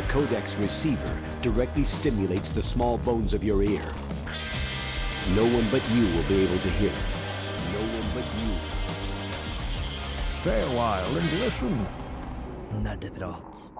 The Codex receiver directly stimulates the small bones of your ear. No one but you will be able to hear it. No one but you. Stay a while and listen. Nerdeprat.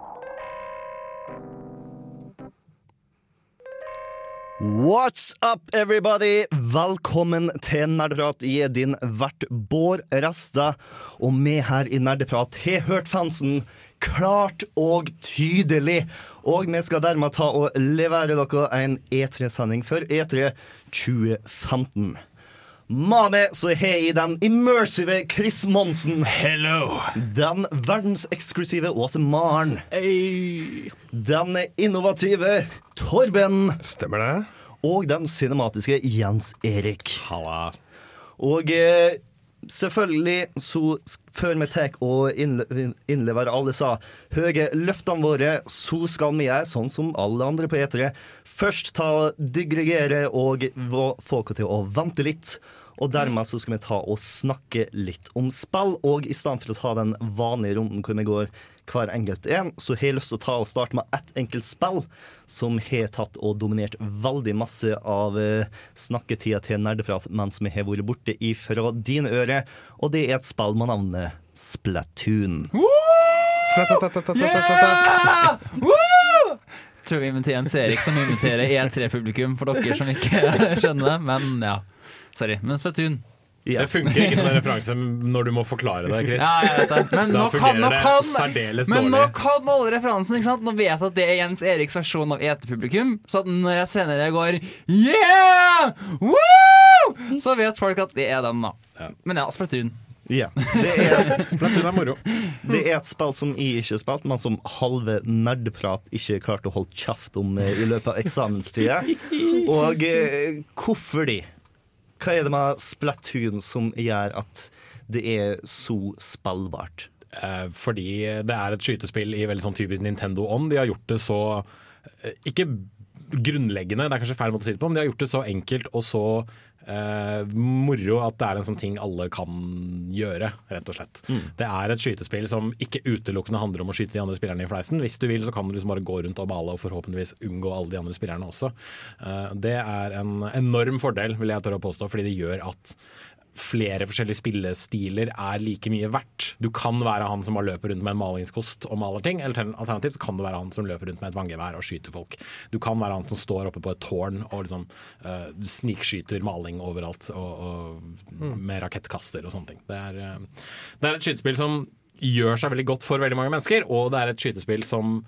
What's up, everybody? Velkommen til Nerdeprat. Jeg er din vert Bård Resta. Og vi her i Nerdeprat har hørt fansen klart og tydelig. Og vi skal dermed ta og levere dere en E3-sending for E3 2015. Med meg så har jeg den immersive Chris Monsen. Hello. Den verdenseksklusive Åse Maren. Hey. Den innovative Torben. Stemmer det? Og den cinematiske Jens Erik. Halla. Og eh, selvfølgelig, så før vi tar og innle innleverer alle sa høye løftene våre, så skal vi gjøre sånn som alle andre på E3. Først ta og digregere og få oss til å vente litt. Og dermed så skal vi ta og snakke litt om spill. Og i stedet for å ta den vanlige runden hvor vi går hver enkelt en, så har jeg lyst til å ta og starte med ett enkelt spill som har tatt og dominert veldig masse av eh, snakketida til nerdeprat mens vi har vært borte ifra dine ører. Og det er et spill med navnet Splatoon. Tror vi inviterer Jens Erik som inviterer E3-publikum, for dere som ikke skjønner det. Men ja, sorry. Men Splatoon. Ja. Det funker ikke som en referanse når du må forklare det, Chris. Ja, jeg vet det. Men Da nå kan, fungerer kan, det kan, særdeles men nå dårlig. kan alle referansen, ikke sant? Nå vet jeg at det er Jens Eriks versjon av E3-publikum. Så at når jeg senere går Yeah! Woo! Så vet folk at det er den, da. Ja. Men ja, Splatoon. Ja. Det, er, Splatoon er moro. det er et spill som jeg ikke har spilt, men som halve nerdprat ikke klarte å holde kjeft om eh, i løpet av eksamenstida. Og eh, hvorfor de? Hva er det med Splatoon som gjør at det er så spillbart? Eh, fordi det er et skytespill i veldig sånn typisk Nintendo-ånd. De har gjort det så eh, Ikke grunnleggende, det er kanskje feil måte å si det på, men de har gjort det så enkelt og så eh, moro at det er en sånn ting alle kan gjøre, rett og slett. Det er et skytespill som ikke utelukkende handler om å skyte de andre spillerne i fleisen. Hvis du vil, så kan du liksom bare gå rundt og bale og forhåpentligvis unngå alle de andre spillerne også. Uh, det er en enorm fordel, vil jeg tørre å påstå, fordi det gjør at flere forskjellige spillestiler er like mye verdt. Du kan være han som bare løper rundt med en malingskost og maler ting, eller alternativt kan du være han som løper rundt med et vanngevær og skyter folk. Du kan være han som står oppe på et tårn og liksom uh, snikskyter maling overalt og, og med rakettkaster og sånne ting. Det er, uh, det er et skytespill som gjør seg veldig godt for veldig mange mennesker, og det er et skytespill som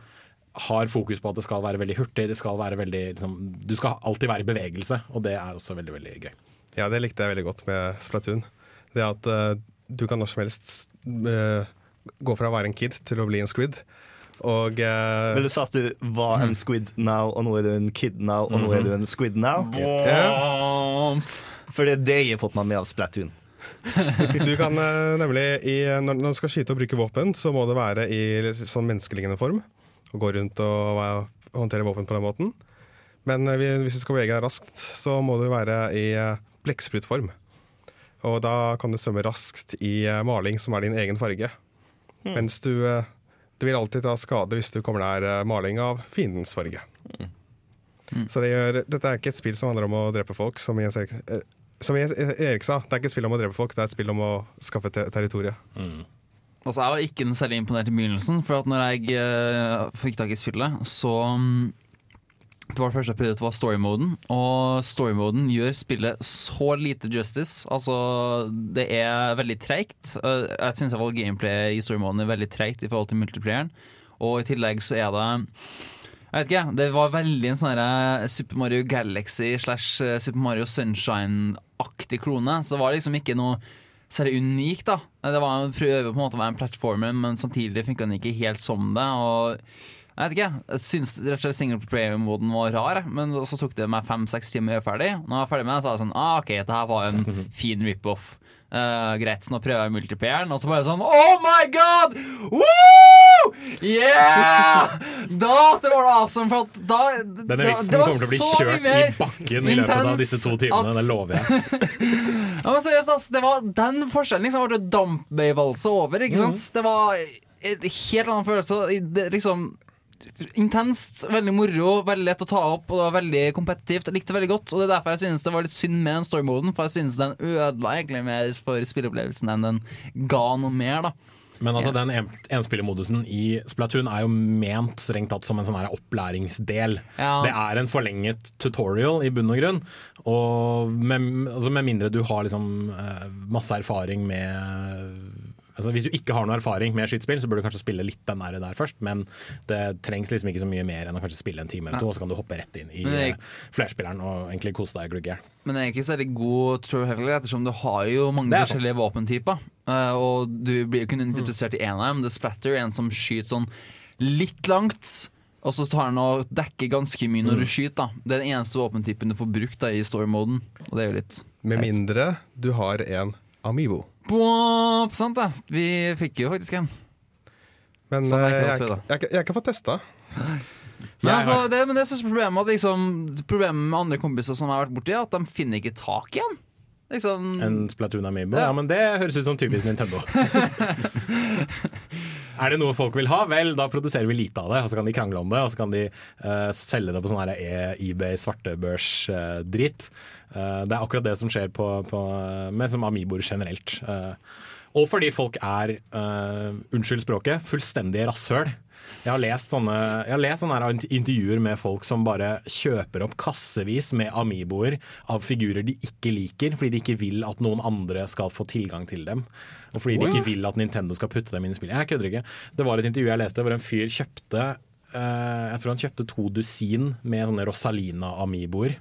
har fokus på at det skal være veldig hurtig, det skal være veldig, liksom, du skal alltid være i bevegelse, og det er også veldig, veldig gøy. Ja, det likte jeg veldig godt med Splatoon. Det at uh, du kan når som helst uh, gå fra å være en kid til å bli en squid. Og uh, Men du sa at du var en squid now, og nå er du en kid now, og nå er du en squid now? Yeah. For det er det jeg har fått meg med av Splatoon. du kan nemlig i, når, når du skal skyte og bruke våpen, så må det være i sånn menneskelignende form. Og gå rundt og håndtere våpen på den måten. Men hvis du skal bevege deg raskt, så må du være i blekksprutform. Og da kan du svømme raskt i eh, maling som er din egen farge. Mens du, eh, du vil alltid ta skade hvis du kommer nær eh, maling av fiendens farge. Så det gjør, dette er ikke et spill som handler om å drepe folk, som Jens Erik, eh, som Jens Erik sa. Det er ikke et spill om å drepe folk, det er et spill om å skaffe te territoriet. Altså, jeg var ikke særlig imponert i begynnelsen, for at når jeg eh, fikk tak i spillet, så mm, Det var det første jeg prøvde ut, var story-moden, og story-moden gjør spillet så lite justice. Altså, det er veldig treigt. Eh, Jeg syns gameplay i story-moden er veldig treigt i forhold til multiplayeren, og i tillegg så er det jeg vet ikke, Det var veldig en sånn Super Mario Galaxy slash eh, Super Mario Sunshine-aktig klone. Så det var liksom ikke noe særlig unikt. da Det var en prøve på en måte å være en plattformer, men samtidig funka den ikke helt som det. Og jeg vet ikke, jeg syns rett og slett single player-moden var rar, men så tok det meg fem-seks timer å gjøre ferdig. Når jeg var ferdig med det, så var jeg sånn ah, OK, dette her var en fin rip-off. Uh, greit, så nå prøver jeg multiplayeren, og så bare sånn Oh my god! Woo! Yeah! Da det var det awesome, for at da Denne vitsen kommer til å bli kjørt i bakken i løpet av disse to timene, det lover jeg. ja, men seriøst, altså, det var den forskjellen liksom, var det dampbøyvalse over, ikke sant? Det var en helt annen følelse. Det, liksom, intenst, veldig moro, veldig lett å ta opp og det var veldig kompetitivt. Jeg likte det veldig godt, og det er derfor jeg synes det var litt synd med den storymoden, for jeg synes den ødela egentlig mer for spilleopplevelsen enn den ga noe mer, da. Men altså, den en- enspillermodusen i Splatoon er jo ment strengt tatt som en sånn her opplæringsdel. Ja. Det er en forlenget tutorial i bunn og grunn. Og med, altså med mindre du har liksom eh, masse erfaring med Altså Hvis du ikke har noe erfaring med skytespill, så bør du kanskje spille litt den der, der først. Men det trengs liksom ikke så mye mer enn å kanskje spille en time eller to, og så kan du hoppe rett inn i jeg, eh, flerspilleren og egentlig kose deg glugg i hjel. Men det er ikke særlig god tutorial heller, ettersom du har jo mange forskjellige våpentyper. eh, og du blir jo kun interessert i én av dem. Det splatter en som skyter sånn litt langt. Og så tar den og dekker ganske mye når du skyter. da Det er den eneste våpentypen du får brukt da i story-moden. Og det er jo litt Med mindre du har en Amibo. Bwop, sant det. Vi fikk jo faktisk en. Men Sånn er eh, jeg, jeg, jeg, jeg kan få testa. Men, altså, det, men det er problemet at liksom, Problemet med andre kompiser som har vært borti, er at de finner ikke tak i en. Liksom, En Splatoon Amibo? Ja. Ja, men det høres ut som typisk Nintendo. er det noe folk vil ha? Vel, da produserer vi lite av det, og så kan de krangle om det. Og så kan de uh, selge det på sånn her eBay svartebørs-dritt. Uh, det er akkurat det som skjer på, på, med som Amiiboer generelt. Eh, og fordi folk er, uh, unnskyld språket, fullstendige rasshøl. Jeg har lest sånne, jeg har lest sånne intervjuer med folk som bare kjøper opp kassevis med Amiboer av figurer de ikke liker, fordi de ikke vil at noen andre skal få tilgang til dem. Og fordi de ikke vil at Nintendo skal putte dem inn i spillet. Jeg kødder ikke. Det var et intervju jeg leste hvor en fyr kjøpte Jeg tror han kjøpte to dusin med sånne Rosalina-amiboer.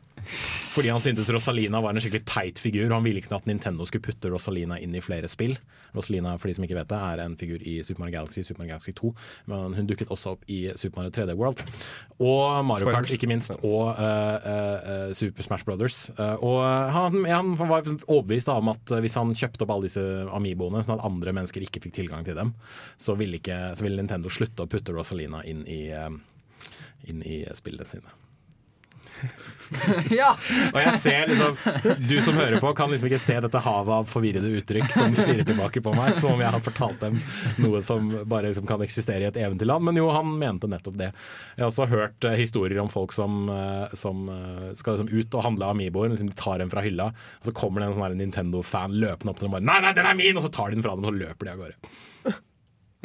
Fordi han syntes Rosalina var en skikkelig teit figur, og han ville ikke at Nintendo skulle putte Rosalina inn i flere spill. Rosalina for de som ikke vet det, er en figur i Super Mario Galaxy, Super Mario Galaxy 2. Men hun dukket også opp i Super Mario 3D World. Og Mario Kart, ikke minst. Og uh, uh, eh, Super Smash Brothers. Uh, og han, han var overbevist om at hvis han kjøpte opp alle disse amiboene, sånn at andre mennesker ikke fikk tilgang til dem, så ville, ikke, så ville Nintendo slutte å putte Rosalina inn i, eh, inn i spillene sine. ja. Og jeg ser liksom Du som hører på, kan liksom ikke se dette havet av forvirrede uttrykk som stirrer tilbake på meg, som om jeg har fortalt dem noe som bare liksom kan eksistere i et eventyrland. Men jo, han mente nettopp det. Jeg har også hørt eh, historier om folk som, eh, som eh, skal liksom ut og handle Amiboer. Liksom de tar en fra hylla, og så kommer det en sånn Nintendo-fan løpende opp til dem og bare Nei, nei, den er min! Og så tar de den fra dem, og så løper de av gårde.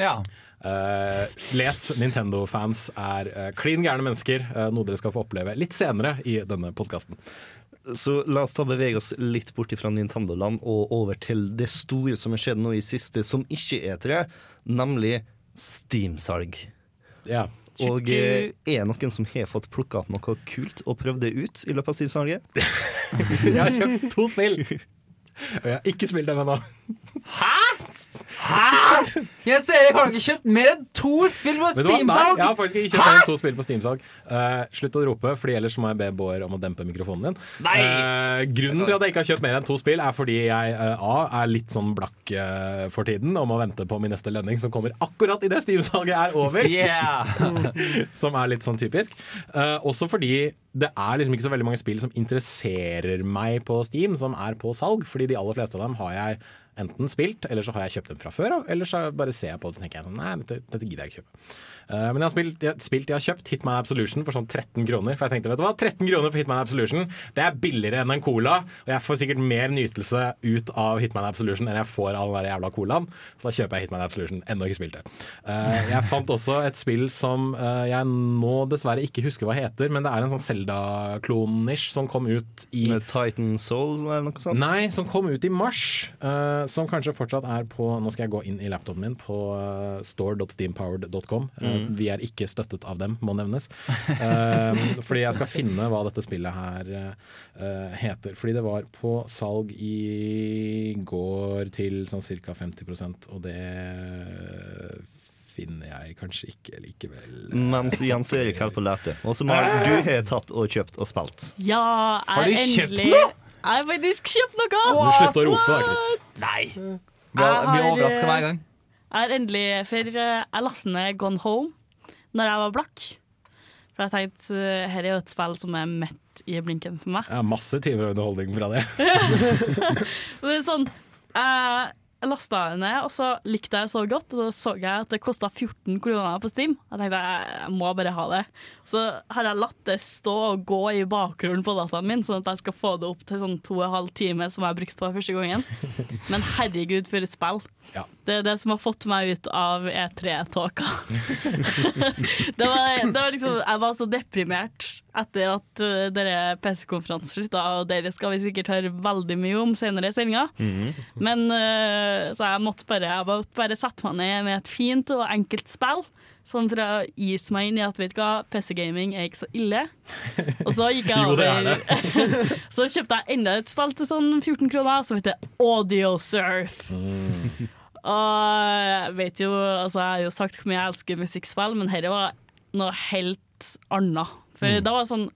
ja. Eh, les Nintendo-fans er uh, klin gærne mennesker, uh, noe dere skal få oppleve litt senere i denne podkasten. Så la oss ta bevege oss litt bort fra Nintendo-land og over til det store som har skjedd nå i siste, som ikke er tre, nemlig Steam-salg. Ja. Og er det noen som har fått plukka opp noe kult og prøvd det ut i løpet av Steam-salget? Jeg har kjøpt to spill! Og jeg har ikke spilt dem ennå. Jens Erik, har du ikke kjøpt mer enn to spill på Steam-salg? jeg har faktisk ikke kjøpt mer enn to spill på Steam-salg. Uh, slutt å rope, Fordi ellers må jeg be Bård om å dempe mikrofonen din. Eh, grunnen til at jeg ikke har kjøpt mer enn to spill, er fordi jeg uh, A er litt sånn blakk for tiden og må vente på min neste lønning, som kommer akkurat idet Steam-salget er over. Yeah. Som er litt sånn typisk. Også fordi det er liksom ikke så veldig mange spill som interesserer meg på Steam, som er på salg. Fordi de aller fleste av dem har jeg enten spilt, eller så har jeg kjøpt dem fra før av. Eller så bare ser jeg på det og tenker jeg sånn, nei, dette, dette gidder jeg ikke kjøpe. Eh, men jeg har, spilt, jeg, har spilt, jeg har kjøpt Hitman Absolution for sånn 13 kroner. For jeg tenkte, vet du hva, 13 kroner for Hitman Absolution, det er billigere enn en cola. Og jeg får sikkert mer nytelse ut av Hitman Absolution enn jeg får av den der jævla colaen. Så da kjøper jeg Hitman Absolution. Ennå ikke spilt det. Eh, jeg fant også et spill som eh, jeg nå dessverre ikke husker hva heter, men det er en sånn Zelda-klon-ish som kom ut i Titan Soul eller noe sånt? Nei, som kom ut i mars. som kanskje fortsatt er på Nå skal jeg gå inn i laptopen min på store.steampowered.com. store.steampowered.com. Eh, Vi er ikke støttet av dem, må nevnes. Uh, fordi jeg skal finne hva dette spillet her uh, heter. Fordi det var på salg i går til sånn ca. 50% og det finner jeg kanskje ikke likevel. Mens Jens Erik holder på å lete. Og som har du har tatt og kjøpt og spilt. Ja, jeg Har du kjøpt endelig noe? Jeg har faktisk kjøpt noe! Du slutter å rope, da, Chris. Nei. vi blir overraska hver gang. Jeg har endelig For eh, jeg lastet ned Gone Home når jeg var blakk. For jeg tenkte eh, her er jo et spill som er midt i blinken for meg. Jeg har masse timer underholdning fra det. Det er sånn Jeg lasta det ned, og så likte jeg det så godt. Og så så jeg at det kosta 14 kroner på Steam. Jeg tenkte jeg, må bare ha det. Så har jeg latt det stå og gå i bakgrunnen på dataen min, sånn at jeg skal få det opp til sånn to og en halv time som jeg har brukt på første gangen. Men herregud, for et spill. Ja. Det er det som har fått meg ut av E3-tåka. det, var, det var liksom Jeg var så deprimert etter at uh, dere PC-konferansen slutta, og dere skal vi sikkert høre veldig mye om senere i sendinga. Men uh, så jeg måtte bare, jeg måtte bare sette meg ned med et fint og enkelt spill. Sånn for å ease meg inn i at vet du hva, PC-gaming er ikke så ille. Og så gikk jeg det er over Så kjøpte jeg enda et spill til sånn 14 kroner, som heter Audiosurf. Og jeg vet jo, altså jeg har jo sagt hvor mye jeg elsker musikkspill, men dette var noe helt annet. For Mm. da var det sånn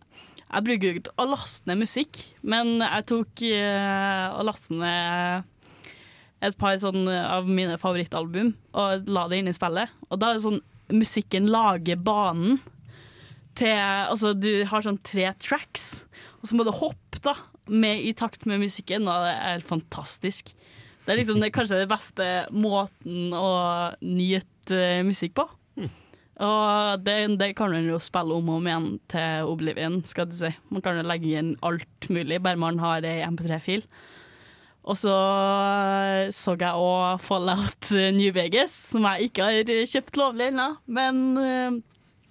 Jeg bruker jo ikke å laste ned musikk, men jeg tok eh, og lastet ned et par sånn av mine favorittalbum og la det inn i spillet. Og da er det sånn musikken lager banen til Altså, du har sånn tre tracks, og så må du hoppe da med, i takt med musikken, og det er fantastisk. Det er liksom det, kanskje den beste måten å nyte uh, musikk på. Og det, det kan man jo spille om og om igjen til Oblivion, skal du si. Man kan jo legge inn alt mulig, bare man har ei MP3-fil. Og så så jeg òg Fallout New Vegas, som jeg ikke har kjøpt lovlig ennå. Men eh,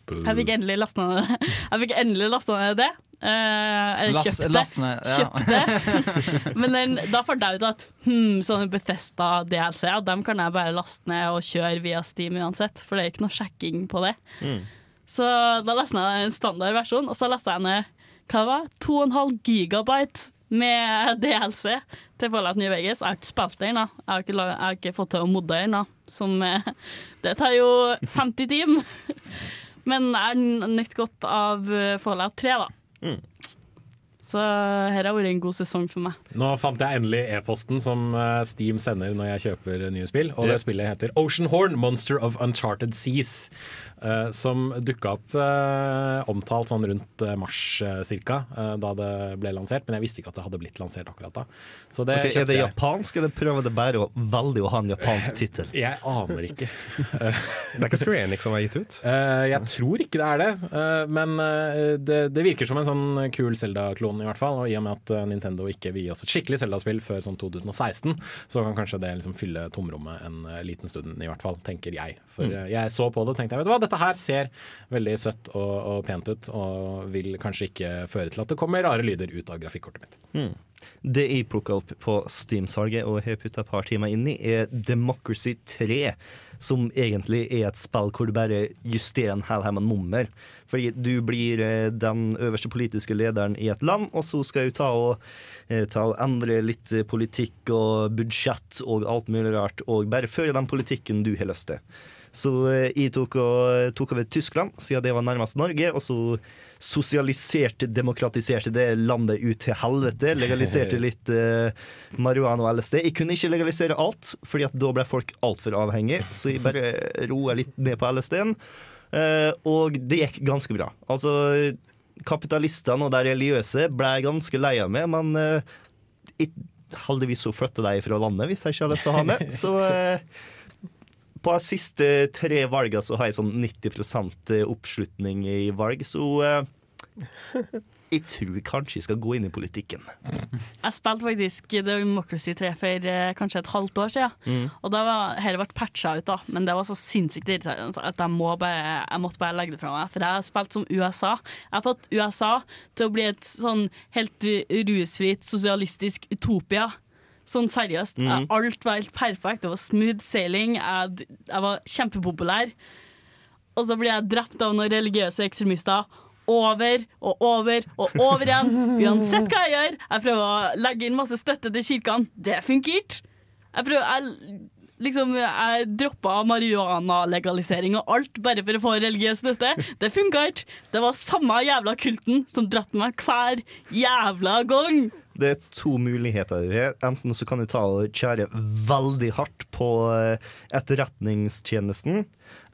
jeg fikk endelig lasta ned Jeg fikk endelig lasta ned det. Eh, eller kjøpt det. ja. Kjøpt det. Men den, da fant jeg ut at hmm, sånne Bethesda DLC ja, dem kan jeg bare laste ned og kjøre via Steam uansett, for det er ikke noe sjekking på det. Så da lastet jeg en standard versjon, og så lastet jeg ned hva det var, 2,5 gigabyte med DLC til Fallout New Vegas. Jeg har ikke spilt det ennå. Jeg, har ikke jeg har ikke fått til å modde det ennå. Som eh, Det tar jo 50 timer. Men jeg har nytt godt av eh, Fallout 3, da. Så her har vært en god sesong for meg. Nå fant jeg endelig e-posten som eh, Steam sender når jeg kjøper nye spill. Og det spillet heter Oceanhorn, Monster of Uncharted Seas. eh, som dukka opp eh, omtalt sånn rundt mars uh, cirka, da det ble lansert. Men jeg visste ikke at det hadde blitt lansert akkurat da. Så det okay, er det japansk, eller prøver det bare å, veldig å ha en japansk tittel? Jeg aner ikke. Det er ikke Square Enix som har gitt ut. Eh, jeg tror ikke det er det, men det, det virker som en sånn kul Zelda-klon i hvert fall. Og i og med at eh, Nintendo ikke vil gi oss et skikkelig Zelda-spill før sånn 2016, så kan kanskje det liksom fylle tomrommet en eh, liten stund, i hvert fall, tenker jeg. For mm. jeg så på det og tenkte vet du hva, dette her ser veldig søtt og, og pent ut, og vil kanskje ikke føre til at det kommer rare lyder ut av grafikkortet mitt. Det jeg plukka opp på Steam-salget og har putta et par timer inn i, er Democracy 3. Som egentlig er et spill hvor du bare justerer en hel haug med nummer. Fordi du blir eh, den øverste politiske lederen i et land, og så skal du ta og, eh, ta og endre litt politikk og budsjett og alt mulig rart, og bare føre den politikken du har lyst til. Så eh, jeg tok, og, tok over Tyskland, siden det var nærmest Norge, og så sosialiserte, demokratiserte det landet ut til helvete. Legaliserte litt eh, marihuana og LSD. Jeg kunne ikke legalisere alt, fordi at da ble folk altfor avhengige, så jeg bare roa litt ned på LSD-en. Eh, og det gikk ganske bra. Altså, kapitalistene og de religiøse ble jeg ganske lei av meg, men jeg, heldigvis så flytta de fra landet hvis jeg ikke har lyst til å ha med. Så eh, på de siste tre valgene så har jeg sånn 90% oppslutning i valg, så eh, jeg tror kanskje jeg skal gå inn i politikken. Jeg spilte faktisk Democracy 3 for eh, kanskje et halvt år siden. Og da var dette ble patcha ut, da, men det var så sinnssykt irriterende at jeg, må bare, jeg måtte bare legge det fra meg. For jeg har spilt som USA. Jeg har fått USA til å bli et sånn helt rusfritt sosialistisk utopia. Sånn seriøst. Alt var helt perfekt. Det var smooth sailing. Jeg, jeg var kjempepopulær. Og så blir jeg drept av noen religiøse ekstremister. Over og over og over igjen. Uansett hva jeg gjør. Jeg prøver å legge inn masse støtte til kirkene. Det funker ikke. Jeg prøver jeg, liksom, jeg droppa marihuana-legalisering og alt bare for å få religiøs støtte. Det funka ikke. Det var samme jævla kulten som dratt meg hver jævla gang. Det er to muligheter. har. Enten så kan du ta og kjøre veldig hardt på eh, etterretningstjenesten,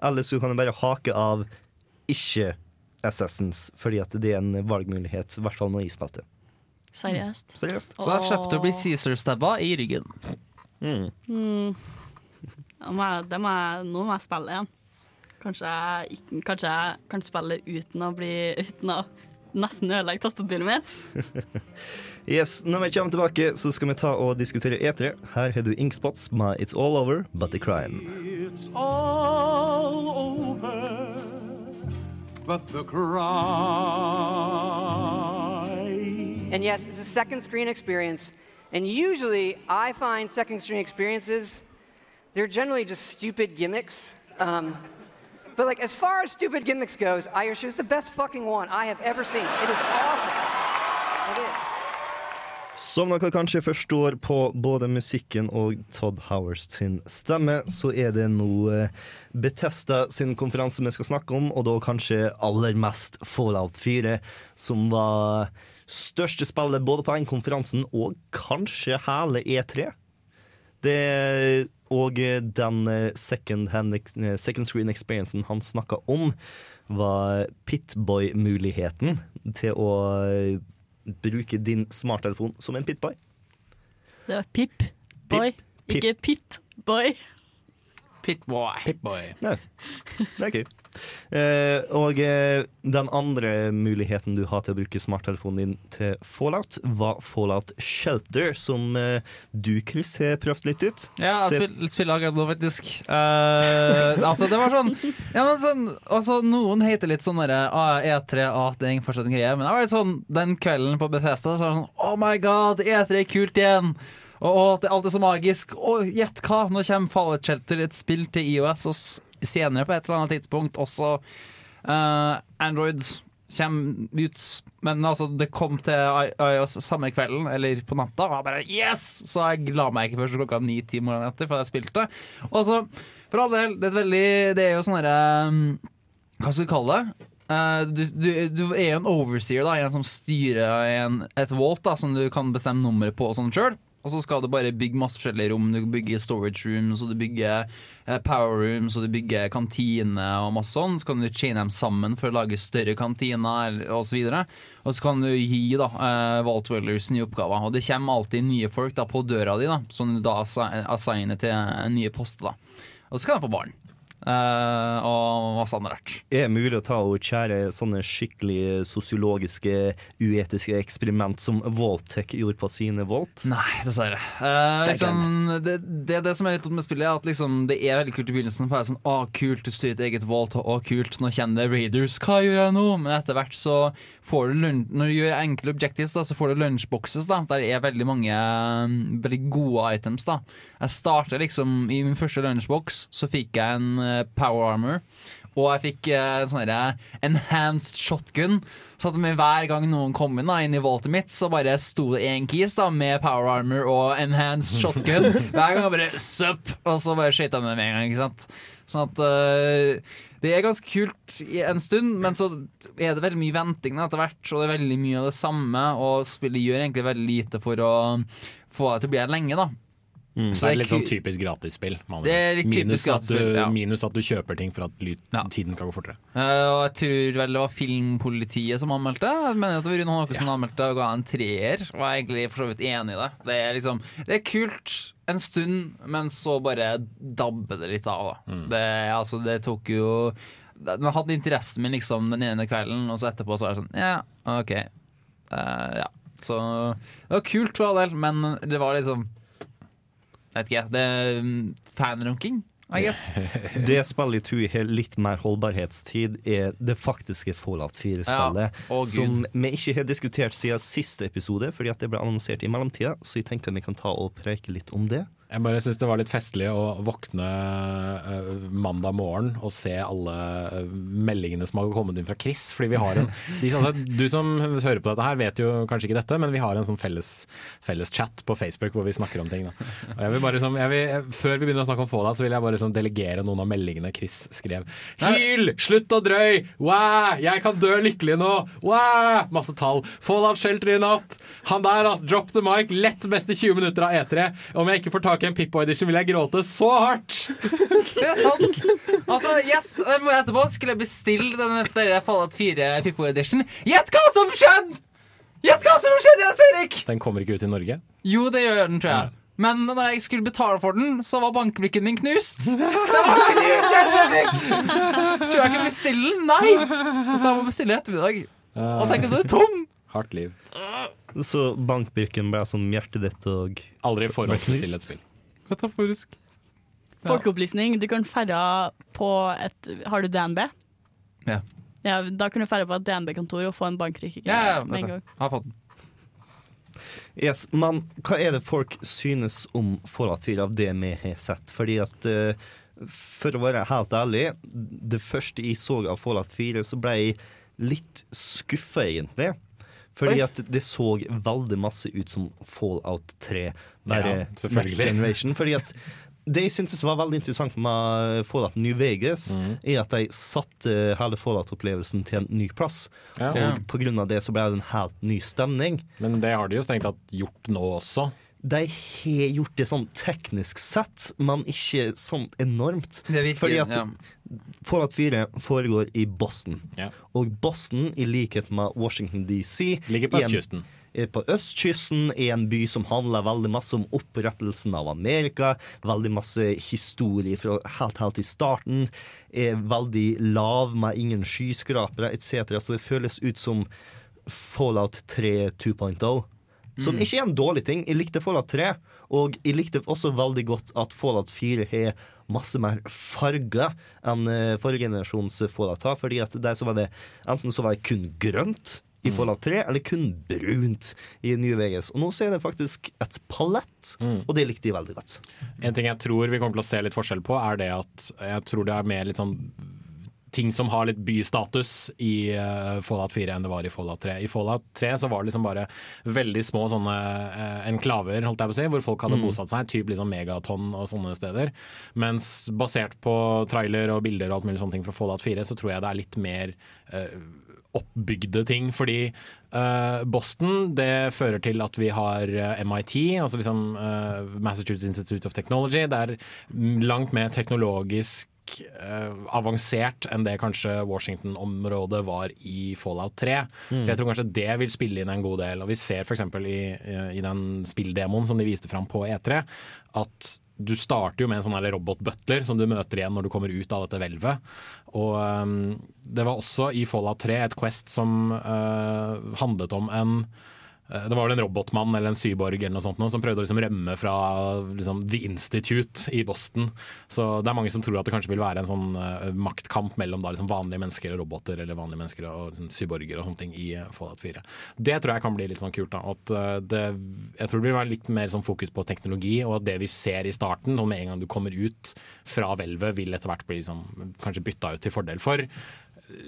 eller så kan du bare hake av ikke Assassins, fordi at det er en valgmulighet, i hvert fall når jeg spilte. Seriøst. Seriøst. Så jeg slapp å bli Caesar-stabba i ryggen. Mm. må jeg, det må jeg, nå må jeg spille igjen. Kanskje jeg, kanskje jeg kan spille uten å bli Uten å nesten ødelegge tastaturet mitt. Yes, Når vi kommer tilbake, så skal vi ta og diskutere E3. Her har du Inkspots med It's All Over But The Crime. It's all over, but the cry. And yes, it's a second screen experience. And usually, I find second screen experiences, they're generally just stupid gimmicks. Um, but like, as far as stupid gimmicks goes, I Irish is the best fucking one I have ever seen. It is awesome. It is. Som dere kanskje forstår på både musikken og Todd Howard sin stemme, så er det nå Betesta Bethesda sin konferanse vi skal snakke om, og da kanskje aller mest Fallout 4, som var største spillet både på den konferansen og kanskje hele E3. Det, og eh, den eh, second, hand, eh, second screen experiencen han snakka om, var Pitboy-muligheten til å eh, bruke din smarttelefon som en pitboy. Det er Pip Boy, Pip. ikke Pit Boy. Pitboy. Ja. Det er kult. Eh, og eh, den andre muligheten du har til å bruke smarttelefonen din til Fallout, var Fallout Shelter, som eh, du, Chris, har prøvd litt ut. Ja, jeg spiller spill, spiller akkurat nå, faktisk. Eh, altså, det var sånn, ja, men sånn altså, Noen hater litt sånn ah, E3, ah, det er fortsatt en greie. Men det var litt sånn, den kvelden på Bethesda så var det sånn Oh my god, E3 er kult igjen! Og, det, alt er så magisk. Og gjett hva, nå kommer Fallout Shelter, et spill til IOS, og senere på et eller annet tidspunkt også uh, Android kommer ut. Men altså, det kom til iOS samme kvelden, eller på natta, og jeg bare yes! Så jeg la meg ikke først klokka ni-ti morgenen etter, for jeg spilte. Og så, for all del, det er veldig Det er jo sånn herre um, Hva skal du kalle det? Uh, du, du, du er jo en overseer, da, en som styrer en, et vault da, som du kan bestemme nummeret på og sånn sjøl. Og så skal du bare bygge masse forskjellige rom. Du bygger storage rooms, og du bygger eh, power rooms, og du bygger kantine og masse sånn. Så kan du chaine dem sammen for å lage større kantiner osv. og. Og så kan du gi da uh, Vault Dwellers nye oppgaver. Og det kommer alltid nye folk da på døra di, da som du da assigner til nye poster. da Og så kan du få barn. Eh, og masse annet rart. Er det mulig å ta og kjære sånne skikkelig sosiologiske, uetiske eksperiment som Voltec gjorde på sine Volt? Nei, dessverre. Uh, liksom, det, det, det som er litt dumt med spillet, er at liksom, det er veldig kult i begynnelsen. For det er sånn, å kult, du styrer et eget vault, å kult, nå kjenner det Raiders, hva gjør jeg nå? Men etter hvert så får du når du gjør enkle objectives, da, så får du lunchboxes, da, der er veldig mange veldig gode items. da. Jeg starter liksom, I min første lunchbox så fikk jeg en power armor. Og jeg fikk eh, en sånn enhanced shotgun. Så at hver gang noen kom inn da, inn i voltet mitt, så bare sto det én keys da, med power armor og enhanced shotgun. Hver gang jeg bare sup, og så bare skøyta jeg ned med en gang. ikke sant? Sånn at uh, det er ganske kult i en stund, men så er det veldig mye venting etter hvert. Og det er veldig mye av det samme, og spillet gjør egentlig veldig lite for å få deg til å bli her lenge. da. Så det er litt sånn typisk gratisspill. minus, at du, ja. minus at du kjøper ting for at Ja. tiden kan gå fortere. Uh, og jeg tror vel det var Filmpolitiet som anmeldte. Jeg mener at det var Rune Håkon som anmeldte og ga en treer. Og jeg er egentlig for så vidt enig i det. Det er liksom Det er kult en stund, men så bare dabber det litt av. Da. Det, altså, det tok jo Den hadde interessen min liksom den ene kvelden, og så etterpå så var det sånn Ja, OK. Uh, ja. Så det var kult for all del, men det var liksom vet ikke, det er mm, fanrunking, I guess. Det spillet tror jeg har litt mer holdbarhetstid, er det faktiske Fallout 4-spillet. Ja. Oh, som vi ikke har diskutert siden siste episode, fordi at det ble annonsert i mellomtida. Så jeg tenkte vi kan ta og preike litt om det. Jeg bare syns det var litt festlig å våkne eh, mandag morgen og se alle eh, meldingene som har kommet inn fra Chris. Fordi vi har en de, altså, Du som hører på dette her, vet jo kanskje ikke dette, men vi har en sånn felles, felles chat på Facebook hvor vi snakker om ting. Da. Og jeg vil bare, liksom, jeg vil, før vi begynner å snakke om Fallout, så vil jeg bare liksom, delegere noen av meldingene Chris skrev. Hyl! Slutt å drøy! Wow! Jeg kan dø lykkelig nå! Wow! Masse tall. Fallout Shelter i natt. Han der, altså. Drop the mic. Lett beste 20 minutter av E3. Om jeg ikke får tak i en Pippo Edition, vil jeg gråte så hardt! Det er sant. Altså, gjett må jeg etterpå skulle jeg bestille den der Fallout 4 Pippo Edition. Gjett hva som skjedde! Gjett hva som skjedde, Jens Erik! Den kommer ikke ut i Norge. Jo, det gjør den, tror jeg. Men når jeg skulle betale for den, så var bankbrikken min knust. Så jeg var knust, Tror jeg kunne bestille den? Nei! Og så jeg må bestille i ettermiddag. Og tenk at det er tom! Hardt liv. Så bankbrikken ble som hjertet ditt og Aldri forhåndsbestill et spill. Metaforisk. Folkeopplysning. Du kan ferde på et Har du DNB? Ja. Ja, Da kan du ferde på et DNB-kontor og få en bankbrikke Ja, ja, med en gang. Har fått den. Yes, Men hva er det folk synes om Fallout 4 av det vi har sett? Fordi at uh, For å være helt ærlig, det første jeg så av Fallout 4, så ble jeg litt skuffa, egentlig. Fordi Oi. at det så veldig masse ut som Fallout 3. Bare Ja, Next. Generation. Fordi at det jeg syntes var veldig interessant med Fallout New Vegas, mm. er at de satte hele Fallout-opplevelsen til en ny plass. Ja. Og av det så ble det en helt ny stemning. Men det har de jo strengt tatt gjort nå også. De har gjort det sånn teknisk sett, men ikke sånn enormt. Det virker, Fordi at ja. Fallout 4 foregår i Boston. Ja. Og Boston, i likhet med Washington DC, Ligger på en- østkysten. På østkysten, er en by som handler veldig masse om opprettelsen av Amerika. Veldig masse historie fra helt, helt i starten. Er veldig lav, med ingen skyskrapere etc. Så det føles ut som Fallout 3 2.0. Som ikke er en dårlig ting. Jeg likte Fallout 3, og jeg likte også veldig godt at Fallout 4 har masse mer farger enn eh, forrige generasjons Fallout har. Fordi at der så var det enten så var det kun grønt i Fallout 3, eller kun brunt i New Vegas. Og nå så er det faktisk et palett, og det likte de veldig godt. En ting jeg tror vi kommer til å se litt forskjell på, er det at jeg tror det er mer litt sånn ting som har litt bystatus i eh, Fallout 4 enn det var i Fallout 3. I Fallout 3 så var det liksom bare veldig små sånne eh, enklaver, holdt jeg på å si, hvor folk hadde bosatt seg, typ liksom Megaton og sånne steder. Mens basert på trailer og bilder og alt mulig sånne ting fra Fallout 4, så tror jeg det er litt mer eh, oppbygde ting. Fordi uh, Boston det fører til at vi har eh, MIT, altså liksom uh, Massachusetts Institute of Technology. Det er mm, langt mer teknologisk uh, avansert enn det kanskje Washington-området var i Fallout 3. Så jeg tror kanskje det vil spille inn en god del. Og vi ser f.eks. I, i den spilldemoen som de viste fram på E3, at du starter jo med en sånn robot-butler som du møter igjen når du kommer ut av dette hvelvet. Og um, det var også i Fallout 3 et Quest som uh, handlet om en det var vel en robotmann eller en syborg eller noe sånt noe, som prøvde å liksom rømme fra liksom, The Institute i Boston. Så det er mange som tror at det kanskje vil være en sånn uh, maktkamp mellom da, liksom, vanlige mennesker og roboter, eller vanlige mennesker og liksom, syborger og sånne ting i uh, Fallout 4. Det tror jeg kan bli litt sånn kult. da, at uh, det, Jeg tror det vil være litt mer sånn fokus på teknologi, og at det vi ser i starten, og med en gang du kommer ut fra hvelvet, vil etter hvert bli liksom, kanskje bytta ut til fordel for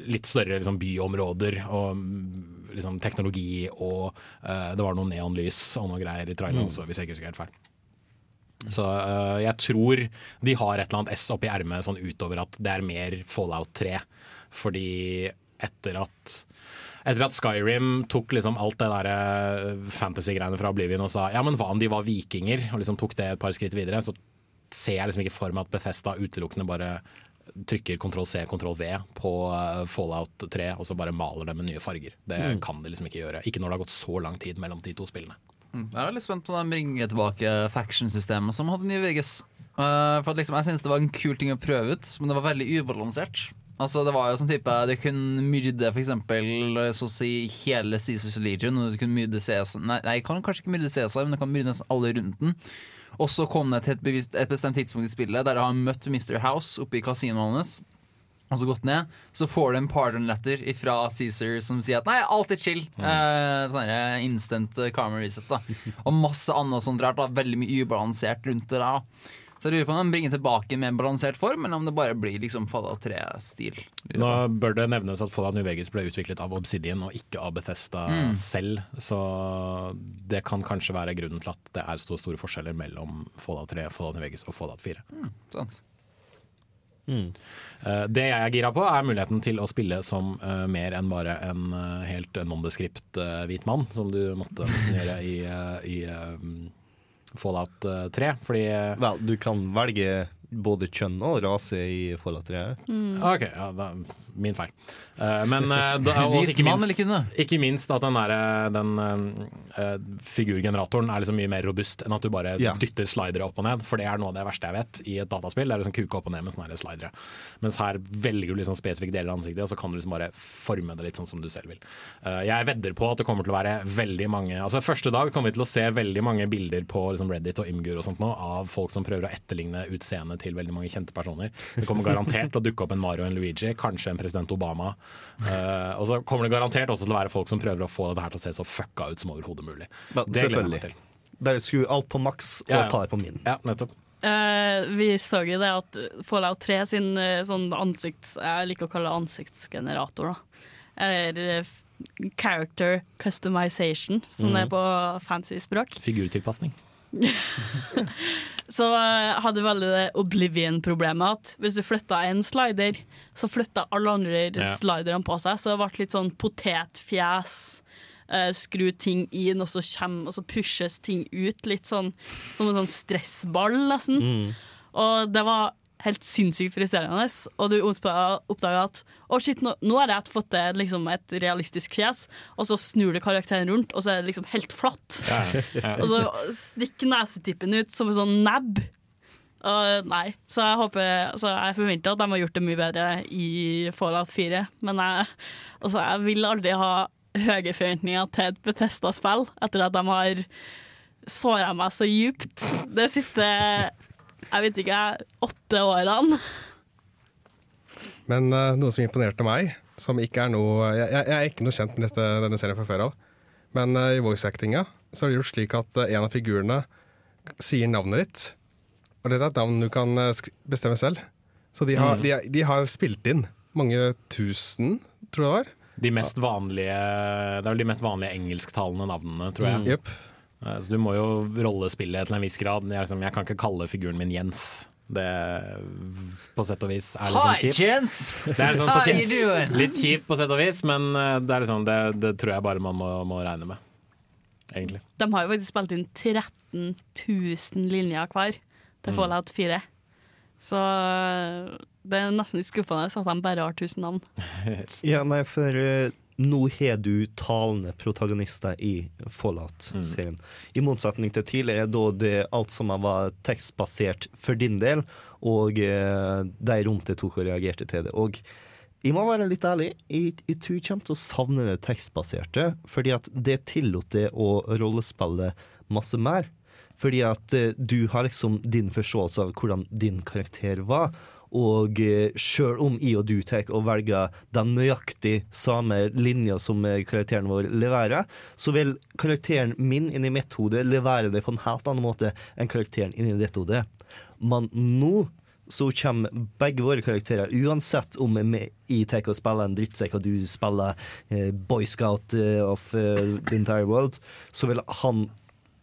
litt større liksom, byområder og liksom, teknologi og uh, det var noen neonlys og noe greier i traileren også, hvis jeg ikke husker helt feil. Så uh, jeg tror de har et eller annet S oppi ermet sånn utover at det er mer Fallout 3. Fordi etter at etter at Skyrim tok liksom alt det der eh, fantasy-greiene fra Oblivion og sa ja, men hva om de var vikinger, og liksom tok det et par skritt videre, så ser jeg liksom ikke for meg at Bethesda utelukkende bare trykker kontroll C, kontroll V på eh, Fallout 3 og så bare maler det med nye farger. Det kan de liksom ikke gjøre. Ikke når det har gått så lang tid mellom de to spillene. Mm. Jeg er veldig spent på de bringe tilbake faction-systemet som hadde nye VGS. Eh, for liksom, Jeg synes det var en kul ting å prøve ut, men det var veldig ubalansert. Altså Det var jo sånn type Du kunne myrde for eksempel, så å si hele Caesars Legion. Og du kunne myrde Caesar Nei, nei, jeg kan kanskje ikke myrde Caesar, men du kan myrde nesten alle rundt den. Og så kom det til et, bevisst, et bestemt tidspunkt i spillet der har møtt Mr. House oppe i kasinoet hans. Og så gått ned, så får du en pardon letter fra Cæsar som sier at nei, alt er chill. Eh, sånn instant eh, karma reset. da Og masse annet sånt rart. da Veldig mye ubalansert rundt det. da Så jeg lurer på om de bringer tilbake med en balansert form, eller om det bare blir liksom Fallout 3-stil. Nå bør det nevnes at Fallout New Vegas ble utviklet av Obsidian og ikke av Bethesda selv, så det kan kanskje være grunnen til at det er så store forskjeller mellom Fallout 3, Fallout New Vegas og Fallout 4. Sant? Mm. Det jeg er gira på, er muligheten til å spille som uh, mer enn bare en uh, helt nondescript uh, hvit mann, som du måtte nesten gjøre i, eh, i eh, Fallout eh, 3. Fordi eh, Vel, du kan velge både kjønn og rase i Fallout 3. OK, ja, da, min feil. Eh, men eh, ikke minst, ikke minst at den, der, eh, den uh, figurgeneratoren er liksom mye mer robust enn at du bare yeah. dytter slidere opp og ned. For det er noe av det verste jeg vet i et dataspill. Det er liksom kuke opp og ned med sånne slidere. Mens her velger du liksom spesifikke deler av ansiktet, og så kan du liksom bare forme det litt sånn som du selv vil. Uh, jeg vedder på at det kommer til å være veldig mange Altså Første dag kommer vi til å se veldig mange bilder på liksom Reddit og Imgur og sånt nå, av folk som prøver å etterligne utseendet til veldig mange kjente personer. Det kommer garantert til å dukke opp en Mario og en Luigi, kanskje en president Obama. Uh, og så kommer det garantert også til å være folk som prøver å få det her til å se så fucka ut som overhodet mulig. Men, Det gleder jeg meg selvfølgelig. til. Bare skru alt på maks og Ja, ja. par på min. Ja, nettopp. Uh, vi så jo det at Fallout 3 sin eh, sånn ansikts... Jeg liker å kalle det ansiktsgenerator, da. Eller eh, character customization, som det er på fancy språk. Figurtilpasning. Så jeg hadde veldig det Oblivion-problemet at hvis du flytta en slider, så flytta alle andre Ja. sliderne på seg. Så det ble litt sånn potetfjes. eh, skru ting inn, og så, kommer, og så pushes ting ut. Litt sånn som en sånn stressball, nesten. Og det var helt sinnssykt frustrerende. Og du oppdager at å shit, nå, nå har jeg fått til liksom, et realistisk fjes, og så snur du karakteren rundt, og så er det liksom helt flatt. Ja, ja. Og så stikker nesetippen ut som en sånn nebb. Og nei, så jeg håper Så jeg forventer at de har gjort det mye bedre i Fallout 4. Men jeg, altså, jeg vil aldri ha høye forventninger til et Betesta-spill etter at de har såra meg så djupt det siste jeg vet ikke, åtte årene. Men uh, noe som imponerte meg, som ikke er noe Jeg, jeg, er ikke noe kjent med dette, denne serien fra før av, men uh, i voice-actinga så har de gjort slik at uh, en av figurene sier navnet ditt. Og dette er et navn du kan sk- bestemme selv. Så de har, de, de har spilt inn mange tusen, tror jeg det var. De mest vanlige Det er vel de mest vanlige engelsktalende navnene, tror jeg. Mm. Eh, Så du må jo rollespille til en viss grad. Jeg, liksom, jeg kan ikke kalle figuren min Jens. Det på sett og vis er litt sånn Hi, kjipt. Jens! Det er you kjipt, doing? litt kjipt på sett og vis, men eh, det, er liksom, det, det tror jeg bare man må, må regne med. Egentlig. De har jo faktisk spilt inn 13 000 linjer hver til Fallout 4. Så det er nesten litt skuffende at de bare har 1000 navn. Ja, nei, for eh, nå har du talende protagonister i Fallout-serien. I motsetning til tidligere, da det alt som var tekstbasert for din del, og eh, de rundt deg tok og reagerte til det. Og jeg må være litt ærlig, jeg, jeg tror jeg kommer til å savne det tekstbaserte, fordi at det tillot det å rollespille masse mer. Fordi at eh, du har liksom din forståelse av hvordan din karakter var. Og eh, sjøl om jeg og du tar og velger den nøyaktig samme linja som eh, karakteren vår leverer, så vil karakteren min inni mitt hode levere det på en helt annen måte enn karakteren inni ditt hode. Men nå så kommer begge våre karakterer, uansett om jeg tar og spiller en drittsekk og du spiller eh, Boy Scout of the entire world, så vil han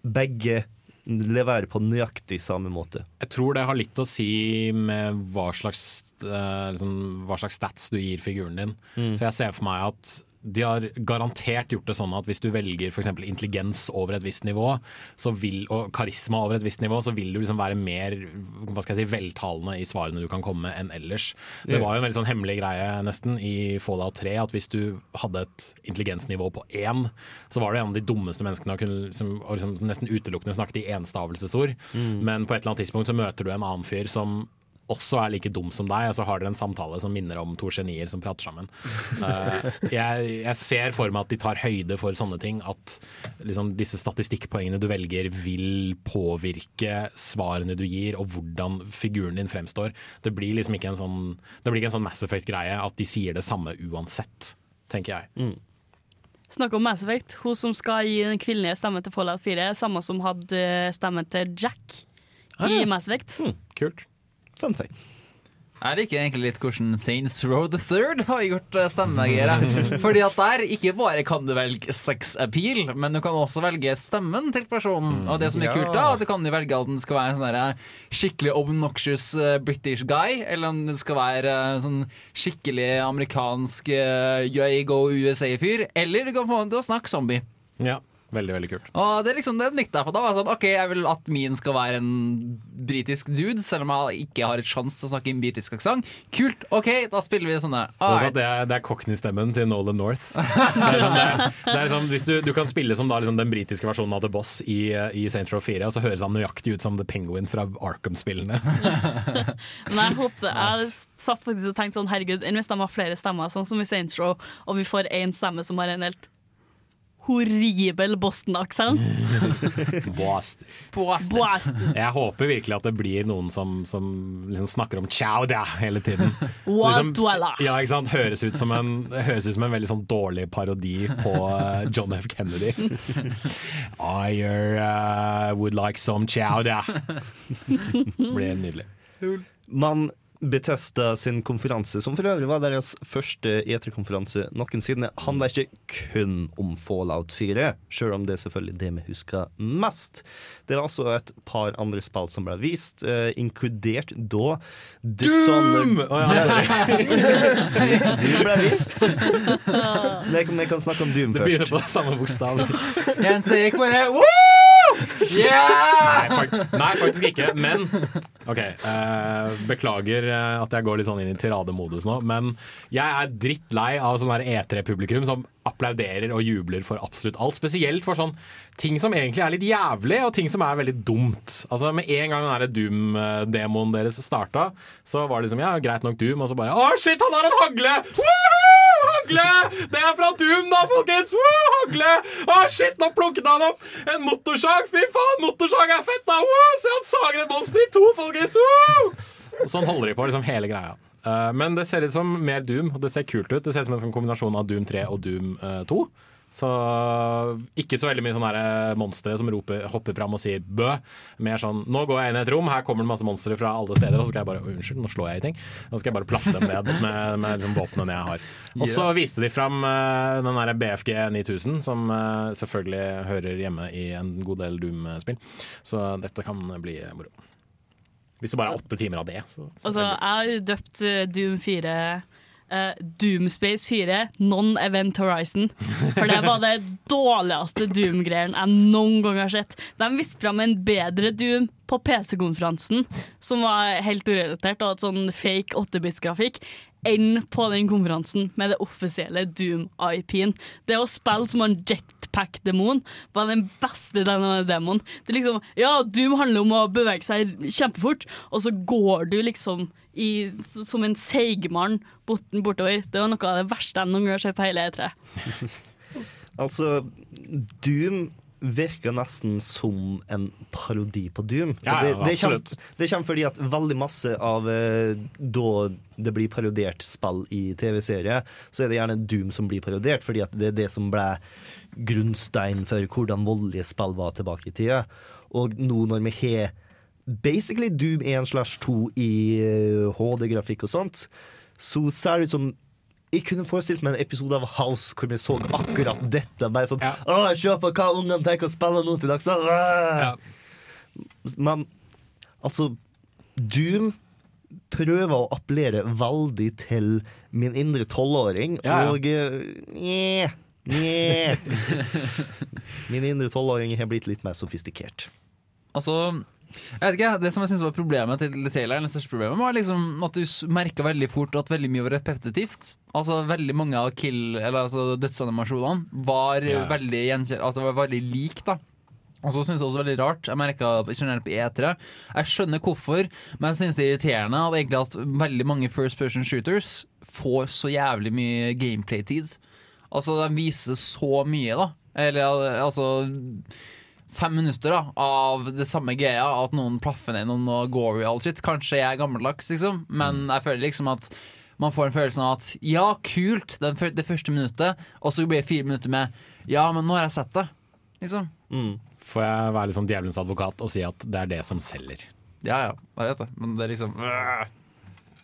begge levere på nøyaktig samme måte. Jeg tror det har litt å si med hva slags, eh, liksom, hva slags stats du gir figuren din. For jeg ser for meg at de har garantert gjort det sånn at hvis du velger f.eks. intelligens over et visst nivå, så vil, og karisma over et visst nivå, så vil du liksom være mer hva skal jeg si, veltalende i svarene du kan komme med enn ellers. Det var jo en veldig sånn hemmelig greie nesten i Fallout 3 at hvis du hadde et intelligensnivå på én, så var du en av de dummeste menneskene kunne liksom, og liksom nesten utelukkende snakket i enstavelsesord. Men på et eller annet tidspunkt så møter du en annen fyr som også er like dum som deg, og så har dere en samtale som minner om to genier som prater sammen. Uh, jeg, jeg ser for meg at de tar høyde for sånne ting. At liksom, disse statistikkpoengene du velger vil påvirke svarene du gir, og hvordan figuren din fremstår. Det blir liksom ikke en sånn, det blir ikke en sånn Mass Effect-greie at de sier det samme uansett, tenker jeg. Snakk om Mass Effect. Hun som skal gi den kvinnelige stemmen til Fallout 4, er samme som hadde stemmen til Jack Ah, i ja. Mass Effect. Kult. Fun fact. Jeg liker egentlig litt hvordan Saints Row the Third har gjort eh, stemmegreier. Fordi at der ikke bare kan du velge sex appeal, men du kan også velge stemmen til personen. Og det som er kult, da, at du kan velge at den skal være en sånn skikkelig obnoxious eh, British guy, eller om den skal være eh, sånn skikkelig amerikansk uh, go USA-fyr, eller du kan få den til å snakke zombie. Ja. Veldig, veldig kult. Og det, er liksom, det likte jeg, for da var jeg sånn OK, jeg vil at min skal være en britisk dude, selv om jeg ikke har et sjanse til å snakke i en britisk aksent. Kult, OK, da spiller vi sånne. Det er, det er Cockney-stemmen til Nolan North. Så det er sånn, det er, det er sånn, hvis du, du kan spille som da, liksom, den britiske versjonen av The Boss i, i Saints Row 4, og så høres han nøyaktig ut som The Penguin fra Arkham-spillene. Men jeg håpte Jeg satt faktisk og tenkte sånn Herregud, enn hvis de har flere stemmer, sånn som i Saints Row, og vi får én stemme som har en helt horribel Boston-aksent. Boston. Boston. Jeg håper virkelig at det blir noen som, som liksom snakker om da hele tiden. Liksom, ja, ikke sant? Høres ut som en, høres ut som en veldig sånn dårlig parodi på eh, John F. Kennedy. I uh, would like some ciao da. Blir nydelig. Man Bethesda sin konferanse, som for øvrig var deres første E3-konferanse noensinne, handla ikke kun om Fallout 4, sjøl om det er selvfølgelig det vi husker mest. Det var også et par andre spill som ble vist, eh, inkludert da Doom! Å, ja, sorry. Doom ble vist. Vi kan, vi kan snakke om Doom først. Det begynner på samme bokstav. Jens gikk bare Woo! Yeah! Nei, fakt nei, faktisk ikke. Men OK. eh, beklager eh, at jeg går litt sånn inn i tirademodus nå, men jeg er drittlei av sånn der E3-publikum som applauderer og jubler for absolutt alt. Spesielt for sånn ting som egentlig er litt jævlig, og ting som er veldig dumt. Altså Med en gang den Doom-demoen deres starta, så var det liksom ja, greit nok Doom, og så bare Å, shit, han har en hagle! Woohoo! Hagle! Det er fra Doom, da, folkens! Woo, hagle! Å, shit, nå plukket han opp en motorsag! Fy faen, motorsag er fett, da! Woo, se, han sager et monster i to, folkens! Woo! Sånn holder de på, liksom hele greia. Uh, men det ser ut som mer Doom, og det ser kult ut. Det ser ut som en sånn kombinasjon av Doom 3 og Doom eh, 2. Så ikke så veldig mye sånne eh, monstre som roper, hopper fram og sier bø. Mer sånn nå går jeg inn i et rom, her kommer det masse monstre fra alle steder, og så skal jeg bare Unnskyld, nå slår jeg i ting. Nå skal jeg bare plaffe dem ned med, med liksom våpnene jeg har. Og så viste de fram uh, den der BFG 9000, som uh, selvfølgelig hører hjemme i en god del Doom-spill. Så dette kan bli moro. Hvis det bare er åtte timer av det, så, så Altså, jeg har døpt eh, Doom 4 eh, Doomspace 4 Non-Event Horizon. For det var det dårligste Doom-greien jeg noen gang har sett. De viste fram en bedre Doom på PC-konferansen, som var helt urelatert og hadde sånn fake 8-bits-grafikk, enn på den konferansen med det offisielle Doom-IP-en. Det å spille som en jetpack-demon var den beste demoen. Det liksom, ja, Doom handler om å bevege seg kjempefort, og så går du liksom i, som en seigmann bort, bortover. Det var noe av det verste jeg noen gang har sett på hele E3. Altså, Doom virker nesten som en parodi på Doom. Ja, ja, det, det, kommer, det kommer fordi at veldig masse av eh, da det blir parodiert spill i TV-serier, så er det gjerne Doom som blir parodiert, fordi at det er det som ble grunnstein for hvordan voldelige spill var tilbake i tida. Og nå når vi har basically Doom 1 slash 2 i eh, HD-grafikk og sånt, så ser det ut som jeg kunne forestilt meg en episode av House hvor vi så akkurat dette. Bare sånn Ja. Åh, Se på hva ungene tenker å spille nå til dags. Ja. Men altså Doom prøver å appellere veldig til min indre tolvåring, Ja, ja. og nje, nje. Min indre tolvåring har blitt litt mer sofistikert. Altså, jeg vet ikke, Det som jeg synes var problemet til traileren, det største problemet var liksom at du merka veldig fort at veldig mye var repetitivt. Altså Veldig mange av kill, eller altså dødsanimasjonene var Ja. veldig altså, var veldig lik. da og så synes jeg også veldig rart Jeg merket generelt på E3 Jeg skjønner hvorfor, men jeg synes det er irriterende at, egentlig at veldig mange first person shooters får så jævlig mye gameplay-tid. Altså, de viser så mye, da. Eller altså fem minutter da, av det samme greia, at noen plaffer ned noen og går i all shit. Kanskje jeg er gammeldags, liksom, men jeg føler liksom at man får en følelse av at ja, kult, den, det første minuttet, og så blir det fire minutter med ja, men nå har jeg sett det. Liksom. Får jeg være litt sånn djevelens advokat og si at det er det som selger. Ja ja, jeg vet det, men det er liksom øh.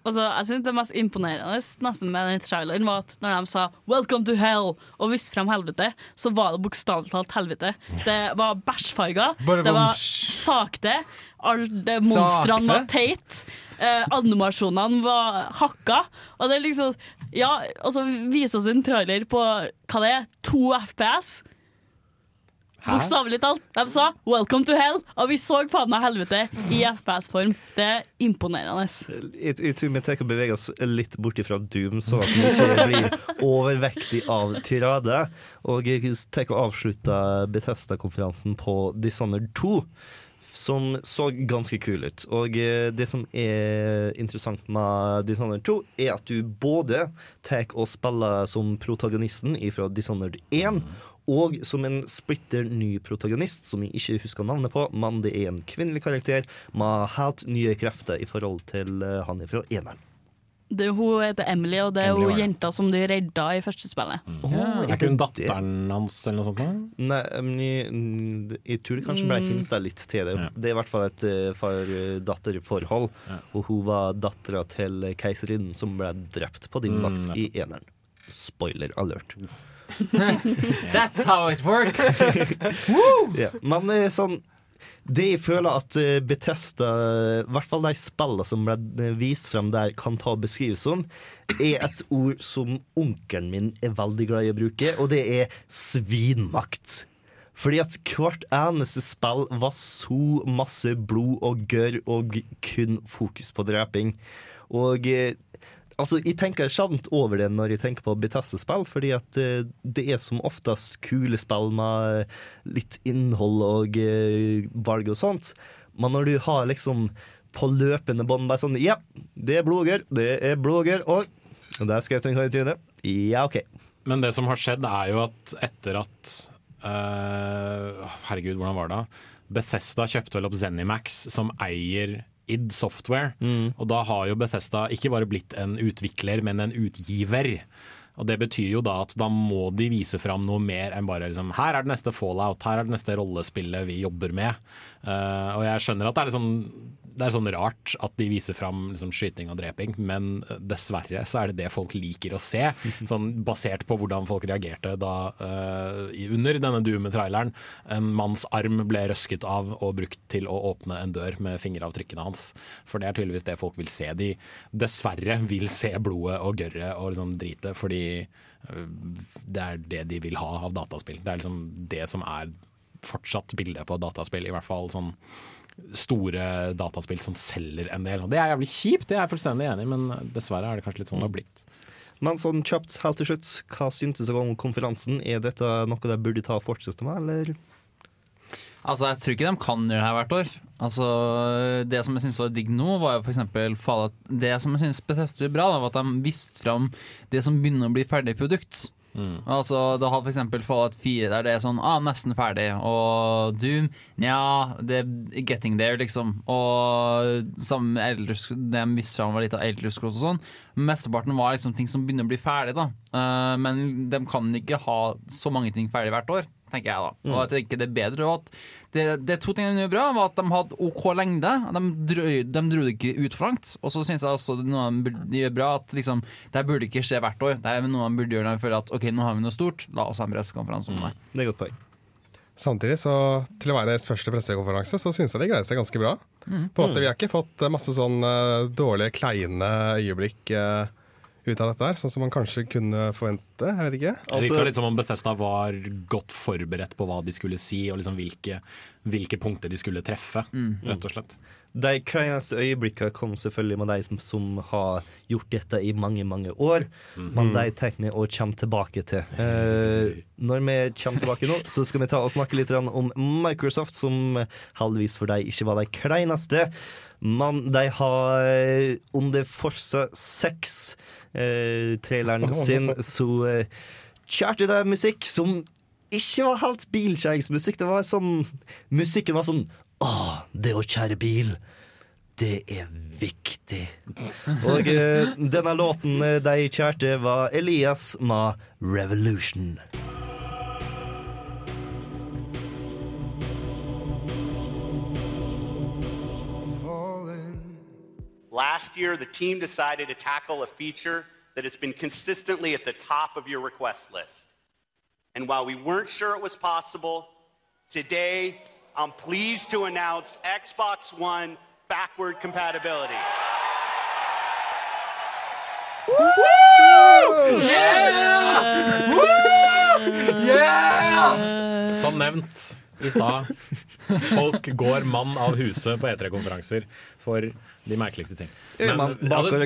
Altså, jeg synes Det mest imponerende nesten med den traileren var at når de sa 'Welcome to hell' og viste frem helvete, så var det bokstavelig talt helvete. Det var bæsjfarger, det var sakte, alle monstrene var teite, teit, eh, animasjonene var hakka. Og det er liksom Ja, og så viser oss en trailer på hva det er, to FPS. Bokstavelig talt. De sa 'welcome to hell', og vi så faen meg helvete i FPS-form. Det er imponerende. Jeg, tror vi tar og beveger oss litt bort ifra Doom, så at vi ikke blir overvektig av tirade. Og jeg tar og avslutter Bethesda-konferansen på Dishonored 2. Som så ganske kul ut. Og eh, det som er interessant med Dishonored 2, er at du både tar og spiller som protagonisten fra Dishonored 1, og som en splitter ny protagonist, som jeg ikke husker navnet på, men det er en kvinnelig karakter med helt nye krefter i forhold til eh, han fra eneren. Det, hun heter Emily, og det er Emily hun ja. jenta som du redda i første spillet. Åh, Er ikke hun datteren hans eller noe sånt? Nei, men jeg, mm, jeg tror det kanskje ble hinta litt til det. Ja. Det er i hvert fall et eh, far-datter-forhold. Ja. Og hun var dattera til keiserinnen som ble drept på din Mm, i eneren. Spoiler alert. That's how it works! Ja. Men eh, sånn det jeg føler at Betesta, Bethesda, i hvert fall de spillene som ble eh, vist frem der, kan ta og beskrives som, er et ord som onkelen min er veldig glad i å bruke, og det er svinmakt. Fordi at hvert eneste spill var så masse blod og gørr og kun fokus på dreping. Og eh, Altså, Jeg tenker sjelden over det når jeg tenker på Bethesda-spill, fordi at eh, det er som oftest kule spill med litt innhold og eh, valg og sånt. Men når du har liksom på løpende bånd bare sånn Ja, det er blogger, det er blogger, og der skrev en kar i trynet. Ja, OK. Men det som har skjedd, er jo at etter at uh, Herregud, hvordan var det? da? Bethesda kjøpte vel opp Zenimax, som eier id Software. Og da har jo Bethesda ikke bare blitt en utvikler, men en utgiver. Og Det betyr jo da at da må de vise fram noe mer enn bare liksom, her er det neste Fallout, her er det neste rollespillet vi jobber med. Uh, og jeg skjønner at det er litt sånn det er sånn rart at de viser fram liksom, skyting og dreping, men dessverre så er det det folk liker å se. Sånn Basert på hvordan folk reagerte da uh, under denne Doom-traileren en manns arm ble røsket av og brukt til å åpne en dør med fingeravtrykkene hans. For det er tydeligvis det folk vil se. De dessverre vil se blodet og gørret og liksom dritet, fordi eh, det er det de vil ha av dataspill. Det er liksom det som er fortsatt bildet på dataspill, i hvert fall sånn store dataspill som selger en del. Og det er jævlig kjipt, det er jeg fullstendig enig i, men dessverre er det kanskje litt sånn det har blitt. Men sånn kjapt helt til slutt, hva syntes dere om konferansen? Er dette noe de burde ta og fortsette med, eller? Altså, Jeg tror ikke de kan gjøre det her hvert år. Altså, Det som jeg synes var digg nå, var jo for eksempel Fallout Det som jeg synes Bethesda bra, da, var at de viste fram det som begynner å bli ferdig produkt. Altså, Da har eksempel Fallout 4 der det er sånn ah, nesten ferdig, og Doom Nja, det er getting there, liksom. Og sammen med Elders, det jeg visste var litt av Elders og sånn. Mesteparten var liksom ting som begynner å bli ferdig, da. Uh, men de kan ikke ha så mange ting ferdig hvert år, tenker jeg da. Og jeg tenker det er bedre at det, det er to ting de gjorde bra, var at de hadde OK lengde. De dro, de dro det ikke ut for langt. Og så syns jeg også det er noe de burde gjøre bra, at liksom, det her burde ikke skje hvert år. Det er noe de burde gjøre når de føler at OK, nå har vi noe stort, la oss ha en pressekonferanse om det. Det er godt poeng. Samtidig, så til å være deres første pressekonferanse, så syns jeg de greier seg ganske bra. På en måte, Vi har ikke fått masse sånn eh, dårlige, kleine øyeblikk eh, ut av dette her, sånn som man kanskje kunne forvente. Jeg vet ikke. Det virka litt som om Bethesda var godt forberedt på hva de skulle si, og liksom hvilke, hvilke punkter de skulle treffe, rett og slett. De kleineste øyeblikkene kom selvfølgelig med de som, som har gjort dette i mange, mange år. Men de tenker vi å komme tilbake til. Eh, når vi kommer tilbake nå, så skal vi ta og snakke litt om Microsoft, som heldigvis for deg ikke var de kleineste. Men de har eh, under Forsa 6-traileren sin, så eh, kjørte de musikk som ikke var helt bilkjerringsmusikk. Det var sånn Musikken var sånn Åh, det å kjøre bil, det er viktig. Og eh, denne låten eh, de kjørte, var Elias med 'Revolution'. Last year, the team decided to tackle a feature that has been consistently at the top of your request list. And while we weren't sure it was possible, today I'm pleased to announce Xbox One backward compatibility. Woo! Yeah! Som nevnt nevnt i stad. Folk går mann av huset på E3-konferanser for de merkeligste ting. Men altså-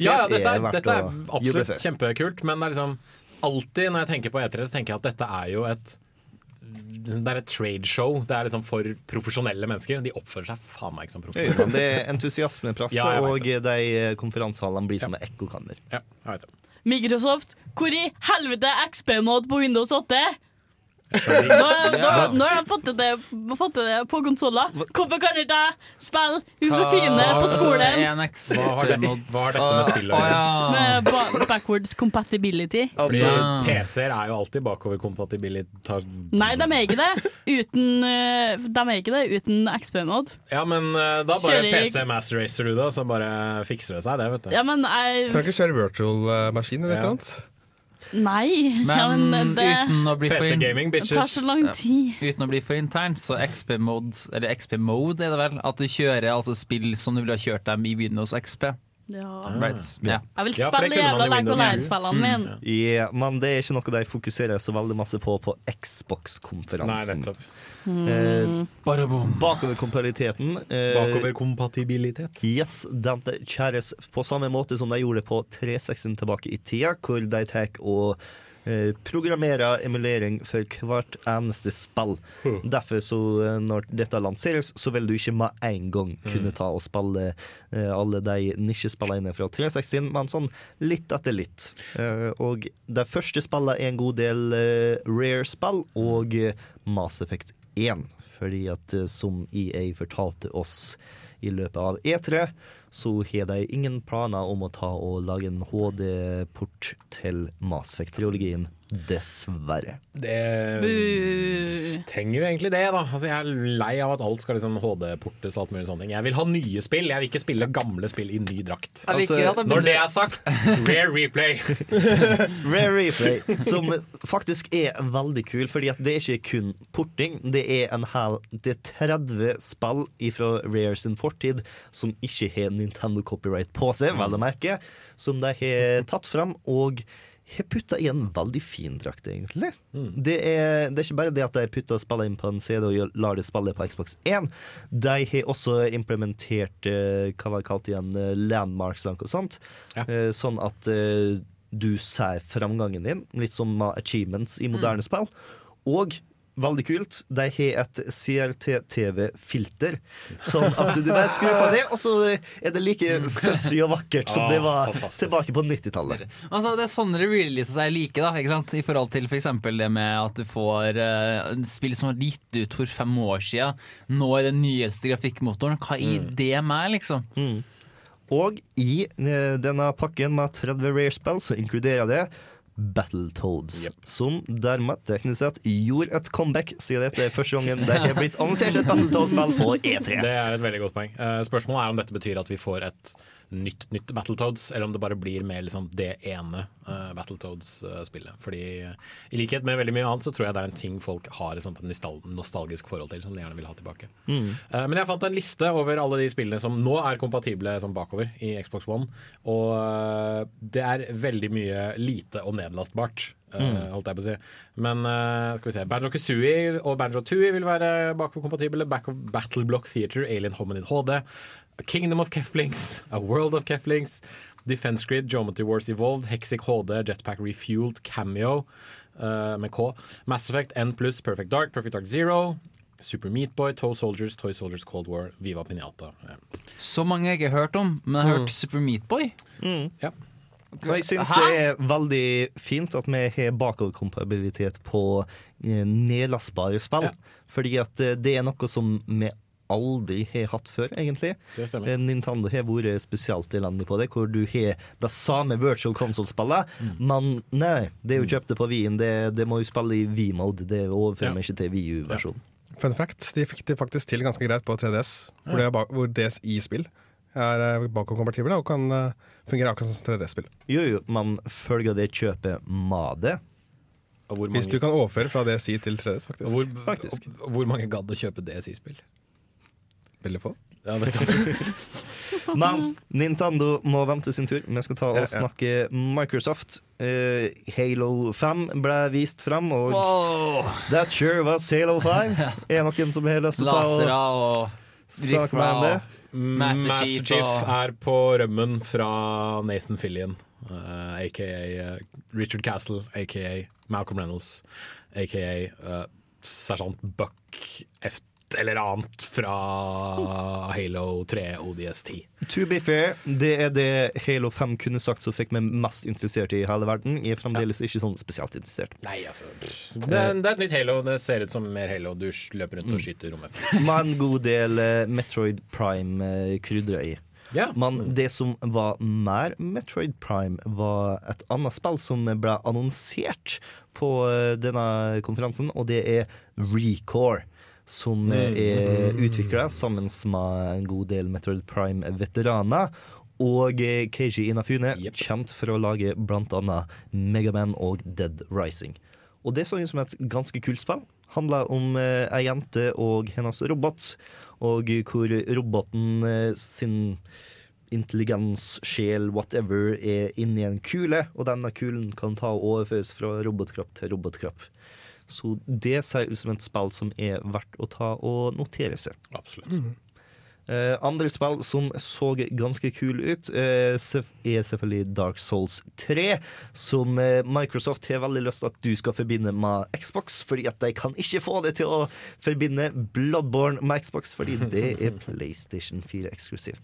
ja, ja, dette er er, verdt dette er absolutt kjempekult, men det er liksom alltid når jeg tenker på E3, så tenker jeg at dette er jo et det er et tradeshow. Det er liksom for profesjonelle mennesker. De oppfører seg faen meg ikke som profesjonelle. Det er entusiasmeplass, Ja, og de konferansehallene blir som et ekkokammer. Ja, jeg vet det. Microsoft, hvor i helvete er XP-mat på Windows 8? Når har de fått til det, fått det på konsoller? Hvorfor kan ikke jeg spille Josefine på skolen Hva har, det, hva har dette med spill å gjøre? med ba backwards compatibility? Fordi Altså- PC-er er jo alltid bakoverkompatibilitet. Nei, de er ikke det uten, eh, de er ikke det uten XP-mode. Ja, men eh, da bare Kjører- PC Master Racer du, da, så bare fikser det seg, det, vet du. Ja, men jeg Kan ikke kjøre virtual eh, maskin eller Ja. noe annet? Nei. ja, Men men det uten å bli for PC in- gaming, det tar så lang tid. Uten å bli for intern, så XP-mode, eller XP-mode er det vel, at du kjører altså spill som du ville ha kjørt dem i Windows XP. Ja. Right. Ja. Jeg vil Ja, spille ja, jævla Windows Online-spillene mine. Ja, men det er ikke noe de fokuserer så veldig masse på på Nei, Xbox-konferansen. Nettopp. Eh. Bakoverkompatibiliteten eh, Bakoverkompatibilitet. Yes, den kjæres på samme måte som de gjorde på 360 tilbake i tida, hvor de tar og eh, programmerer emulering for hvert eneste spill. Derfor så eh, når dette lanseres, så vil du ikke med en gang kunne ta og spille eh, alle de nisjespillene fra 360, men sånn litt etter litt. Eh, og de første spillene er en god del eh, rare-spill og Mass Effect 1, fordi at eh, som EA fortalte oss i løpet av E3, så har de ingen planer om å ta og lage en HD-port til Mass Effect-trilogien. Dessverre. Det trenger jo egentlig det, da. Altså, jeg er lei av at alt skal liksom HD-portes og alt mulig sånne ting. Jeg vil ha nye spill, jeg vil ikke spille gamle spill i ny drakt. Altså, Når det er sagt, rare replay. Rare Replay, som faktisk er veldig kul, fordi at det er ikke kun porting. Det er en hel Det er 30 spill fra Rare sin fortid som ikke har Nintendo copyright på seg, vel å merke, som de har tatt fram og har putta i en veldig fin drakt, egentlig. Det, er, det er ikke bare det at de putter spillet inn på en CD og lar det spille på Xbox 1. De har også implementert eh, hva var det kalt igjen, eh, landmarks og sånt. Ja. Eh, sånn at du ser framgangen din, litt som achievements i moderne spill. Og veldig kult, de har et CRT-TV-filter. Sånn at du bare skrur på det, og så er det like fussy og vakkert som Ah, det var fantastisk. tilbake på 90-tallet. Altså, det er sånne releases jeg liker, da, ikke sant? i forhold til f.eks. det med at du får uh, spill som var gitt ut for fem år siden, nå er den nyeste grafikkmotoren. Hva i det med, liksom? Og i eh, denne pakken med 30 rare-spill så inkluderer det Battletoads, som dermed teknisk sett gjorde et comeback, siden dette er første gangen det har blitt annonsert et Battletoads-spill på E E3. Det er et veldig godt poeng. Eh, spørsmålet er om dette betyr at vi får et nytt, nytt Battletoads, eller om det bare blir med liksom det ene uh, Battletoads-spillet. Fordi eh, i likhet med veldig mye annet, så tror jeg det er en ting folk har et nostalgisk forhold til, som de gjerne vil ha tilbake. Eh, men jeg fant en liste over alle de spillene som nå er kompatible som bakover i Xbox One, og uh, det er veldig mye lite og nedlastbart. Mm. holdt jeg på å si. Men uh, skal vi se Banjo Kazooie og Banjo Tooie vil være bakoverkompatible. Back of Battle Block Theater, Alien Hominid HD, A Kingdom of Keflings, A World of Keflings, Defense Grid, Geometry Wars Evolved, Hexic HD, Jetpack Refueled, Cameo uh, med K, Mass Effect, N+, Perfect Dark, Perfect Dark Zero, Super Meat Boy, Toe Soldiers, Toy Soldiers Cold War, Viva Pinata. Ja. Så mange jeg ikke har hørt om, men jeg har hørt Super Meat Boy. Ja. Og jeg syns det er veldig fint at vi har bakoverkompabilitet på eh, nedlastbare spill. Ja. Fordi at eh, det er noe som vi aldri har hatt før, egentlig. Det stemmer. Eh, Nintendo har vært spesielt elendig på det, hvor du har det samme virtual console-spillet, Mm. men nei, det er jo kjøpt på Wien, det, det må jo spille i V-mode, det overfører Ja. ikke til VU-versjonen. Fun fact, de fikk det faktisk til ganske greit på 3DS, hvor, det er bak, hvor DSI-spill er eh, bakoverkompatible og kan eh, fungere akkurat som 3DS-spill. Jo, jo, men følger det kjøpet med det? Hvis du kan overføre fra DSI til 3DS, og faktisk. hvor, Faktisk. og hvor mange gadd å kjøpe DSI-spill? Veldig få. Ja. Men Nintendo må vente sin tur. Vi skal ta og snakke Microsoft. Uh, Halo 5 ble vist fram, og that sure was Halo 5. Er det noen som har lyst til å ta og og snakke med om det? Master Master Chief Chief er på rømmen fra Nathan Fillion, uh, aka eh, Richard Castle, aka Malcolm Reynolds, aka uh, sersjant Buck et eller annet fra Halo 3 ODS10. To be fair, det er det Halo 5 kunne sagt som fikk meg mest interessert i hele verden. Jeg er fremdeles ikke sånn spesielt interessert. Nei, altså det, det er et nytt Halo. Det ser ut som mer Halo. Du løper rundt og skyter rommester. Med en god del eh, Metroid Prime-krydder i. Ja. Men det som var mer Metroid Prime, var et annet spill som ble annonsert på eh, denne konferansen, og det er Recore. Som eh, er utvikla sammen med en god del Metroid Prime-veteraner. Og eh, Keiji Inafune, Yep. kjent for å lage annet Megaman og Dead Rising. Og det så ut som et ganske kult spill. Handla om eh, ei jente og hennes robot, og hvor roboten eh, sin intelligens, sjel, whatever, er inni en kule, og denne kulen kan ta og overføres fra robotkropp til robotkropp. Så det ser ut som et spill som er verdt å ta og notere seg. Absolutt. Eh, andre spill som så ganske kule ut, uh, er selvfølgelig Dark Souls 3, som uh, Microsoft har veldig lyst til at du skal forbinde med Xbox, fordi at de kan ikke få det til å forbinde Bloodborne med Xbox, fordi det er PlayStation 4 eksklusiv.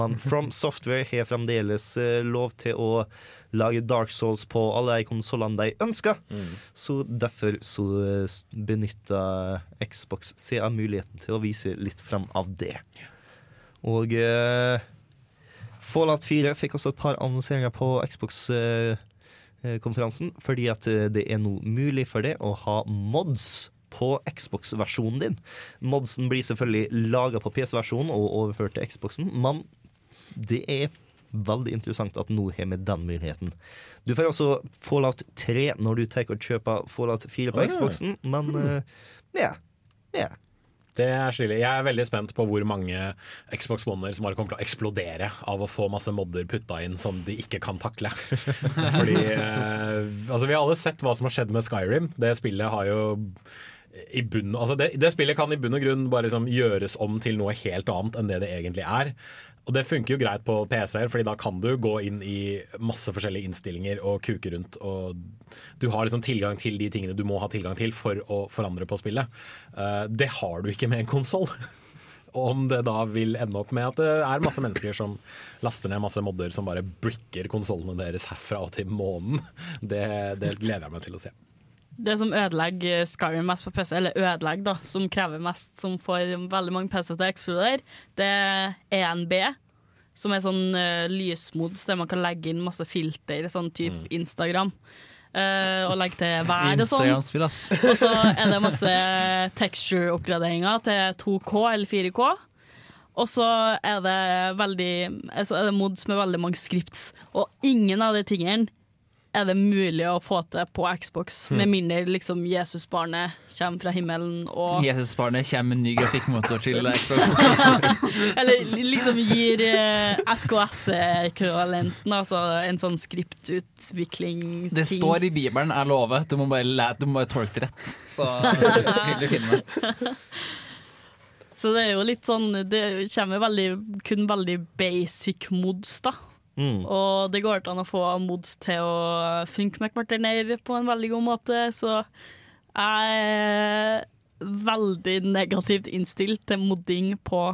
Men From Software har fremdeles eh, lov til å lage Dark Souls på alle de konsollene de ønsker, så derfor så eh, benytter Xbox av muligheten til å vise litt frem av det. Og eh, Fallout 4 fikk også et par annonseringer på Xbox-konferansen, fordi at eh, det er nå mulig for det å ha mods på Xbox-versjonen din. Modsen blir selvfølgelig laga på PC-versjonen og overført til Xboxen, men det er veldig interessant at nå har vi den muligheten. Du får også Fallout 3 når du tar og kjøper Fallout 4 på Å, ja. Xboxen, men uh, ja. ja. Det er stilig. Jeg er veldig spent på hvor mange Xbox One-er som bare kommer til å eksplodere av å få masse modder putta inn som de ikke kan takle. Fordi eh, altså Vi har alle sett hva som har skjedd med Skyrim. Det spillet har jo i bunn, altså det, det spillet kan i bunn og grunn bare liksom gjøres om til noe helt annet enn det det egentlig er. Og det funker jo greit på PC-er, Fordi da kan du gå inn i masse forskjellige innstillinger og kuke rundt. Og du har liksom tilgang til de tingene du må ha tilgang til for å forandre på spillet. Eh, det har du ikke med en konsoll. Om det da vil ende opp med at det er masse mennesker som laster ned masse modder som bare bricker konsollene deres herfra og til månen, det, det gleder jeg meg til å se. Det som ødelegger Skyrim mest på PC, eller ødelegger, da, som krever mest, som får veldig mange PC til å eksplodere, det er ENB. Som er sånn uh, lysmods der man kan legge inn masse filter, sånn type Instagram. Uh, og legge til vær og sånn. Og så er det masse texture-oppgraderinger til 2K eller 4K. Og så er det veldig altså er det mods med veldig mange scripts, og ingen av de tingene er det mulig å få til på Xbox, med mindre liksom Jesusbarnet kommer fra himmelen og Jesus-barnet kommer med en ny grafikkmotor til Xbox. Eller liksom gir eh, SKS-ekvivalenten, altså en sånn skriptutvikling Det står i Bibelen, jeg lover. Du må bare, læ- du må bare tolke det rett. Så vil du finne det. Så det er jo litt sånn Det kommer veldig, kun veldig basic mods, da. Mm. Og det går an å få mods til å funke med kvarterner på en veldig god måte, så jeg er veldig negativt innstilt til modding på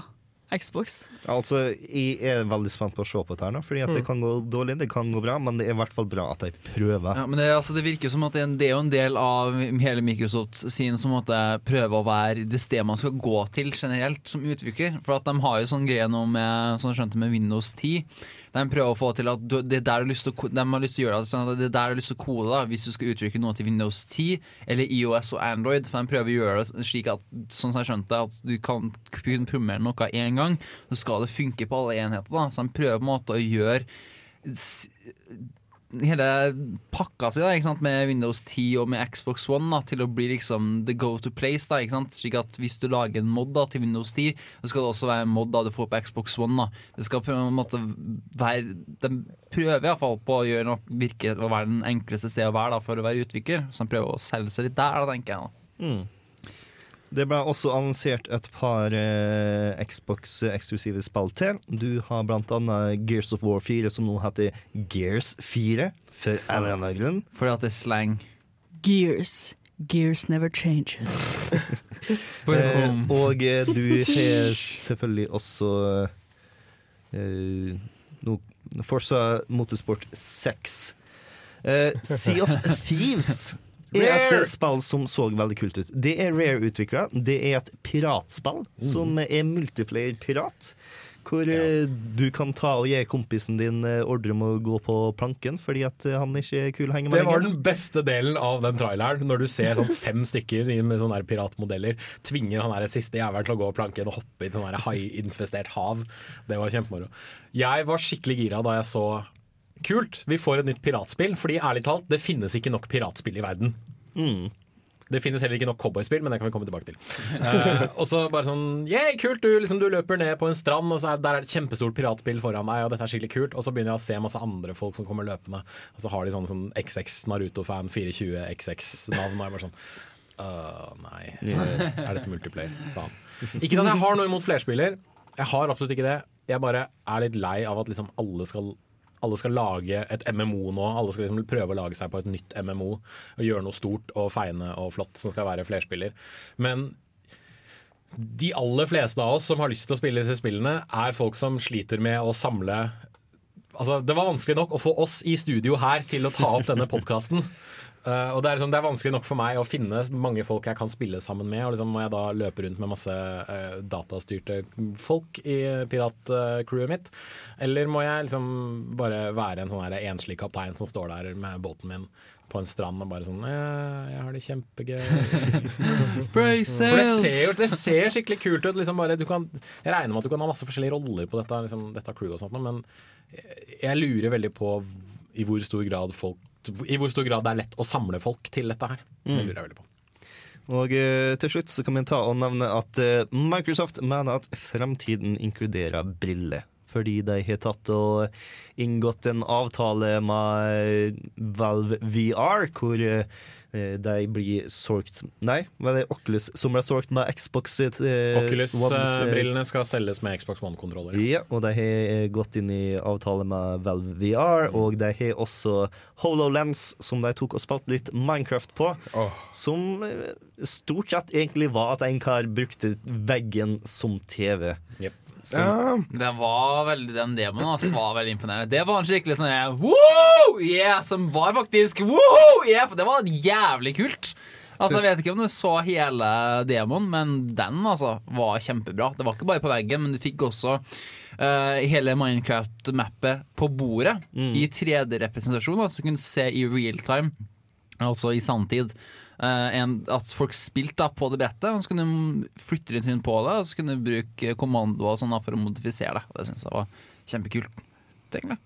Xbox. Altså, Jeg er veldig spent på å se på dette, her nå, fordi at det kan gå dårlig, det kan gå bra, men det er i hvert fall bra at de prøver. Ja, men det, altså, det virker som at det er, en, det er jo en del av hele Microsoft sin som måtte prøve å være det stedet man skal gå til generelt som utvikler. For at de har jo sånn greie nå med, sånn jeg skjønte, med Windows 10. De prøver å få til at det er der har lyst til å, de har lyst til å gjøre sånn at det er der du har lyst til å kode da, hvis du skal uttrykke noe til Windows 10 eller IOS og Android. For de prøver å gjøre det slik at sånn som jeg skjønte, at du kan kunne programmere noe én gang, så skal det funke på alle enheter. da Så de prøver på en måte å gjøre hele pakka si da, ikke sant? med Windows 10 og med Xbox One da, til å bli liksom the go to place. da, ikke sant? Slik at Hvis du lager en mod da, til Windows 10, så skal det også være en mod da du får på Xbox One. da. Det skal på en måte være De prøver i hvert fall på å gjøre noe virke å være den enkleste stedet å være da, for å være utvikler. Så de prøver å selge seg litt der, da, tenker jeg. da. Mm. Det ble også annonsert et par eh, Xbox-eksklusive spill til. Du har blant annet Gears of War 4, som nå heter Gears 4, for en eller annen grunn. Fordi at det er slang. Gears. Gears never changes. Eh, og eh, du har selvfølgelig også eh, no, Forza Motorsport 6. Eh, sea of Thieves er et spill som så veldig kult ut. Det er Rare-utvikla. Det er et piratspill som er multiplayer-pirat. Hvor ja. du kan ta og gi kompisen din eh, ordre om å gå på planken fordi at eh, han ikke er kul å henge med Det var den beste delen av den traileren. Når du ser sånn fem stykker med sånne piratmodeller tvinger han der siste jævelen til å gå planken og hoppe i et haiinfestert hav. Det var kjempemoro. Jeg var skikkelig gira da jeg så Kult, vi får et nytt piratspill. Fordi ærlig talt, det finnes ikke nok piratspill i verden. Mm. Det finnes heller ikke nok cowboyspill, men det kan vi komme tilbake til. Uh, og så bare sånn Yeah, kult! Du, liksom, du løper ned på en strand, og så er, der er det et kjempestort piratspill foran deg, og dette er skikkelig kult. Og så begynner jeg å se masse andre folk som kommer løpende, og så har de sånn, sånn XX Naruto-fan 420 XX-navn, og jeg bare sånn uh, nei. Er dette multiplayer? Faen. Ikke at jeg har noe imot flerspiller. Jeg har absolutt ikke det. Jeg bare er litt lei av at liksom alle skal alle skal lage et MMO nå. Alle skal liksom prøve å lage seg på et nytt MMO og gjøre noe stort og feiende og flott som skal være flerspiller. Men de aller fleste av oss som har lyst til å spille disse spillene, er folk som sliter med å samle Altså, det var vanskelig nok å få oss i studio her til å ta opp denne podkasten. Og det er, liksom, det er vanskelig nok for meg å finne mange folk jeg kan spille sammen med. Og liksom må jeg da løpe rundt med masse uh, datastyrte folk i piratcrewet mitt? Eller må jeg liksom bare være en sånn enslig kaptein som står der med båten min på en strand og bare sånn «Ja, Jeg har det kjempegøy. For det ser, jo, det ser skikkelig kult ut. Liksom bare, du kan, jeg regner med at du kan ha masse forskjellige roller på dette, liksom, dette crewet og sånt, men jeg lurer veldig på i hvor stor grad folk i hvor stor grad det er lett å samle folk til dette her. Det Mm. lurer jeg veldig på. Og eh, til slutt så kan vi ta og nevne at eh, Microsoft mener at fremtiden inkluderer briller. Fordi de har tatt og inngått en avtale med Valve VR, hvor eh, de blir solgt Nei, var det Oculus som ble solgt med Xbox? Eh, eh, Oculus-brillene skal selges med Xbox One-kontroller. ja, og de har eh, gått inn i avtale med Valve VR, og de har også HoloLens, som de tok og spilte litt Minecraft på. Som eh, stort sett egentlig var at en kar brukte veggen som TV. Yep. Som, Det var veldig Den demoen altså, var veldig imponerende. Det var en skikkelig sånn Woo! wow, yeah, som var faktisk wow, yeah, for det var jævlig kult. Altså, Jeg vet ikke om du så hele demoen, men den altså var kjempebra. Det var ikke bare på veggen, men du fikk også uh, hele Minecraft-mappet på bordet i 3D-representasjon, så du kunne se i real time, altså i sanntid. Eh, en, at folk spilte da på det brettet, og så kunne de flytte litt rundt på det, og så kunne du bruke kommandoer og sånn da for å modifisere det. Og det syns jeg var kjempekult. Egentlig.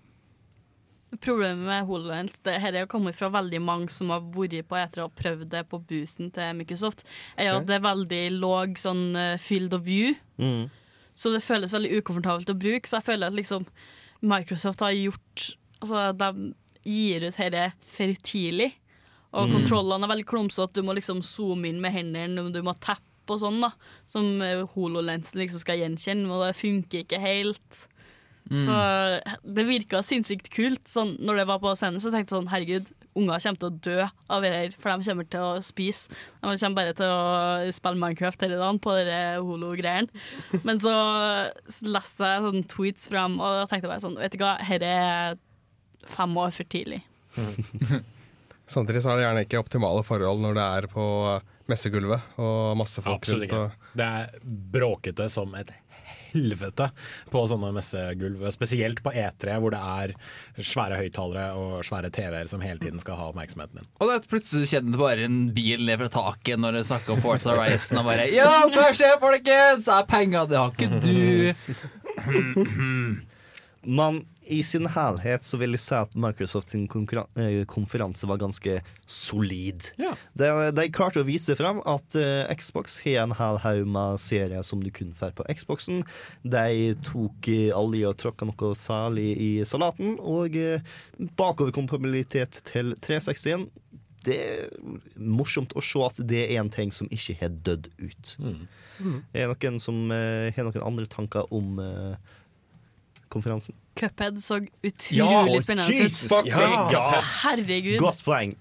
Problemet med HoloLens det her er kommet fra veldig mange som har vært på etter og prøvd det på boothen til Microsoft, er at det er veldig låg sånn eh, field of view. mm. Så det føles veldig ukomfortabelt å bruke. Så jeg føler at liksom Microsoft har gjort Altså, de gir ut dette for tidlig. Og kontrollene er veldig klumsete. Du må liksom zoome inn med hendene, du må tappe og sånn, da. Som eh, hololensen liksom skal gjenkjenne, og det funker ikke helt. Så det virka sinnssykt kult. Sånn, når det var på scenen, så tenkte jeg sånn herregud, unger kommer til å dø av det her, for de kommer til å spise. De kommer bare til å spille Minecraft hele dagen på de holo-greiene. Men så leste jeg sånne tweets fra dem, og da tenkte jeg bare sånn, vet du hva, her er fem år for tidlig. Samtidig så er det gjerne ikke optimale forhold når det er på messegulvet og masse folk Absolutt rundt. ikke. Det er bråkete som et helvete på sånne messegulv. Spesielt på E3, hvor det er svære høyttalere og svære TV-er som hele tiden skal ha oppmerksomheten din. Og da plutselig kjenner du bare en bil ned fra taket når du snakker om Forza Horizon og bare Ja, hva skjer, folkens? Er penger, det har ikke du. Man i sin helhet så vil jeg si at Microsoft sin eh, konferanse var ganske solid. Ja. De, de klarte å vise frem at uh, Xbox har en hel haug med serier som du kun får på Xboxen. De tok uh, aldri og tråkka noe særlig i salaten. Og uh, bakoverkompabilitet til 360 det er morsomt å se at det er en ting som ikke har dødd ut. Er det noen som har noen andre tanker om konferansen? Cuphead så utrolig spennende ut. Jesus, ja. Herregud. Godt poeng.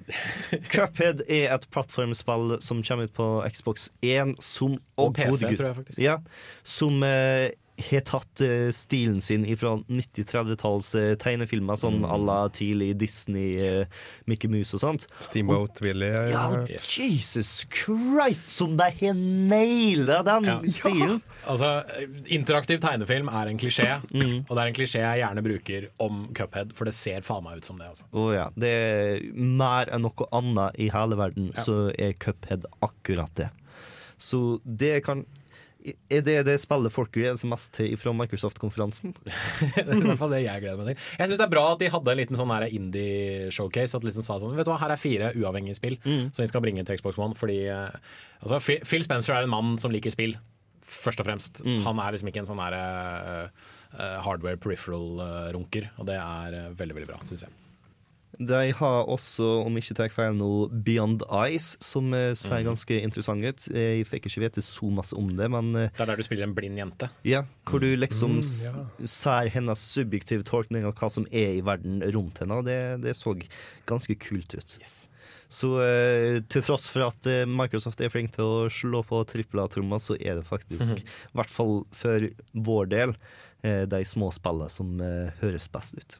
Cuphead er et plattformspill som kommer ut på Xbox 1 som Og PC, tror jeg faktisk. Ja, som eh, har tatt eh, stilen sin fra 90-30-talls eh, tegnefilmer, sånn à la tidlig Disney, eh, Mickey Mouse og sånt. Steamboat Willy. Ja, Yes. Jesus Christ, som de har naila den Ja. stilen! Altså, Interaktiv tegnefilm er en klisjé, Mm. og det er en klisjé jeg gjerne bruker om Cuphead, for det ser faen meg ut som det. altså. Oh, ja. Det er mer enn noe annet i hele verden, Ja. så er Cuphead akkurat det. Så det kan Er det det spillet folk gleder seg mest til fra Microsoft-konferansen? Det er i hvert fall det jeg gleder meg til. Jeg syns det er bra at de hadde en liten sånn indie-showcase. At de liksom sa sånn Vet du hva, her er fire uavhengige spill som vi skal bringe til Xbox One. Fordi eh, altså, Phil- Spencer er en mann som liker spill. Først og fremst. Han er liksom ikke en sånn eh, hardware peripheral-runker. Og det er veldig, veldig bra, syns jeg. De har også, om ikke tar feil nå, Beyond Ice, som eh, ser ganske interessant ut. Eh, Jeg fikk ikke vite så masse om det, men eh, Det er der du spiller en blind jente. ja, hvor du liksom s- ser hennes subjektive tolkning av hva som er i verden rundt henne, det, det så ganske kult ut. Så eh, til tross for at eh, Microsoft er flink til å slå på trippel-A-tromma, så er det faktisk, i hvert fall for vår del, eh, de små spillene som høres best ut.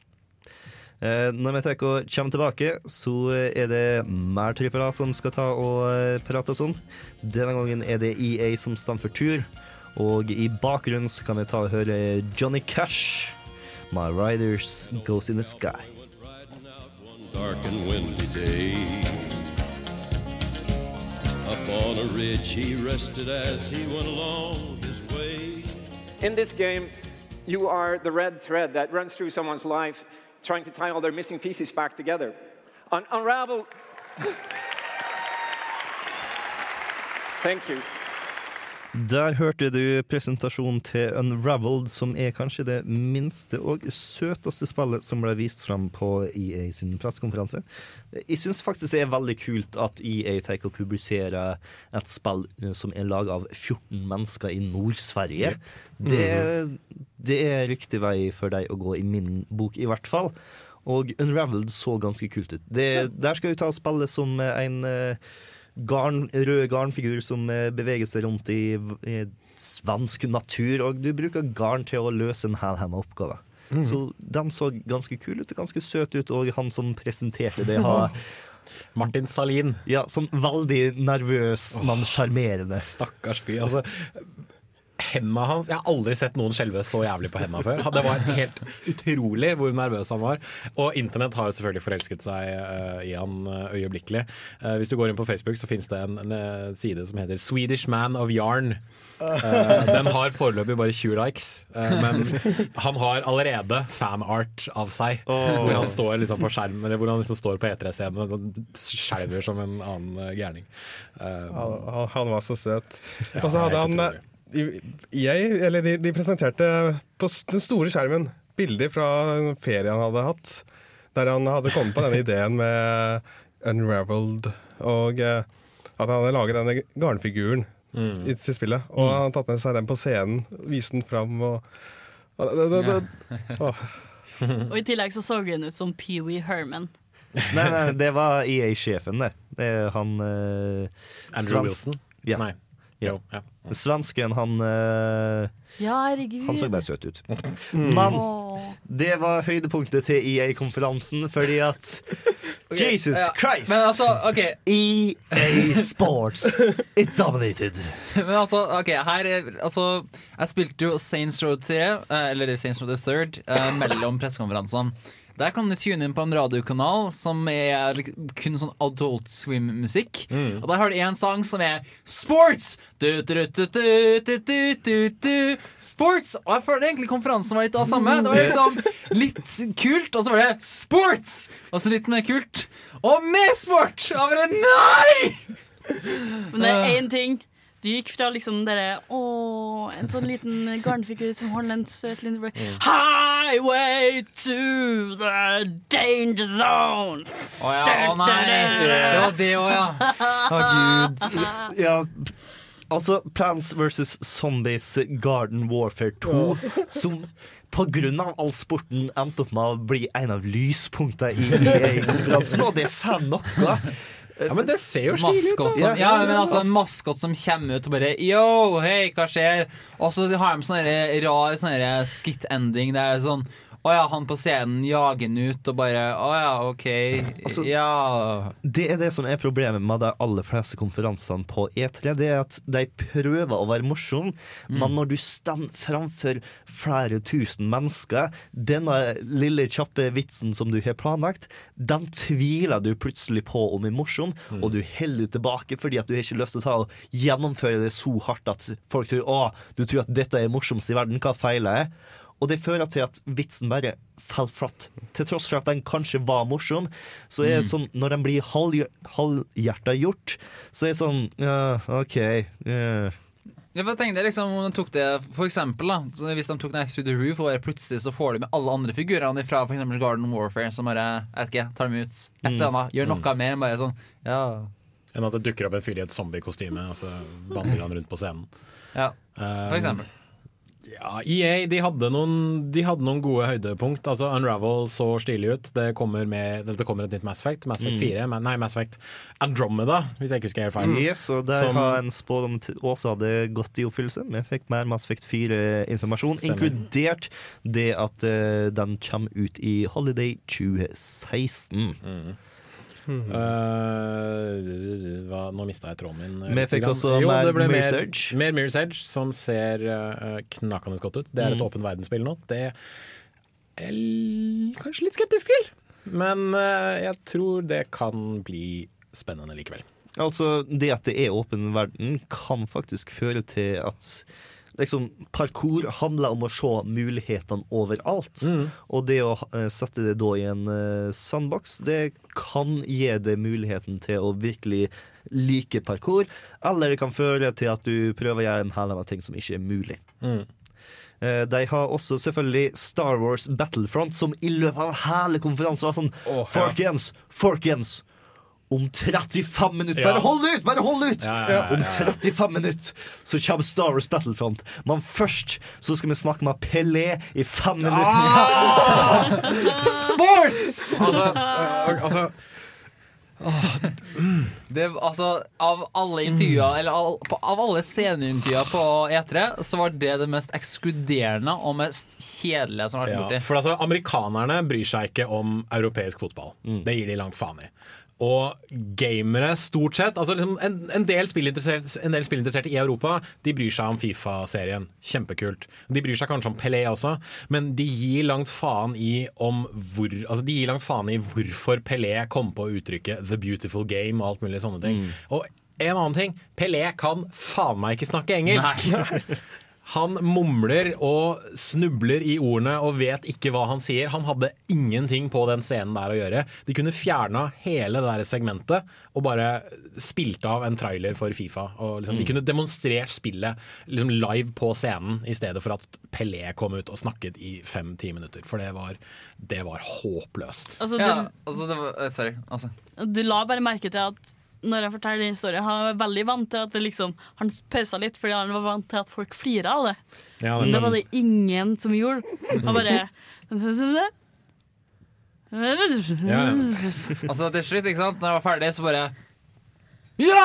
Eh, når vi kommer tilbake, så er det mer trippere som skal ta og prate prate sånn. Denne gangen er det EA som står for tur, og i bakgrunnen så kan vi ta og høre Johnny Cash. My Riders Goes In The Sky. dark and windy day. Up on a ridge he rested as he went along his way. In this game, you are the red thread that runs through someone's life, trying to tie all their missing pieces back together. Un- unravel. Thank you. Der hørte du presentasjonen til Unraveled, som er kanskje det minste og søteste spillet som ble vist fram på EA sin pressekonferanse. Jeg syns faktisk det er veldig kult at EA tar og publiserer et spill eh, som er laga av 14 mennesker i Nord-Sverige. Det, det er riktig vei for deg å gå, i min bok i hvert fall. Og Unraveled så ganske kult ut. Det, der skal du ta og spille som en eh, garn, rød garnfigur som eh, beveger seg rundt i, i svensk natur, og du bruker garn til å løse en hel oppgave. Mm. Så den så ganske kul ut og ganske søt ut, og han som presenterte det, har Martin Salin. ja, sånn veldig nervøs, men sjarmerende. Stakkars fyr. Altså, hendene hans Jeg har aldri sett noen skjelve så jævlig på hendene før. Det var helt utrolig hvor nervøs han var. Og internett har jo selvfølgelig forelsket seg uh, i han eh, øyeblikkelig. Uh, hvis du går inn på Facebook, så finnes det en, en side som heter Swedish Man of Yarn. Uh, den har foreløpig bare 20 likes, men han har allerede fanart av seg. Hvor han står liksom på skjermen Eller hvor han liksom står på E3-scenen og skjelver som en annen gærning. Han, han- han var så søt. Ja, Og så hadde han utrolig. Jeg, eller de, de presenterte på den store skjermen bilder fra en ferie han hadde hatt. Der han hadde kommet på denne ideen med Unraveled, og eh, at han hadde laget denne garnfiguren Mm. i, til spillet. Og han hadde tatt med seg den på scenen, vist den fram og, og det, det, det, åh. Og i tillegg så så hun ut som Pee-wee Herman. Nei, nei, det var EA-sjefen, det. Det han eh, Andrew Svans Wilson? Ja. Nei. Ja. Ja. Svensken, han eh, Ja. Han så bare søt ut. Men det var høydepunktet til EA-konferansen, fordi at Jesus ja. Christ! Men altså, okay. EA Sports, it dominated. Men altså, ok, her er- altså, Jeg spilte jo Saints Road 3, eh, eller Saints Road the Third, eh, mellom pressekonferansene. Der kan du tune inn på en radiokanal som er kun sånn adult swim-musikk. Og der har du en sang som er sports! Du, du, du, du, du, du, du, du. Sports! Og jeg føler egentlig konferansen var litt av samme. Det var liksom litt kult, og så var det sports! Og så litt mer kult. Og med sport! Og bare nei! Men det er én ting. Du gikk fra liksom dere Å, en sånn liten garnfigur som holder en søt liten mm. Highway to the danger zone. Å ja, å nei. Det var det òg, ja. Å gud. Ja, altså Plants vs. Zombies Garden Warfare 2, som på grunn av all sporten endte opp med å bli en av lyspunktene i EA-konferansen, og det sier noe. Ja, Men det ser jo stilig ut. Da. som, ja, men altså En maskot som kommer ut og bare Yo, hei, hva skjer? Og så har de sånn rar sånn skit-ending der det er sånn Å ja, han på scenen jager den ut og bare Å ja, OK. Altså- ja. Det er det som er problemet med de aller fleste konferansene på E3. Det er at de prøver å være morsomme, men når du står framfor flere tusen mennesker, denne lille kjappe vitsen som du har planlagt, den tviler du plutselig på om er morsom, og du holder tilbake fordi at du har ikke lyst til å ta og gjennomføre det så hardt at folk tror å, du tror at dette er morsomst i verden, hva feiler jeg? Og det fører til at vitsen bare faller flatt. Til tross for at den kanskje var morsom, så er det sånn når den blir halv- halvhjerta gjort, så er det sånn Ja, OK. ja. Jeg bare tenkte liksom om de tok det For eksempel da så Hvis de tok Night to the Roof Og plutselig så får de med alle andre figurene Fra for eksempel Garden Warfare Som bare, jeg vet ikke, tar dem ut Et eller annet, gjør noe mer enn bare sånn Ja, Enn at det dukker opp en fyr i et zombiekostyme, og så vandrer han rundt på scenen. ja, for eksempel Ja, EA de hadde, noen, de hadde noen gode høydepunkt. Altså Unravel så stilig ut. Det kommer, med, det kommer et nytt Mass Effect. Mass Effect 4, men, nei, Mass Effect Andromeda, hvis jeg ikke husker helt feil. Yes, og der Som- har en spådd om Åse hadde gått i oppfyllelse. Vi fikk mer Mass Effect 4-informasjon, Stemmer. inkludert det at uh, den kommer ut i Holiday 2016. Eh, hva, nå mista jeg tråden min. Vi fikk også Jo, mer Mirror's mer, Edge. mer Mirror's Edge, som ser uh, knakende godt ut. Det er et Mm. åpen verdensspill nå. Det er jeg kanskje litt skeptisk til, men uh, jeg tror det kan bli spennende likevel. Altså, det at det er åpen verden, kan faktisk føre til at liksom, parkour handler om å se mulighetene overalt. Og det å eh, sette det da i en uh, sandbox, det kan gi deg muligheten til å virkelig like parkour, eller det kan føre til at du prøver å gjøre en hel av ting som ikke er mulig. Mm. Eh, De har også selvfølgelig Star Wars Battlefront, som i løpet av hele konferansen var sånn oh, Folkens, folkens! Om 35 minutter! Bare hold ut! Bare hold ut! Ja, ja, ja, ja, Om 35 minutter så kommer Star Wars Battlefront. Men først så skal vi snakke med Pelé i fem Ah! minutter. Sports! altså, Det, altså, av alle intervjuer Eller all, på, av alle sceneintervjuer på E3 Så var det det mest ekskluderende Og mest kjedelige som har vært Ja, borti for altså, amerikanerne bryr seg ikke om europeisk fotball. Det gir de langt faen i. Og gamere, stort sett altså liksom en, en, del en del spillinteresserte i Europa De bryr seg om Fifa-serien. Kjempekult. De bryr seg kanskje om Pelé også, men de gir langt faen i om hvor Altså de gir langt faen i hvorfor Pelé kom på uttrykket 'the beautiful game' og alt mulig sånne ting. Og en annen ting, Pelé kan faen meg ikke snakke engelsk! Han mumler og snubler i ordene og vet ikke hva han sier. Han hadde ingenting på den scenen der å gjøre. De kunne fjerna hele det der segmentet og bare spilt av en trailer for Fifa. Og liksom, De kunne demonstrert spillet liksom live på scenen i stedet for at Pelé kom ut og snakket i fem-ti minutter. For det var, det var håpløst. Altså, ja, altså, det var, eh, Sorry. Altså. du la bare merke til at når jeg forteller den historien, han er veldig vant til at det liksom, han pausa litt fordi han var vant til at folk flira av det. Ja, Men det var det ingen som gjorde. Han bare Ja, ja. altså til slutt, ikke sant Når jeg var ferdig, så bare ja!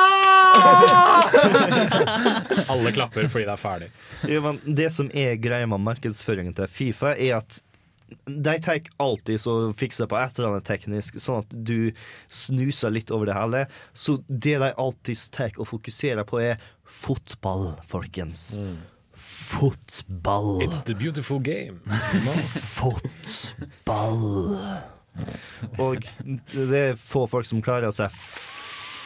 Alle klapper fordi det er ferdig. Jo, men det som er greia med markedsføringen til Fifa, er at de tar alltid så fikser på et eller annet teknisk, sånn at du snuser litt over det hele. Så det de alltid tar og fokuserer på, er fotball, folkens. Fotball. It's the beautiful game. Fotball. Og det er få folk som klarer å si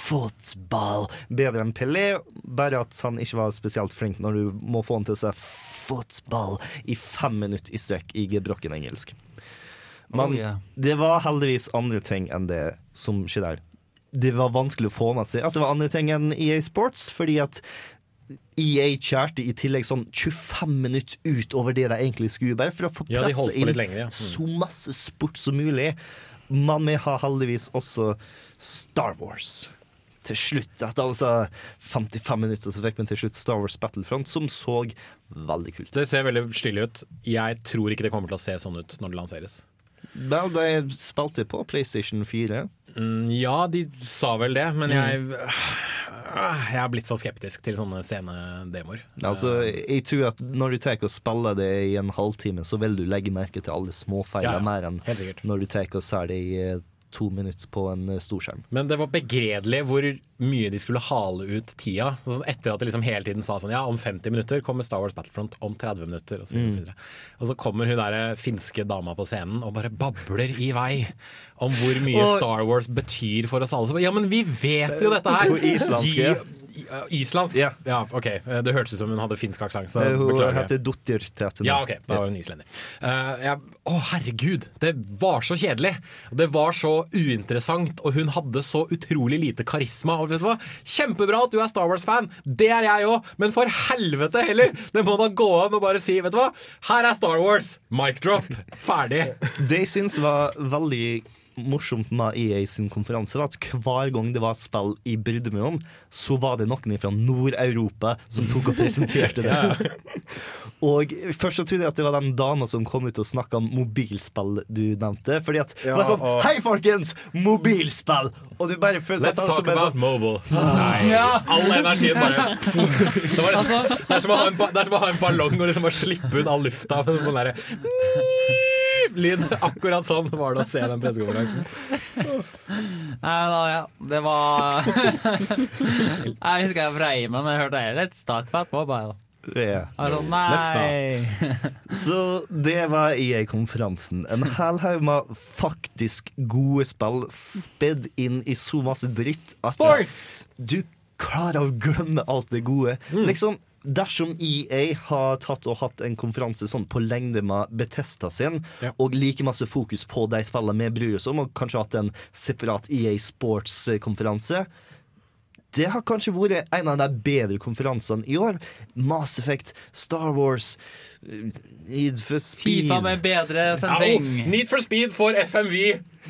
fotball bedre enn Pelé, bare at han ikke var spesielt flink når du må få han til å si fotball i fem minutter i strekk i gebrokken engelsk. Men Oh, yeah. det var heldigvis andre ting enn det som skjedde her. Det var vanskelig å få med seg at det var andre ting enn EA Sports, fordi at EA kjærte i tillegg sånn 25 minutter utover det de egentlig skulle, bare for å få Ja, presse inn lenger, ja. Mm. så masse sport som mulig. Men vi har heldigvis også Star Wars. Til slutt, etter altså 55 minutter, så fikk vi til slutt Star Wars Battlefront, som så veldig kult. Det ser veldig stilig ut. Jeg tror ikke det kommer til å se sånn ut når det lanseres. Vel, de spilte på PlayStation 4. Mm, ja, de sa vel det, men jeg Jeg har blitt så skeptisk til sånne scenedemoer. Altså, jeg tror at når du tar og spiller det i en halvtime, så vil du legge merke til alle småfeilene Ja, ja. mer enn når du tar og ser det i eh, to minutter på en eh, storskjerm. Men det var begredelig hvor mye de skulle hale ut tida. Sånn etter at de liksom hele tiden sa sånn Ja, om 50 minutter kommer Star Wars Battlefront. Om 30 minutter, videre, og så, og så kommer hun der eh, finske dama på scenen og bare babler i vei om hvor mye Og- Star Wars betyr for oss alle. Så, ja, men vi vet jo dette her! På islandsk, ja. Ja, OK. Det hørtes ut som hun hadde finsk aksent, Eh, Hun heter Dotter til. Ja, ok, da var hun islender. Uh, ja. å, herregud! Det var så kjedelig! Det var så uinteressant, og hun hadde så utrolig lite karisma. Og vet du hva? Kjempebra at du er Star Wars-fan! Det er jeg òg! Men for helvete heller! Det må da gå an å bare si, vet du hva? Her er Star Wars! Mic drop! Ferdig! Det jeg syns var veldig morsomt med EA sin konferanse, var at hver gang det var spill i Brudemøen, så var det noen fra Nord-Europa som tok og presenterte det. Og Først så trodde jeg at det var den dama som kom ut og snakka om mobilspill du nevnte. Fordi at det var sånn og- Hei, folkens! Mobilspill! Og du bare følte Let's talk about sånn mobile. Nei, all energien bare det, var liksom, det, er som å ha en, ba- det er som å ha en ballong og liksom bare slippe ut all lufta sånn derre Lyd. Akkurat sånn var det å se den pressekonferansen. Nei, da, ja. Det var Jeg husker jeg vrei meg når jeg hørte det. Let's talk about mobile. Yeah. Let's nei. Så det var EA-konferansen. En hel haug med faktisk gode spill spedd inn i så masse dritt at Sports! du klarer å glemme alt det gode. Liksom, Dersom EA har tatt og hatt en konferanse sånn på lengde med Betesta sin, Ja. og like masse fokus på de spillene vi bryr oss om, og kanskje hatt en separat EA Sports-konferanse det har kanskje vært en av de bedre konferansene i år. Mass Effect, Star Wars, eh, Need for Speed Fifa med bedre sending. Ja, oh, Need for Speed får FMV.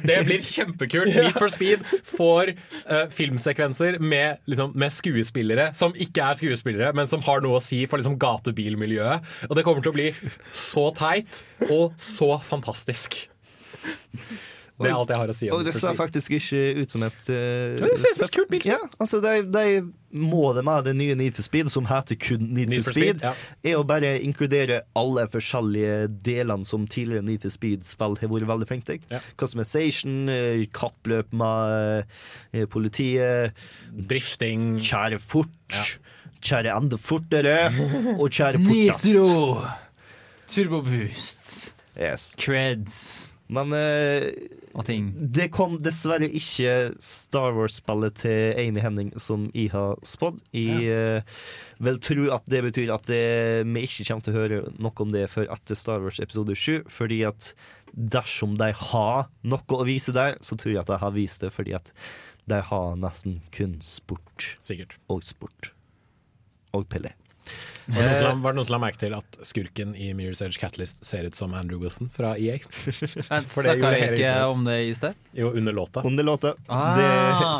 Det blir kjempekult. Need for Speed får uh, filmsekvenser med, liksom, med skuespillere som ikke er skuespillere, men som har noe å si for liksom, gatebilmiljøet. Og det kommer til å bli så teit og så fantastisk. Det er alt jeg har å si om Og det ser faktisk ikke ut som et uh, Ja, det ser ut som et kult bil. Ja, altså de, de Målet med det nye Need for Speed, som heter kun Need, Need for Speed, Speed, ja. er å bare inkludere alle forskjellige delene som tidligere Need for Speed-spill har vært veldig flinke til. Ja. Customization, eh, kappløp med eh, politiet, Drifting kjære fort, kjære enda fortere, og kjære fortest. Nitro. Turboboost. Yes. Creds Men eh. Det kom dessverre ikke Star Wars-spillet til Amy Henning som jeg har spådd. Jeg eh, vil tro at det betyr at det, vi ikke kommer til å høre noe om det før etter Star Wars episode 7. Fordi at dersom de har noe å vise der, så tror jeg at de har vist det fordi at de har nesten kun sport Sikkert. og sport. Og Pelé. Var det, noen som, la- var det noen som la merke til at skurken i Mirror's Edge Catalyst ser ut som Andrew Wilson fra EA? Snakka vi ikke om det i sted? Jo, under låta. Under låta. Ah. Det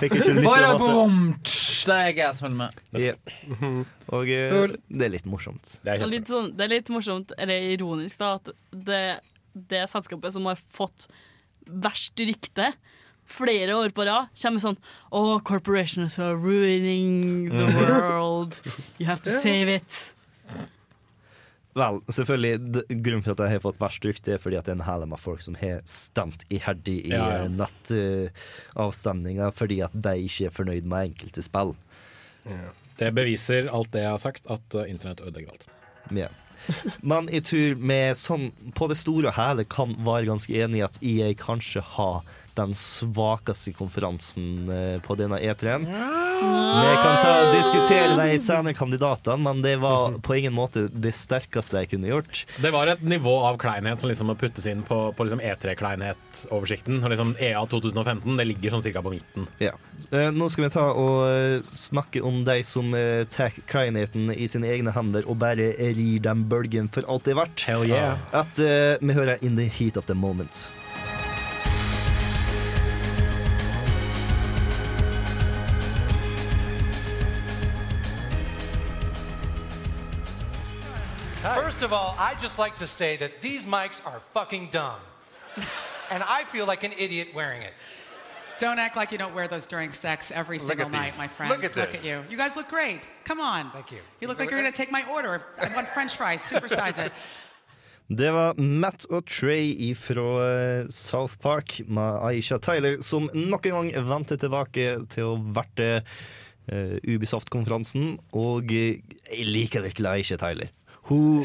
fikk ikke lyst til å masse. Det er jeg som følger med. Yeah. Og eh, det er litt morsomt. Det er litt sånn, det er litt morsomt, eller ironisk, da, at det, det selskapet som har fått verst rykte flere år på rad, kommer sånn Oh, corporations are ruining the world. You have to save it. Vel, selvfølgelig, grunnen for at jeg har fått verst rykte, er fordi at det er en hel med folk som har stemt iherdig i Ja, ja. nettavstemninga nettavstemninger fordi at de ikke er fornøyd med enkelte spill. Det beviser alt det jeg har sagt, at uh, internett ødelegger alt. Ja. Men jeg tror vi sånn på det store og hele kan være ganske enig i at EA kanskje har den svakeste konferansen eh, på denne E3-en. Vi kan ta og diskutere de senere kandidatene, men det var på ingen måte det sterkeste jeg kunne gjort. Det var et nivå av kleinhet som liksom må puttes inn på, på liksom E3-kleinhet-oversikten. Liksom EA 2015 det ligger sånn cirka på midten. Ja. Eh, nå skal vi ta og eh, snakke om de som tar kleinheten i sine egne hender og bare rir dem bølgen for alt det er verdt. Hell yeah. At uh, vi hører 'In the heat of the moment'. First of all, I'd just like to say that these mics are fucking dumb. and I feel like an idiot wearing it. Don't act like you don't wear those during sex every Look single night, these. my friend. Look at this. you. You guys look great. Come on. Thank you. You look like you're going to take my order. I want french fries. Supersize it. Det var Matt og Trey fra eh, South Park med Aisha Tyler, som nok en gang vendte tilbake til å verte uh, Ubisoft-konferansen. Og eh, jeg liker virkelig Aisha Tyler. Hun,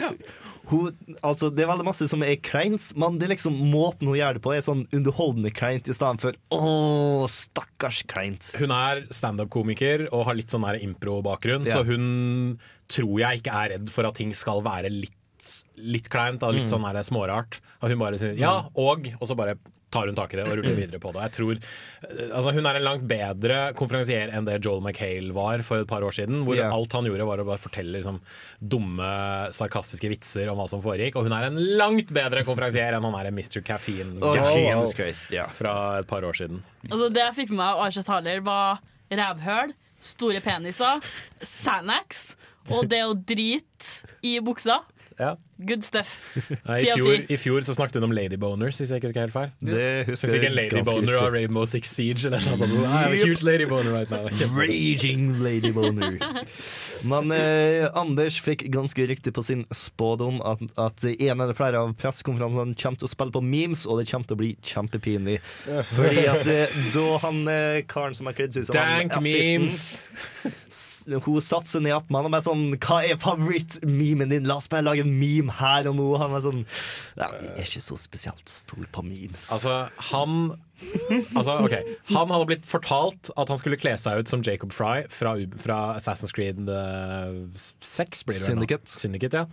hun Altså, det er veldig masse som er kleint, men det er liksom måten hun gjør det på, er sånn underholdende kleint i stedet for å, stakkars kleint. Hun er standup-komiker og har litt sånn impro-bakgrunn, Ja. så hun tror jeg ikke er redd for at ting skal være litt, litt kleint litt Mm. sånn smårart. Og hun bare sier ja, og, og så bare tar hun tak i det og ruller videre på det. Jeg tror, eh, altså Hun er en langt bedre konferansier enn det Joel McHale var for et par år siden. Hvor yeah. alt han gjorde var å bare fortelle liksom, dumme, sarkastiske vitser om hva som foregikk. Og hun er en langt bedre konferansier enn han er en Mr. Caffeine Oh, Jesus Christ, yeah. fra et par år siden. Altså, det jeg fikk med meg av Aisha Thaler, var rævhøl, store peniser, Xanax og det å drite i buksa. Ja. Good stuff. Nei, I fjor. I fjor så snakket hun om ladyboners, hvis jeg ikke husker helt feil. Det husker jeg fikk en ladyboner av. Rainbow Six Siege. Eller noe sånt. I'm a huge ladyboner right now. Raging ladyboner. Men eh, Anders fikk ganske riktig på sin spådom at, at en eller flere av pressekonferansene kommer til å spille på memes, og det kommer til å bli kjempepinlig. Fordi at eh, da han eh, karen som har kledd seg ut som Dank memes. Hun satte seg ned at attmed og bare sånn Hva er favorittmemen din? La oss bare lage en meme her og nå. Han er sånn ja, Jeg er ikke så spesielt stor på memes. Altså, han Altså, ok Han hadde blitt fortalt at han skulle kle seg ut som Jacob Fry fra, fra Assassin's Creed eh, 6. Blir det? Syndicate. Syndicate ja.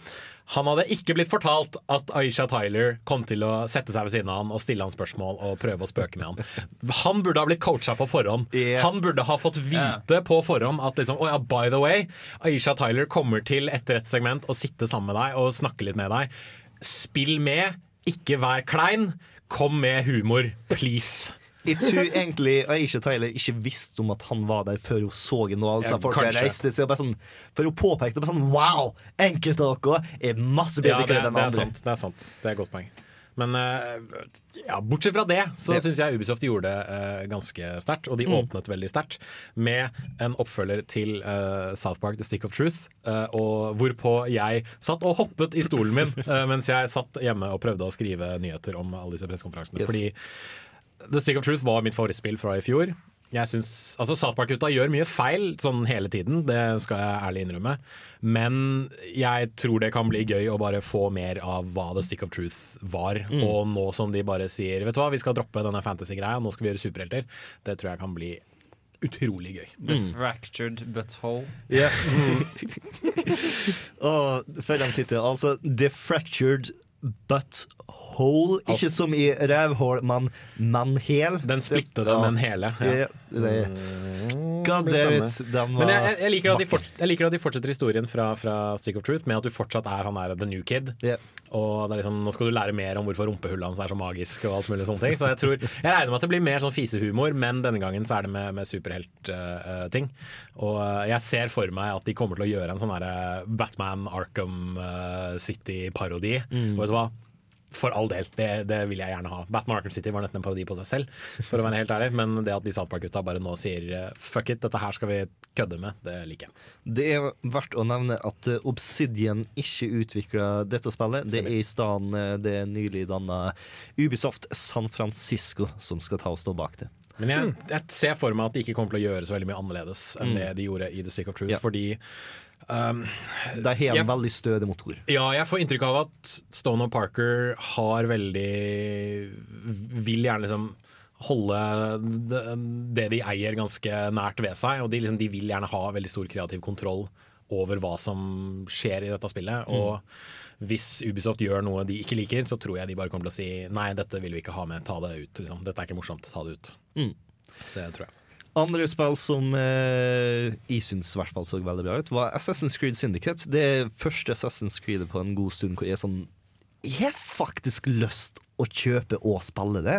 Han hadde ikke blitt fortalt at Aisha Tyler kom til å sette seg ved siden av han og stille han spørsmål og prøve å spøke med han. Han burde ha blitt coacha på forhånd. Yeah. Han burde ha fått vite på forhånd at liksom, oh ja, by the way, Aisha Tyler kommer til etter et segment og sitte sammen med deg og snakke litt med deg. Spill med, ikke vær klein. Kom med humor, please. Jeg tror egentlig Aisha Tyler ikke visste om at han var der før hun så ham. alle Ja, ja. Bare sånn, for hun påpekte bare sånn Wow! Enkelte av dere er masse Ja, bedre det, enn det er andre. sant. Det er sant. Det er et godt poeng. Men eh, ja, bortsett fra det, så Det- syns jeg Ubisoft gjorde det uh, ganske sterkt. Og de Mm. åpnet veldig sterkt med en oppfølger til uh, South Park The Stick of Truth. Uh, og hvorpå jeg satt og hoppet i stolen min mens jeg satt hjemme og prøvde å skrive nyheter om alle disse pressekonferansene. Yes. Fordi The Stick of Truth var mitt favorittspill fra i fjor. Jeg synes, altså South Park-gutta gjør mye feil sånn hele tiden, det skal jeg ærlig innrømme. Men jeg tror det kan bli gøy å bare få mer av hva The Stick of Truth var. Mm. Og nå som de bare sier Vet du hva, vi skal droppe denne fantasy-greia, nå skal vi gjøre superhelter. Det tror jeg kan bli utrolig gøy. The fractured butthole. Ja. oh, for den tittelen, altså The Fractured But Hole. Ikke Altså- som i rævhål, men mannhel. Den splittede, men hele. Ja. Ja. det, God blir it. Den var Men jeg, jeg, liker de fort, jeg liker at de fortsetter historien fra, fra Stick of Truth med at du fortsatt er han der the new kid. Og det er liksom, nå skal du lære mer om hvorfor rumpehullet hans er så magisk. Og alt mulig sånne ting Så jeg, tror, jeg regner med at det blir mer sånn fisehumor, men denne gangen så er det med, med superheltting. og eh, jeg ser for meg at de kommer til å gjøre en sånn derre Batman Arkham uh, City-parodi. Mm. Og vet du hva? For all del, det, det vil jeg gjerne ha. Batman Arkham City var nesten en parodi på seg selv, for å være helt ærlig. Men det at de South Park-gutta bare nå sier eh, fuck it, dette her skal vi kødde med, det liker jeg. Det er verdt å nevne at eh, Obsidian ikke utvikla dette spillet. Det er i stedet eh, det nylig danna Ubisoft San Francisco som skal ta og stå bak det. Men jeg, jeg ser for meg at de ikke kommer til å gjøre så veldig mye annerledes enn Mm. det de gjorde i The Stick of Truth. Ja. Fordi Um, De har en veldig stødig motor. Ja, jeg får inntrykk av at Stone og Parker har veldig Vil gjerne liksom holde det, det de eier ganske nært ved seg. Og de, liksom, de vil gjerne ha veldig stor kreativ kontroll over hva som skjer i dette spillet. Og hvis Ubisoft gjør noe de ikke liker, så tror jeg de bare kommer til å si nei, dette vil vi ikke ha med, ta det ut. Liksom. Dette er ikke morsomt, ta det ut. Mm. Det tror jeg. Andre spill som eh, jeg syns hvert fall så veldig bra ut, var Assassin's Creed Syndicate. Det er første Assassin's Creed på en god stund hvor jeg er sånn Jeg har faktisk lyst å kjøpe og spille det.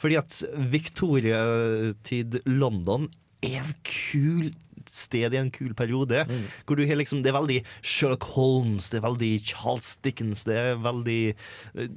Fordi at Victoria-tid London er en kul sted i en kul periode. Hvor du har liksom, Det er veldig Sherlock Holmes, det er veldig Charles Dickens. Det er veldig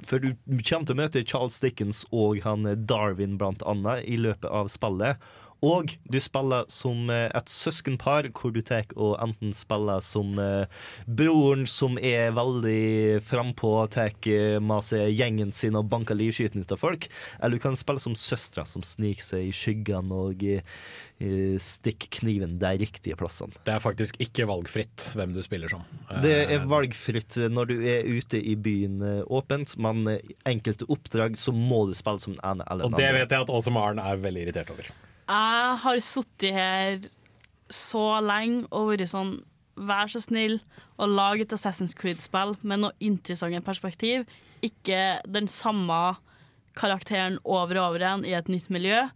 For du kommer til å møte Charles Dickens og han Darwin blant annet i løpet av spillet. Og du spiller som eh, et søskenpar, hvor du tar og enten spiller som eh, broren som er veldig frampå, tar eh, med seg gjengen sin og banker livskyten ut av folk, eller du kan spille som søstera som sniker seg i skyggene og stikker kniven de riktige plassene. Det er faktisk ikke valgfritt hvem du spiller som. Det er valgfritt når du er ute i byen åpent, men enkelte oppdrag så må du spille som den ene eller Og det vet jeg at Åse Maren er veldig irritert over. Jeg har sittet her så lenge og vært sånn Vær så snill å lage et Assassin's Creed-spill med noe interessante perspektiv. Ikke den samme karakteren over og over igjen i et nytt miljø.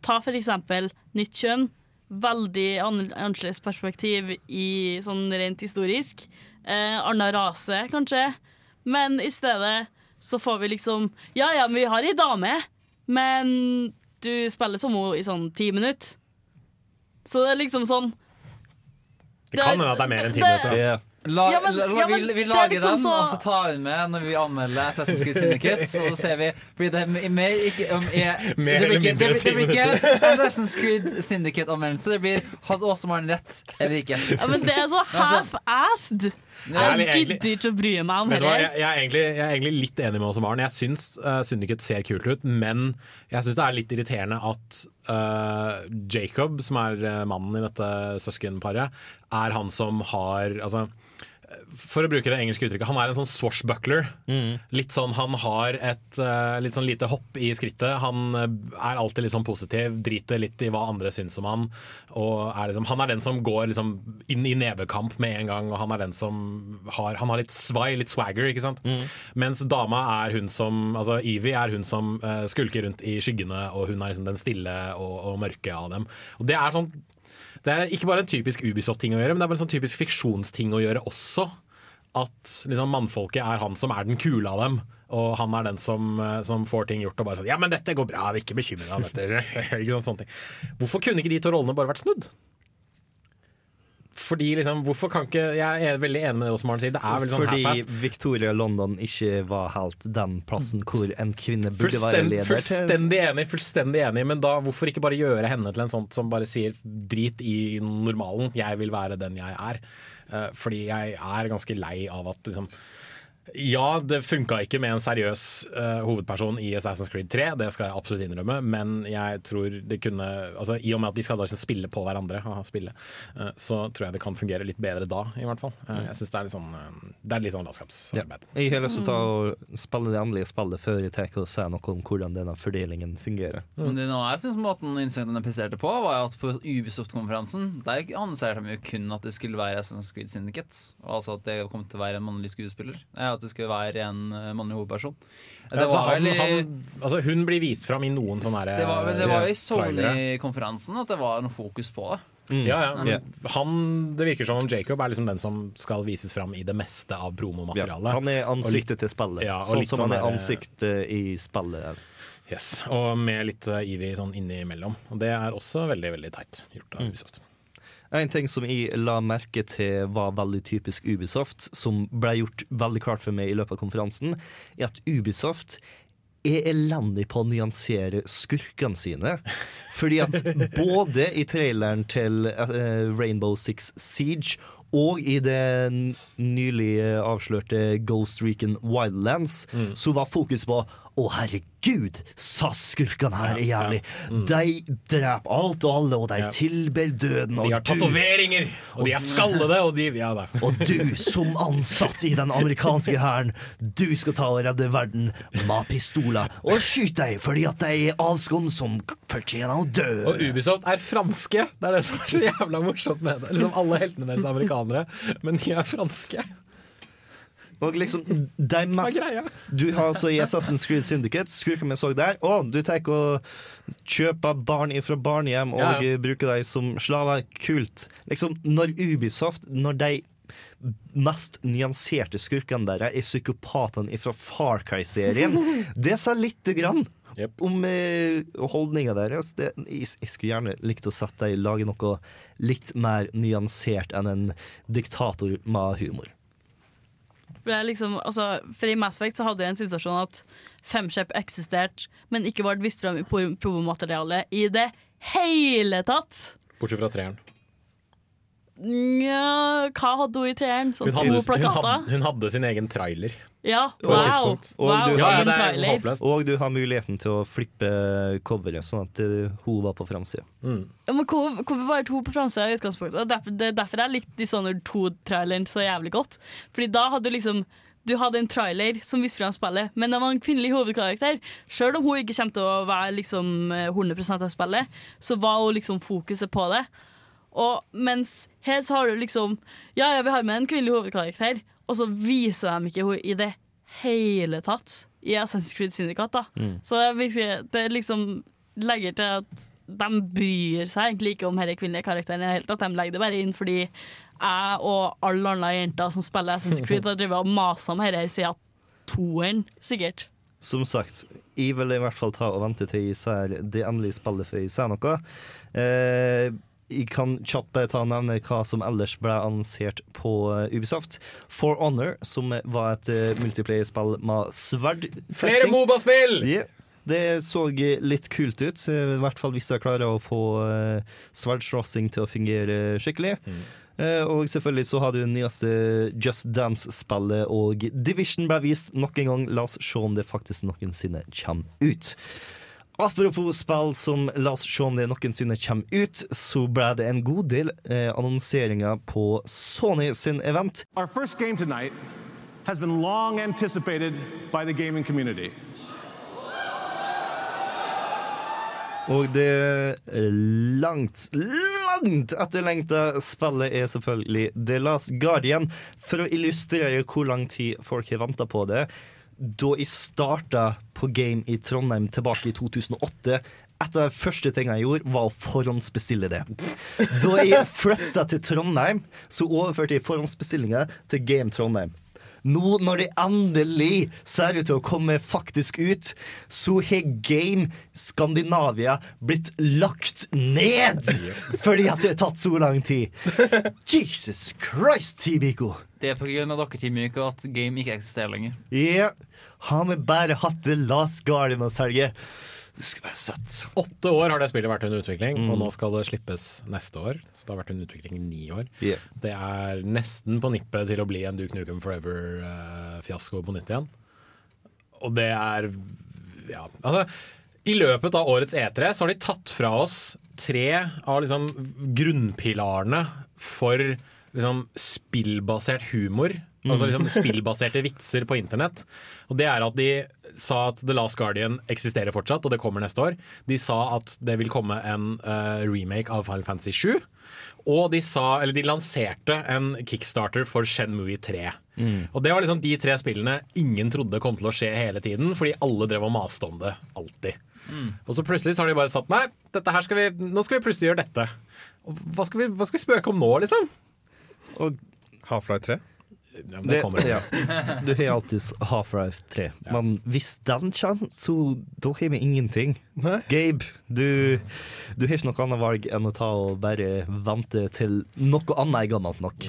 Ta for eksempel nytt kjønn. Veldig annerledes perspektiv i sånn rent historisk. Eh, Anna rase, kanskje. Men i stedet så får vi liksom Ja ja, men vi har ei dame, men du spiller som henne i sånn ti minutter. Så det er liksom sånn Det kan hende at det er mer enn ti det- minutter. La, Ja, men- la, ja, men vi, vi er lager liksom den, så- og så tar vi med når vi anmelder Assassin's Creed Syndicate. Og så ser vi Blir det mer ikke, um, er, Mer det blir eller ikke, det mindre det blir ikke Assassin's Creed Syndicate-anmeldelse. Det blir Hadde Åse Maren rett eller ikke? Ja, men det er så Altså, half-assed. Jeg gidder ikke å bry meg om Vet du hva, det. jeg, jeg, egentlig, jeg er egentlig litt enig med Åse Maren. Jeg syns uh, Syndiket ser kult ut, men jeg syns det er litt irriterende at uh, Jacob, som er eh, mannen i dette søskenparet, er han som har Altså for å bruke det engelske uttrykket, han er en sånn swashbuckler. Litt sånn, Han har et uh, litt sånn lite hopp i skrittet. Han eh, er alltid litt sånn positiv, driter litt i hva andre syns om er liksom, han er den som går liksom inn i nevekamp med en gang, og han er den som har, han har litt svai, litt swagger. ikke sant? Mens dama er hun som altså Evie er hun som uh, skulker rundt i skyggene, og hun er liksom den stille og, og mørke av dem. Og det er sånn det er ikke bare en typisk Ubisoft-ting å gjøre, men det er bare en sånn typisk fiksjonsting å gjøre også. At liksom, mannfolket er han som er den kule av dem, og han er den som, eh, som får ting gjort. Og bare sånn 'Ja, men dette går bra, ikke er ikke bekymra. Hvorfor kunne ikke de to rollene bare vært snudd? Fordi liksom, hvorfor kan ikke Jeg er veldig enig med det som Maren sier. Det er veldig sånn Fordi. Victoria London ikke var helt den plassen hvor en kvinne burde være leder. fullstendig enig, fullstendig enig, men da hvorfor ikke bare gjøre henne til en sånn som bare sier drit i normalen, jeg vil være den jeg er. Eh, fordi jeg er ganske lei av at liksom ja, det funka ikke med en seriøs uh, hovedperson i Assassin's Creed 3, det skal jeg absolutt innrømme, men jeg tror det kunne altså, I og med at de skal da liksom spille på hverandre, haha, spille, uh, så tror jeg det kan fungere litt bedre da, i hvert fall. Eh, jeg syns det er litt sånn Det er litt sånn landskapsarbeid. Jeg har lyst til å ta og spille det endelige spillet før jeg tar og sier noe om hvordan denne fordelingen fungerer. Men det nå jeg synes måten Insecten presterte på, var at på Ubisoft-konferansen Der annonserte de jo kun at det skulle være Assassin's Creed Syndicate. Altså at det kom til å være en mannlig skuespiller. Ja, at det skulle være en eh, mannlig hovedperson. Det Altså, var han, han, altså, hun blir vist fram i noen sånne her, det var, men det var i eh. Sony-konferansen at det var noe fokus på det. Ja, ja, Ja. han, det virker som om Jacob er liksom den som skal vises fram i det meste av promomaterialet. Han er ansiktet til spillet, Ja, sånn som han er ansiktet i spillet. Yes, Og med litt Ivy sånn innimellom. Og det er også veldig veldig teit gjort av Ubisoft. En ting som jeg la merke til var veldig typisk Ubisoft, som ble gjort veldig klart for meg i løpet av konferansen, er at Ubisoft er elendig på å nyansere skurkene sine. Fordi at både i traileren til eh, Rainbow Six Siege og i det nylig avslørte Ghost Recon Wildlands, så var fokus på Å, herregud, sa skurkene her er jævlig. Mm. De dreper alt og alle, og de tilber døden. De har tatoveringer, og de er skallede, og de ja. Og du som ansatt i den amerikanske hæren, du skal ta og redde verden med pistoler og skyte dem fordi at de er avskåret som fortjener å dø. Og Ubisoft er franske! Det er det som er så jævla morsomt med det. Liksom Alle heltene deres er amerikanere, men de er franske. Og liksom, de mest? Du har altså i Assassin's Creed Syndicate Skurken vi så der. Å, du tenker å kjøpe barn fra barnehjem Og Ja, ja. eh, bruke dem som slaver Kult. Liksom, når Ubisoft Når de mest nyanserte skurkene der Er psykopatene fra Far Cry-serien Det sa litt grann Om eh, holdningen deres. Det, jeg, jeg skulle gjerne likt å sette deg Lage noe litt mer nyansert Enn en diktator med humor For, er liksom, altså, for I Mass Effect så hadde jeg en situasjon at femskjepp eksisterte, men ikke ble vist fram i probomaterialet i det hele tatt. Bortsett fra treeren. Nja, hva hadde hun i treeren? Sånn Hun hadde, hun, hadde, hun hadde sin egen trailer. Ja, På et wow. tidspunkt. Og wow du, Ja, ja, det er Og du har muligheten til å flippe coveret, sånn at eh, hun var på framsida. Ja, men hvor- Hvorfor var det to på framsida i utgangspunktet? Og Derfor, det er derfor jeg likte Dishonored 2-traileren så jævlig godt. Fordi da hadde du liksom du hadde en trailer som viste fram spillet, men det var en kvinnelig hovedkarakter. Selv om hun ikke kommer til å være liksom eh, 100% av spillet, så var hun liksom fokuset på det. Og mens her så har du liksom Ja, ja, vi har med en kvinnelig hovedkarakter, og så viser de ikke henne i det hele tatt i Assassin's Creed Syndicat. da. Mm. Så det, det liksom legger til at de bryr seg egentlig ikke om denne kvinnelige karakteren. i det hele tatt. De legger det bare inn fordi jeg og alle andre jenter som spiller Assassin's Creed, har drevet og masa om dette siden toeren, sikkert. Som sagt, jeg vil i hvert fall ta og vente til jeg ser det endelige spillet før jeg ser noe. Eh, jeg kan kjapt bare ta og nevne hva som ellers ble annonsert på eh, Ubisoft. For Honor, som var et uh, multiplayer-spill med sverd. Flere Moba-spill! Yeah. det så eh, litt kult ut, i hvert fall hvis jeg klarer å få uh, sverdslåssing til å fungere skikkelig. Eh, og selvfølgelig så har du nyeste Just Dance-spillet, og Division ble vist nok en gang. La oss se om det faktisk noensinne kommer ut. Apropos spill som la oss se om det noensinne kommer ut, så ble det en god del eh, annonseringer på Sony sin event. Our first game tonight has been long anticipated by the gaming community. Og det langt, langt etterlengta spillet er selvfølgelig The Last Guardian. For å illustrere hvor lang tid folk har venta på det. Da jeg starta på Game i Trondheim tilbake i 2008 et av de første tingene jeg gjorde, var å forhåndsbestille det. Da jeg flytta til Trondheim, så overførte jeg forhåndsbestillinga til Game Trondheim. Nå når det endelig ser ut til å komme faktisk ut, så har Game Skandinavia blitt lagt ned! Fordi at det har tatt så lang tid. Jesus Christ, Tibiko! Det er pga. dere, Team Myko, at game ikke eksisterer lenger. Ja, har vi bare hatt det Last Guardian å selge? Åtte år har det spillet vært under utvikling, Mm. og nå skal det slippes neste år. Så det har vært under utvikling i ni år. Yeah. Det er nesten på nippet til å bli en Duke Nukem Forever-fiasko på nytt igjen. Og det er Ja, altså I løpet av årets E3 så har de tatt fra oss tre av liksom grunnpilarene for liksom spillbasert humor. Altså liksom spillbaserte vitser på internett. Og det er at de sa at The Last Guardian eksisterer fortsatt, og det kommer neste år. De sa at det vil komme en uh, remake av Final Fantasy 7. Og de, sa, eller de lanserte en kickstarter for Shenmue 3. Mm. Og det var liksom de tre spillene ingen trodde kom til å skje hele tiden, fordi alle drev og maste om det alltid. Og så plutselig så har de bare satt Nei, dette her skal vi, nå skal vi plutselig gjøre dette. Hva skal vi, hva skal vi spøke om nå, liksom? Og Half-Life 3? Ja, men det kommer. ja. Du har alltid Half-Life 3. Men hvis den kommer, så da har vi ingenting. Gabe, du, du har ikke noe annet valg enn å ta og bare vente til noe annet er gammelt nok.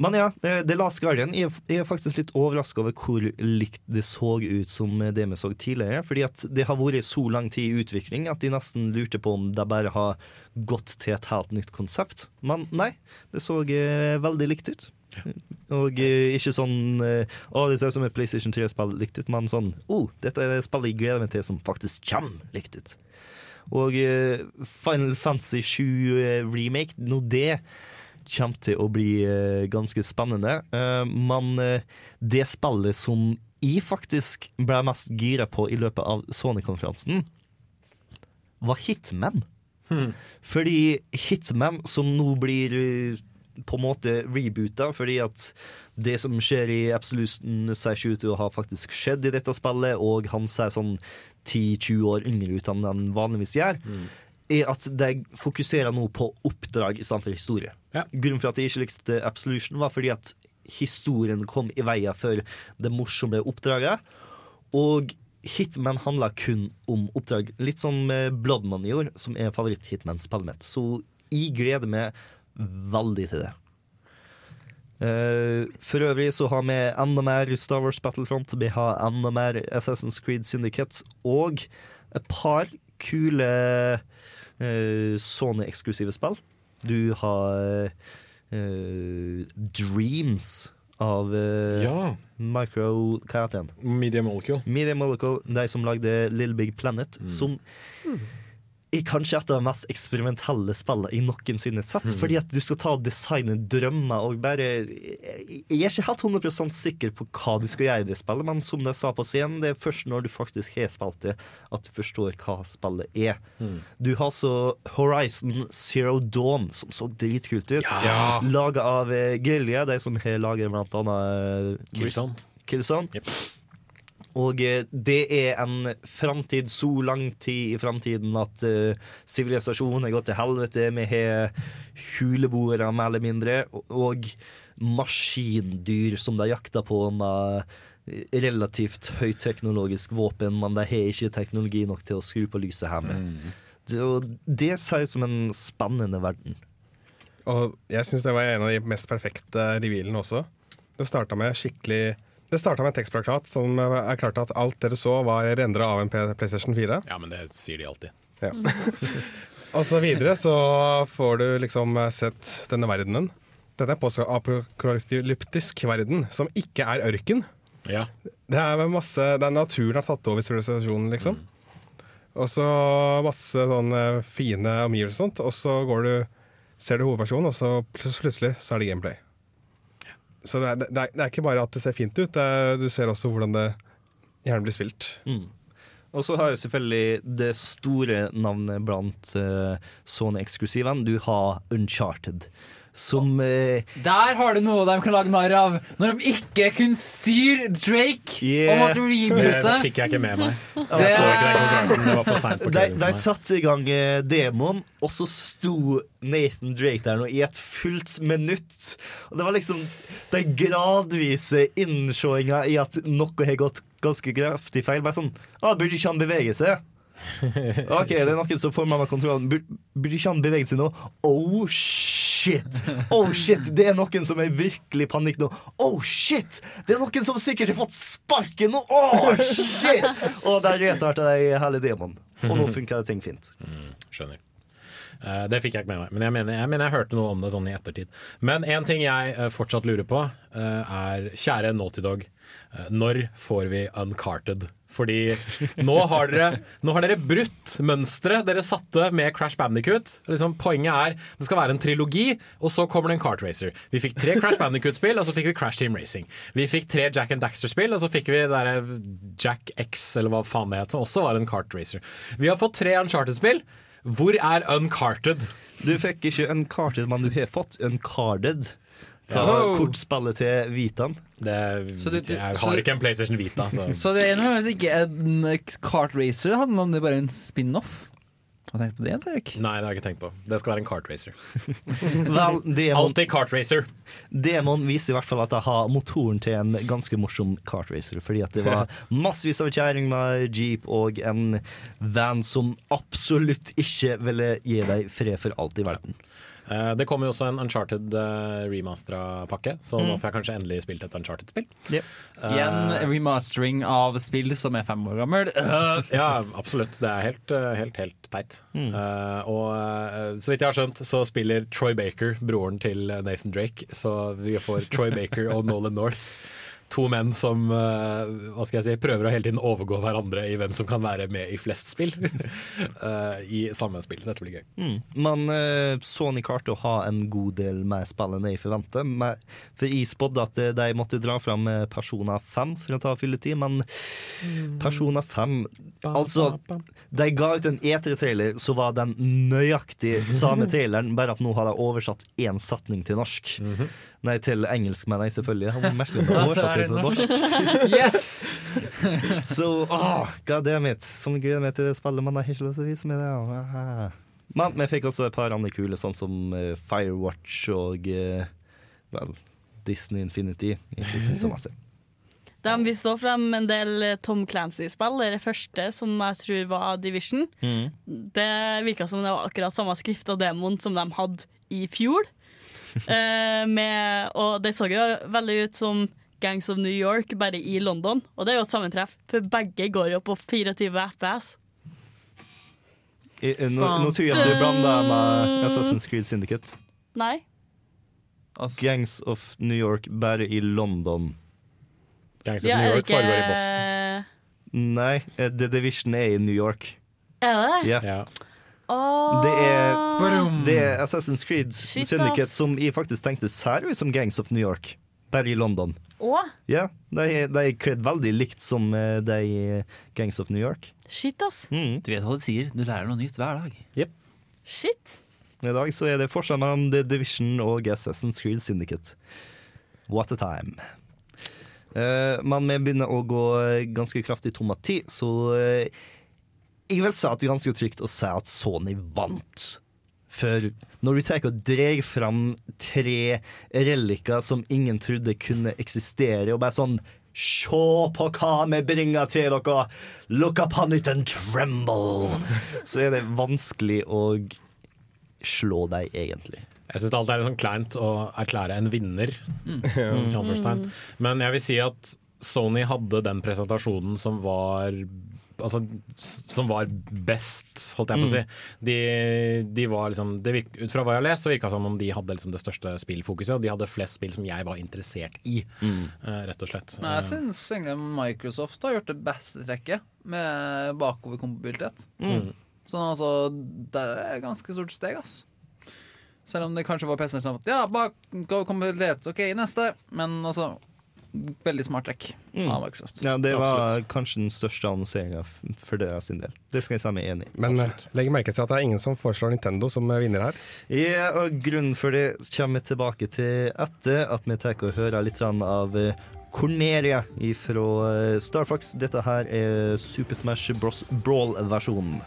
Men ja, The Last Guardian jeg er faktisk litt overraska over hvor likt det så ut som det vi så tidligere. Fordi at det har vært så lang tid i utvikling at de nesten lurte på om det bare har gått til et helt nytt konsept. Men nei, det så eh, veldig likt ut. Og eh, ikke sånn eh, Å, det ser ut som et PlayStation 3-spill likt ut, men sånn Å, oh, dette er et spill jeg gleder meg til som faktisk kommer likt ut. Og Final Fantasy 7 eh, Remake, nå det kommer til å bli eh, ganske spennende. Eh, men eh, det spillet som jeg faktisk ble mest gira på i løpet av Sony-konferansen, var Hitman. Fordi Hitman, som nå blir på en måte reboota, fordi at det som skjer i Absolution, ser ikke ut til å ha faktisk skjedd i dette spillet, og han ser sånn 10-20 år yngre ut enn han vanligvis gjør, er at de fokuserer nå på oppdrag istedenfor historie. Grunnen for at jeg ikke likte Absolution, var fordi at historien kom i veien for det morsomme oppdraget. Og Hitman handler kun om oppdrag. Litt som Bloodman i år, som er favoritt-Hitman-spillet mitt. Så jeg gleder meg veldig til det. Uh, for øvrig så har vi enda mer Star Wars Battlefront. Vi har enda mer Assassin's Creed Syndicate. Og et par kule uh, Sony-eksklusive spill. Du har uh, Dreams av uh, Ja. Micro Hva heter den? Media Molecule. Media Molecule, de som lagde Little Big Planet, som er kanskje et av de mest eksperimentelle spillene jeg noensinne har sett. Mm. Fordi at du skal ta og designe drømmer og bare Jeg er ikke helt 100 sikker på hva du skal gjøre i det spillet, men som de sa på scenen, det er først når du faktisk har spilt det, at du forstår hva spillet er. Mm. Du har så Horizon Zero Dawn, som så dritkult ut. Ja. Laga av eh, Guerrilla, de som har laget blant annet Killzone. Killzone. Killzone. Og eh, det er en framtid så lang tid i framtiden at sivilisasjonen sivilisasjonen er gått til helvete. Vi har huleboere, mer eller mindre, og- maskindyr som de jakter på med eh, relativt høyteknologisk våpen, men de har ikke teknologi nok til å skru på lyset hjemme. Det, og det ser ut som en spennende verden. Og jeg syns det var en av de mest perfekte revealene også. Det starta med skikkelig Det starta med en tekstplakat som erklærte at alt dere så, var rendra av en PlayStation 4. Ja, men det sier de alltid. Ja. Og så videre så får du liksom sett denne verdenen. Dette er en postapokalyptisk verden som ikke er ørken. Ja. Det er masse Det er naturen har tatt over sivilisasjonen, liksom. Og så masse sånne fine omgivelser og sånt. Og så går du ser du hovedpersonen, og så plutselig så er det gameplay. Så det er, det, er, det er ikke bare at det ser fint ut, er, du ser også hvordan det gjerne blir spilt. Mm. Og så har jo selvfølgelig det store navnet blant uh, Sony-eksklusivene. Du har Uncharted. Som eh, Der har du noe de kan lage narr av. Når de ikke kunne styre Drake Yeah. og måtte reboote. Det fikk jeg ikke med meg. Jeg så ikke den konkurransen. Det var for seint på de, kvelden de satte i gang eh, demoen, og så sto Nathan Drake der nå i et fullt minutt. Og det var liksom den gradvise innsjåinga i at noe har gått ganske kraftig feil. Bare sånn ah, Burde ikke han bevege seg? OK, det er noen som får meg med kontrollen. Bur- Burde ikke han bevege seg nå? Oh shit! Oh shit, Det er noen som er virkelig i panikk nå. Oh shit! Det er noen som sikkert har fått sparken nå! Oh shit! Og der restarta jeg hele demoen. Og nå funker ting fint. Mm, skjønner. Uh, det fikk jeg ikke med meg, men jeg mener, jeg mener jeg hørte noe om det sånn i ettertid. Men en ting jeg uh, fortsatt lurer på, uh, er kjære Naughty Dog, når får vi Uncarted? Fordi nå har dere, dere brutt mønsteret dere satte med Crash Bandicoot. Liksom, poenget er det skal være en trilogi, og så kommer det en kart racer. Vi fikk tre Crash Bandicoot-spill, og så fikk vi Crash Team Racing. Vi fikk tre Jack and Daxter-spill, og så fikk vi der Jack X, eller hva faen det het, som også var en kart racer. Vi har fått tre Uncharted-spill. Hvor er Uncarted? Du fikk ikke Uncarted, men du har fått Uncarded. Ta Ja. kortspillet til Vitan. Så du- du- jeg har ikke en PlayStation Vita, så Så det er nødvendigvis ikke en eh, kart racer, det handler om det er bare en spin-off. Har du tenkt på det, Jens Erik? Nei, det har jeg ikke tenkt på. Det skal være en kart racer. Vel, demon, Alltid kart racer. demon viser i hvert fall at jeg har motoren til en ganske morsom kartracer. Fordi at det var massevis av kjerring med jeep og en van som absolutt ikke ville gi deg fred for alt i verden. Eh, det kommer jo også en Uncharted uh, remastera pakke, så nå Mm. får jeg kanskje endelig spilt et Uncharted-spill. Igjen Eh, remastering av spill som er fem år gammel. Ja, absolutt. Det er helt, eh, helt, helt teit. Eh, og eh, så vidt jeg har skjønt, så spiller Troy Baker, broren til Nathan Drake. Så vi får Troy Baker og Nolan North. To menn som eh, hva skal jeg si, prøver å hele tiden overgå hverandre i hvem som kan være med i flest spill. eh, I samme spill. Dette blir gøy. Mm. Men eh, Sony klarte å ha en god del mer spill enn jeg forventer. For jeg spådde at de måtte dra fram Persona 5 for å ta fylletid, men Persona 5 Altså, de ga ut en E3-trailer, så var den nøyaktig samme traileren, bare at nå har de oversatt én setning til norsk. Nei, til engelsk, mener jeg selvfølgelig. Merkelig å oversatt det til norsk. Yes! Så åh, goddammit. Som gleder meg til det spillet, men jeg har ikke lyst til å vise meg det. Men vi fikk også et par andre kule, sånn som eh, Firewatch og eh, vel, Disney Infinity. Ikke så masse. De viste også frem en del Tom Clancy-spill. Det første, som jeg tror var Division. Mm. Det virka som det var akkurat samme skrift og demon som de hadde i fjor. Eh, med, og det så jo veldig ut som Gangs of New York, bare i London. Og det er jo et sammentreff, for begge går jo på 24 FPS. I, nå, nå tror jeg at du blander med Assassin's Creed Syndicate. Nei. Gangs of New York, bare i London. Gangs of Ja, New York ikke Nei, eh, The Division er i New York. Er det? Ja. Oh. Det er, det er Assassin's Creed Shit, Syndicate ass. som jeg faktisk tenkte ser ut som Gangs of New York, bare i London. Oh. Ja, de, er- de er kledd veldig likt som eh, de i Gangs of New York. shit, ass. Du vet hva du sier, du lærer noe nytt hver dag. Yep. Shit. I dag så er det forskjell mellom The Division og Assassin's Creed Syndicate. What a time. Eh, men vi begynner å gå ganske kraftig tom av tid, så eh, jeg vil si at det er ganske trygt å si at Sony vant. For når du tar og drar fram tre reliker som ingen trodde kunne eksistere, og bare sånn Se på hva vi bringer til dere! Look upon it and tremble! Så er det vanskelig å slå deg, egentlig. Jeg syns alltid er litt sånn kleint å erklære en vinner. Mm. Men jeg vil si at Sony hadde den presentasjonen som var Altså, som var best, holdt jeg på å si. De, de var liksom det virk, Ut fra hva jeg har lest, så virka det som om de hadde liksom det største spillfokuset. Og de hadde flest spill som jeg var interessert i, mm. rett og slett. Men jeg syns egentlig Microsoft har gjort det beste trekket med bakoverkompabilitet. Mm. Sånn altså, det er et ganske stort steg, ass. Selv om det kanskje var PC-en som Ja, bakoverkompatibilitet, OK, neste. Men altså Veldig smart trekk Mm. av Microsoft. Ja, det var Absolutt. kanskje den største annonseringa for deres del. Det skal jeg si meg enig i. Men eh, legg merke til at det er ingen som foreslår Nintendo som eh, vinner her. Ja, og Grunnen for det kommer vi tilbake til etter at vi tar og hører litt av eh, Cornelia fra Star Fox. Dette her er Super Smash Bros. Brawl-versjonen.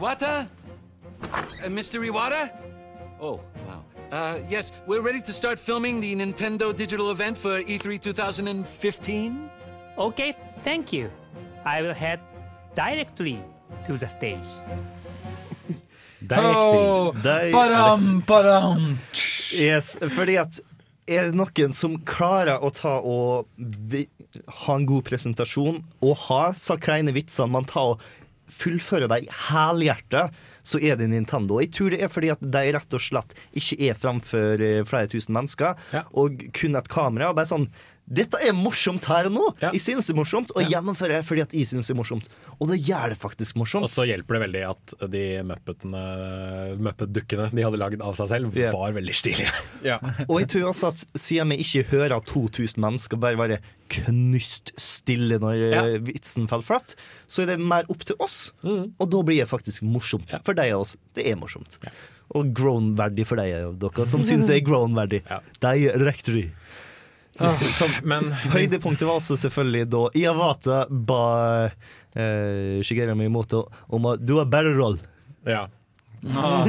Iwata? Uh, Mr. Iwata? Oh, wow. Uh, yes, we're ready to start filming the Nintendo digital event for E E3 2015. Okay, thank you. I will head directly to the stage. Oh, Direct- badam, badam. Yes, fordi at er det noen som klarer å ta og vi, ha en god presentasjon og ha så kleine vitsene man tar og fullfører dem helhjertet, så er det Nintendo. Jeg tror det er fordi at de rett og slett ikke er framfor eh, flere tusen mennesker, og kun et kamera. bare sånn dette er morsomt her nå. nå. Jeg synes det er morsomt, og gjennomfører jeg fordi at jeg synes det er morsomt. Og da gjør det faktisk morsomt. Og så hjelper det veldig at de Muppet-dukkene de hadde lagd av seg selv, yeah. var veldig stilige. Og jeg tror også at siden vi ikke hører 2000 mennesker bare være knyst stille når ja. vitsen faller flatt, så er det mer opp til oss. Og da blir det faktisk morsomt for de av oss. Det er morsomt. Og grown-verdig for de av dere som syns jeg er grown-verdig. De rekte de. Ah, men, høydepunktet var også selvfølgelig da Iavata ba eh, Shigeru Miyamoto om å du har bare roll. Ja. Ah.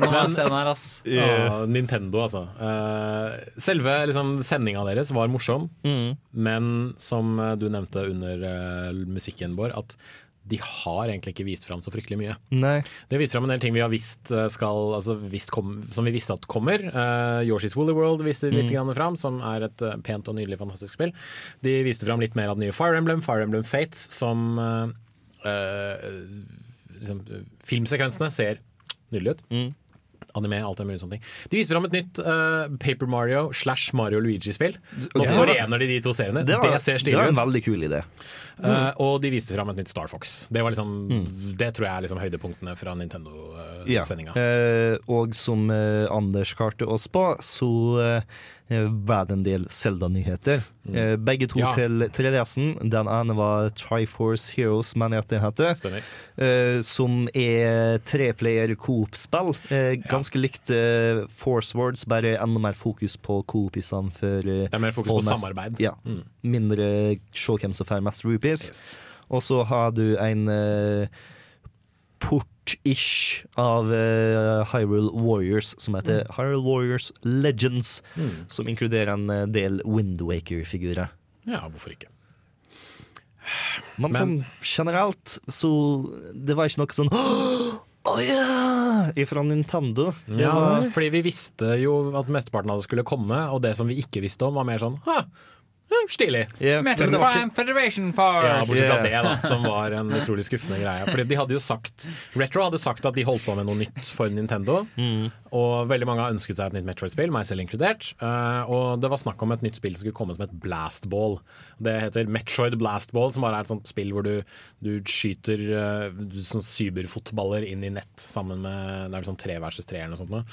Nå er scenen her, ass. Ja, Nintendo, altså. Uh, selve liksom, sendinga deres var morsom, men som eh, du nevnte under uh, musikken, Bård, at de har egentlig ikke vist fram så fryktelig mye. Nei. Det viser fram en del ting vi har visst eh, skal altså visst kom, Som vi visste at kommer. Uh, Yoshi's Woolly World viste litt Mm. fram, som er et eh, pent og nydelig fantastisk spill. De viste fram litt mer av det nye Fire Emblem, Fire Emblem Fates, som uh, liksom, Filmsekvensene ser nydelige ut. Mm. Anime, alt det mulig sånne ting. De viste fram et nytt uh, Paper Mario slash Mario Luigi-spill. Nå okay. forener de de to seriene. Det, var, ser det var en veldig kul idé. Eh, og de viste fram et nytt Star Fox. Det, var liksom, Mm. det tror jeg er liksom høydepunktene fra Ja. Nintendo-sendinga. Eh, og som eh, Anders klarte oss på, så eh, var det en del Zelda-nyheter. Eh, begge to Ja. til 3DS-en. Den ene var Triforce Heroes, mener jeg at det heter. Stemmer. Eh, som er treplayer coop-spill. Eh, ganske likt eh, Force Words, bare enda mer fokus på coop i stedet for eh, Det er mer fokus på samarbeid. Ja. Mm. Mindre se hvem som får mest rupees. Og så har du en eh, port-ish av uh, Hyrule Warriors, som heter Hyrule Warriors Legends, Mm. som inkluderer en eh, del Windwaker-figurer. Ja, hvorfor ikke? Men, Men- sånn generelt, så Det var ikke noe sånn Å ja! Fra Nintendo. Det Ja, var fordi vi visste jo at mesteparten av det skulle komme, og det som vi ikke visste om, var mer sånn «Hæ, ja, Stilig. Ja, Metal Federation Force! Ja, bortsett fra Yeah. det, da, som var en utrolig skuffende greie. Fordi de hadde jo sagt Retro hadde sagt at de holdt på med noe nytt for Nintendo. Og veldig mange har ønsket seg et nytt Metroid-spill, meg selv inkludert. Eh, og det var snakk om et nytt spill som skulle komme som et blastball. Det heter Metroid Blastball, som bare er et sånt spill hvor du, du skyter uh, sånn cyberfotballer inn i nett sammen med Det er vel sånn tre versus tre eller noe sånt. noe.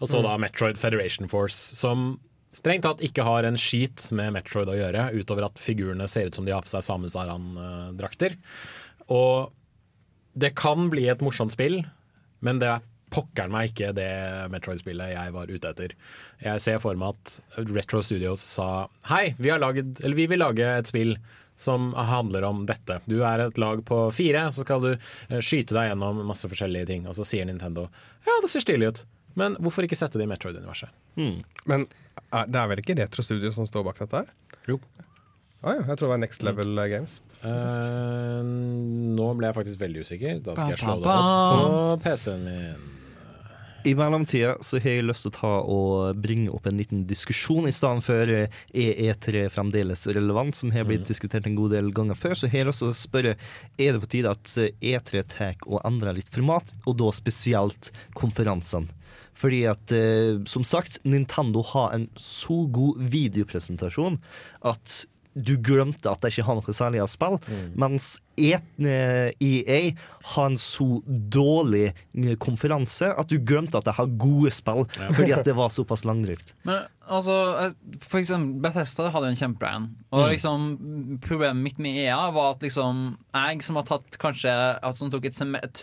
Og så da Metroid Federation Force, som strengt tatt ikke har en skit med Metroid å gjøre, utover at figurene ser ut som de har på seg Samus Aran-drakter. Og det kan bli et morsomt spill, men det er pokkeren meg ikke det Metroid-spillet jeg var ute etter. Jeg ser for meg at Retro Studios sa hei, vi, har laget, eller vi vil lage et spill som handler om dette. Du er et lag på fire, så skal du eh, skyte deg gjennom masse forskjellige ting. Og så sier Nintendo ja, det ser stilig ut, men hvorfor ikke sette det i Metroid-universet? Men er, det er vel ikke Retro Studio som står bak dette her? Jo. Ah, ja, jeg tror det var Next Level eh, Games. Uh, nå ble jeg faktisk veldig usikker. Da skal jeg slå det opp på PC-en min. I mellomtida så har jeg lyst til å ta og bringe opp en liten diskusjon. I stedet for eh, er E3 fremdeles relevant, som har blitt diskutert en god del ganger før, så har jeg lyst til å spørre er det på tide at eh, E3 tar og endrer litt format, og da spesielt konferansene. Fordi at, eh, som sagt, Nintendo har en så god videopresentasjon at du glemte at de ikke har noe særlig av spill, mens E- eh, EA har en så dårlig eh, konferanse at du glemte at de har gode spill, fordi at det var såpass langdrygt. Men altså, for eksempel Bethesda hadde jo en kjempebra. Og Mm. liksom, problemet mitt med EA var at liksom jeg som har tatt kanskje som tok et,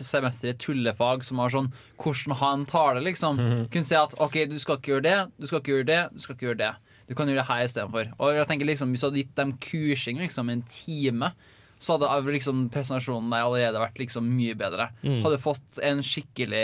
semester i tullefag som har sånn hvordan ha en tale, liksom, Mhm. kunne si at OK, du skal ikke gjøre det, du skal ikke gjøre det, du skal ikke gjøre det. Du kan gjøre det her istedenfor. Og jeg tenker liksom, hvis du hadde gitt dem kursing liksom en time, så hadde liksom presentasjonen der allerede vært liksom mye bedre. Mm. Hadde fått en skikkelig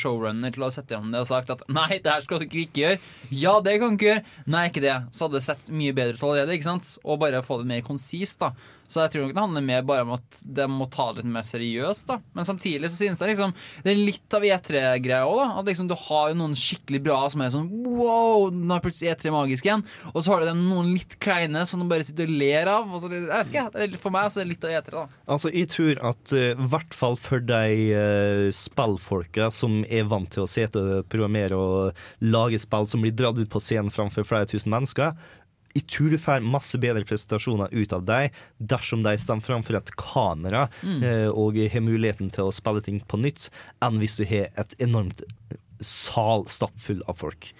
showrunner til å sette gjennom det og sagt at nei, det her skal du ikke gjøre. Ja, det kan du ikke gjøre. Nei, ikke det. Så hadde det sett mye bedre ut allerede. ikke sant? Og bare få det mer konsist. da. Så jeg tror nok det handler mer bare om at de må ta det litt mer seriøst. da. Men samtidig så synes jeg liksom det er litt av E3-greia òg. At liksom du har jo noen skikkelig bra som er sånn wow, nå er plutselig E3 magisk igjen. Og så har du noen litt kleine som du bare sitter og ler av. Og så, jeg vet ikke, For meg så er det litt av E3, da. Altså, jeg tror at i uh, hvert fall for de uh, spillfolka som er vant til å sitte og programmere og lage spill som blir dratt ut på scenen framfor flere tusen mennesker, jeg tror du får masse bedre presentasjoner ut av dem dersom de står framfor et kamera Mm. eh, og har muligheten til å spille ting på nytt, enn hvis du har et enormt sal stappfull av folk.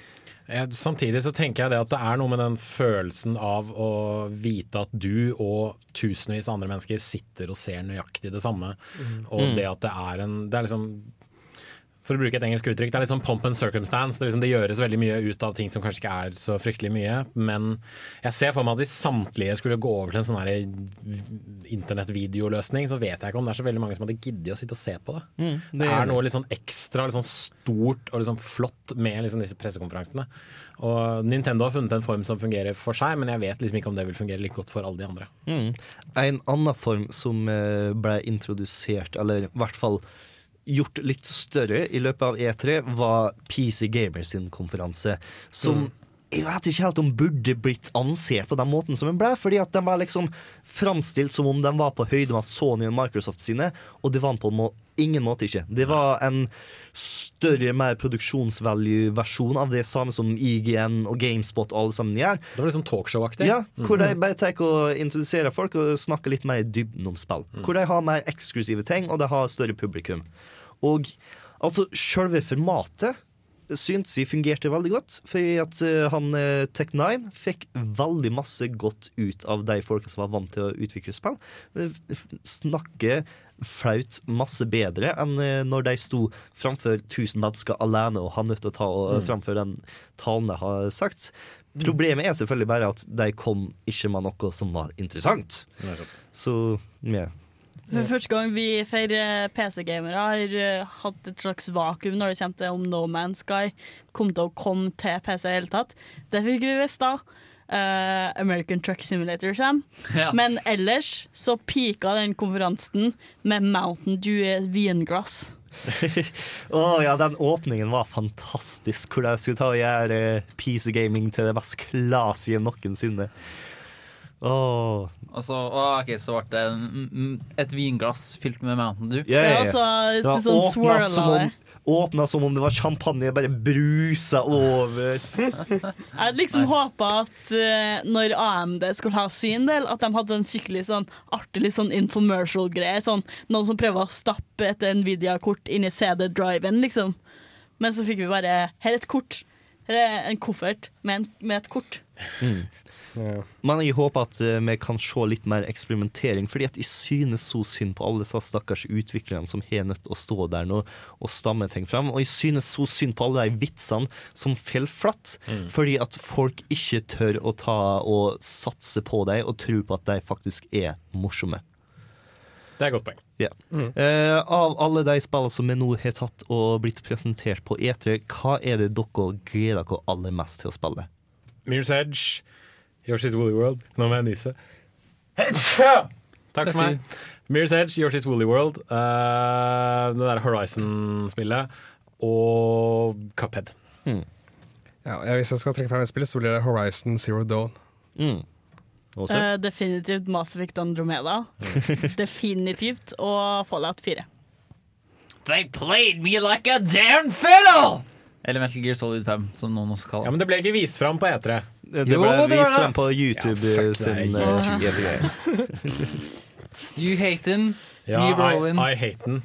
Eh, Samtidig så tenker jeg det at det er noe med den følelsen av å vite at du og tusenvis av andre mennesker sitter og ser nøyaktig det samme. Mm. Og Mm. det at det er en Det er liksom for å bruke et engelsk uttrykk. Det er litt sånn pomp and circumstance. Det, liksom, det gjøres veldig mye ut av ting som kanskje ikke er så fryktelig mye. Men jeg ser for meg at hvis samtlige skulle gå over til en sånn internettvideoløsning, så vet jeg ikke om det er så veldig mange som hadde giddet å sitte og se på det. Mm, det, det er er noe litt sånn ekstra, litt sånn stort og litt sånn flott med liksom disse pressekonferansene. Og Nintendo har funnet en form som fungerer for seg, men jeg vet liksom ikke om det vil fungere like godt for alle de andre. Mm. En annen form som eh, ble introdusert, eller i hvert fall gjort litt større i løpet av E3, var PC Gamer sin konferanse. Som Mm. jeg vet ikke helt om burde blitt ansett på den måten som den ble, fordi at den var liksom framstilt som om den var på høyde med Sony og Microsoft sine, og det var den på må ingen måte ikke. Det var en større, mer produksjonsvalue-versjon av det samme som IGN og GameSpot alle sammen gjør. Det var litt sånn talkshow-aktig. Ja, hvor Mm. de bare tar og introduserer folk og snakker litt mer i dybden om spill. Mm. Hvor de har mer eksklusive ting, og de har større publikum. Og altså, sjølve formatet syntes jeg fungerte veldig godt, fordi at uh, han eh, Tech9 fikk veldig masse godt ut av de folka som var vant til å utvikle spill. Eh, f- f- Snakke flaut masse bedre enn uh, når de sto framfor 1000 mennesker alene og har nødt til å ta og Mm. framføre den talen de har sagt. Problemet er selvfølgelig bare at de kom ikke med noe som var interessant. Så ja. For første gang vi feirer PC-gamere har eh, hatt et slags vakuum når det kommer til om No Man's Sky kom til å komme til PC i det hele tatt. Det fikk vi visst da. Uh, American Truck Simulator kommer. Ja. Men ellers så pika den konferansen med Mountain Dew i et vinglass. Å ja, den åpningen var fantastisk. Hvor de skulle ta og gjøre eh, PC gaming til det mest classy noensinne. Åh. Og så, å, ok, så ble det en- et vinglass fylt med Mountain Dew. Ja, ja, ja. altså, Det var sånn åpna swirl av det åpna som om det var champagne, bare brusa over. Jeg hadde liksom håpa at uh, når AMD skulle ha sin del, at de hadde en skikkelig sånn artig sånn infomercial-greie. Sånn, noen som prøver å stappe et Nvidia-kort inn i CD-driven, liksom. Men så fikk vi bare Her er et kort. En koffert med, en, med et kort. Mm. Men jeg håper at eh, vi kan se litt mer eksperimentering, fordi at jeg synes så synd på alle disse stakkars utviklerne som har nødt til å stå der nå og stamme ting frem. Og jeg synes så synd på alle de vitsene som faller flatt, Mm. fordi at folk ikke tør å ta og satse på dem og tro på at de faktisk er morsomme. Det er et godt poeng. Ja. Uh, av alle de spillene som vi nå har tatt og blitt presentert på E3, hva er det dere gleder dere aller mest til å spille? Mirror's Edge, Yoshi's Woolly World. Nå må jeg nyse. Takk for meg. Mirror's Edge, Yoshi's Woolly World, uh, det der Horizon-spillet og Cuphead. Ja, ja, hvis jeg skal trekke frem et spill, så blir det Horizon Zero Dawn. Eh, definitivt Mass Effect Andromeda. definitivt. Og Fallout 4. They played me like a damn fiddle! Eller Metal Gear Solid 5, som noen også kaller Ja, Men det ble ikke vist fram på E3. Det ble vist frem på YouTube Ja, fuck sin deg. eh, YouTube. You hate him, Ja, you I, him. I hate den.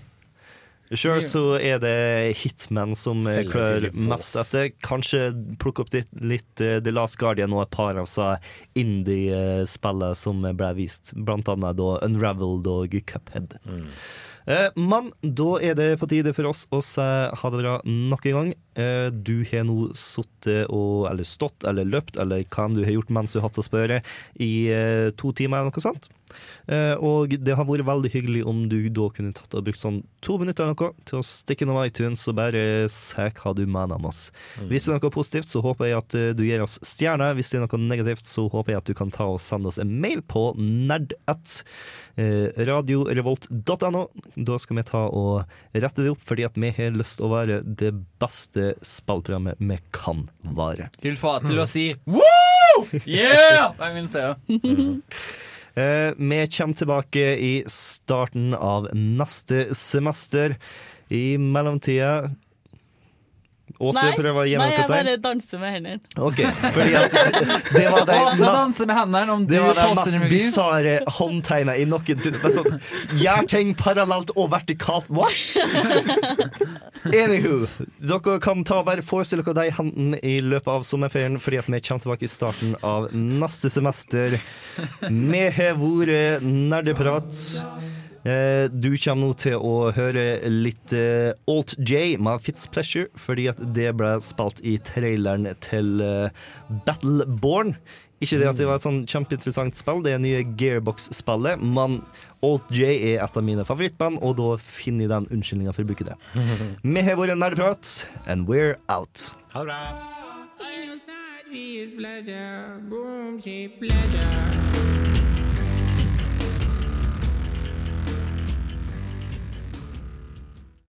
Sure, så er det Hitman som eh, klør mest etter. Kanskje plukke opp litt, litt eh, The Last Guardian og et par av seg indie-spillene som ble vist. Blant annet da Unraveled og Cuphead. Eh, Men da er det på tide for oss å si ha det bra nok en gang. Eh, Du har nå sittet og Eller stått eller løpt eller hva enn du har gjort mens du har hatt å spørre, i to timer eller noe sånt. Eh, Og det har vært veldig hyggelig om du da kunne tatt og brukt sånn to minutter eller noe til å stikke innom iTunes og bare se hva du mener om oss. Hvis det er noe positivt, så håper jeg at eh, du gir oss stjerner. Hvis det er noe negativt, så håper jeg at du kan ta og sende oss en mail på nerd1 radiorevolt.no. Da skal vi ta og rette det opp, fordi at vi har lyst til å være det beste spillprogrammet vi kan være. Vil deg til å si Woo! Yeah! Det er min serie. Eh, vi kommer tilbake i starten av neste semester. I mellomtida Åse prøver å gi nei, jeg bare danser med hendene. OK. Fordi at det var det Åse mest danser med hendene om du det var det mest bisarre håndtegna i noensinne. Det er sånn, Gjør ting parallelt og vertikalt. What?! Anywho, dere kan ta bare forestille dere de hendene i løpet av sommerferien, fordi at vi kommer tilbake i starten av neste semester. Vi har vært Nerdeprat. Eh, Du kommer nå til å høre litt eh, Alt J med Fitzpleasure, fordi at det ble spilt i traileren til eh, Battleborn. Ikke det at det var et sånn kjempeinteressant spill, det er nye Gearbox-spillet, men Alt J er et av mine favorittband, og da finner jeg den unnskyldninga for å bruke det. Vi har vært nerdeprat, and we're out. Ha det bra.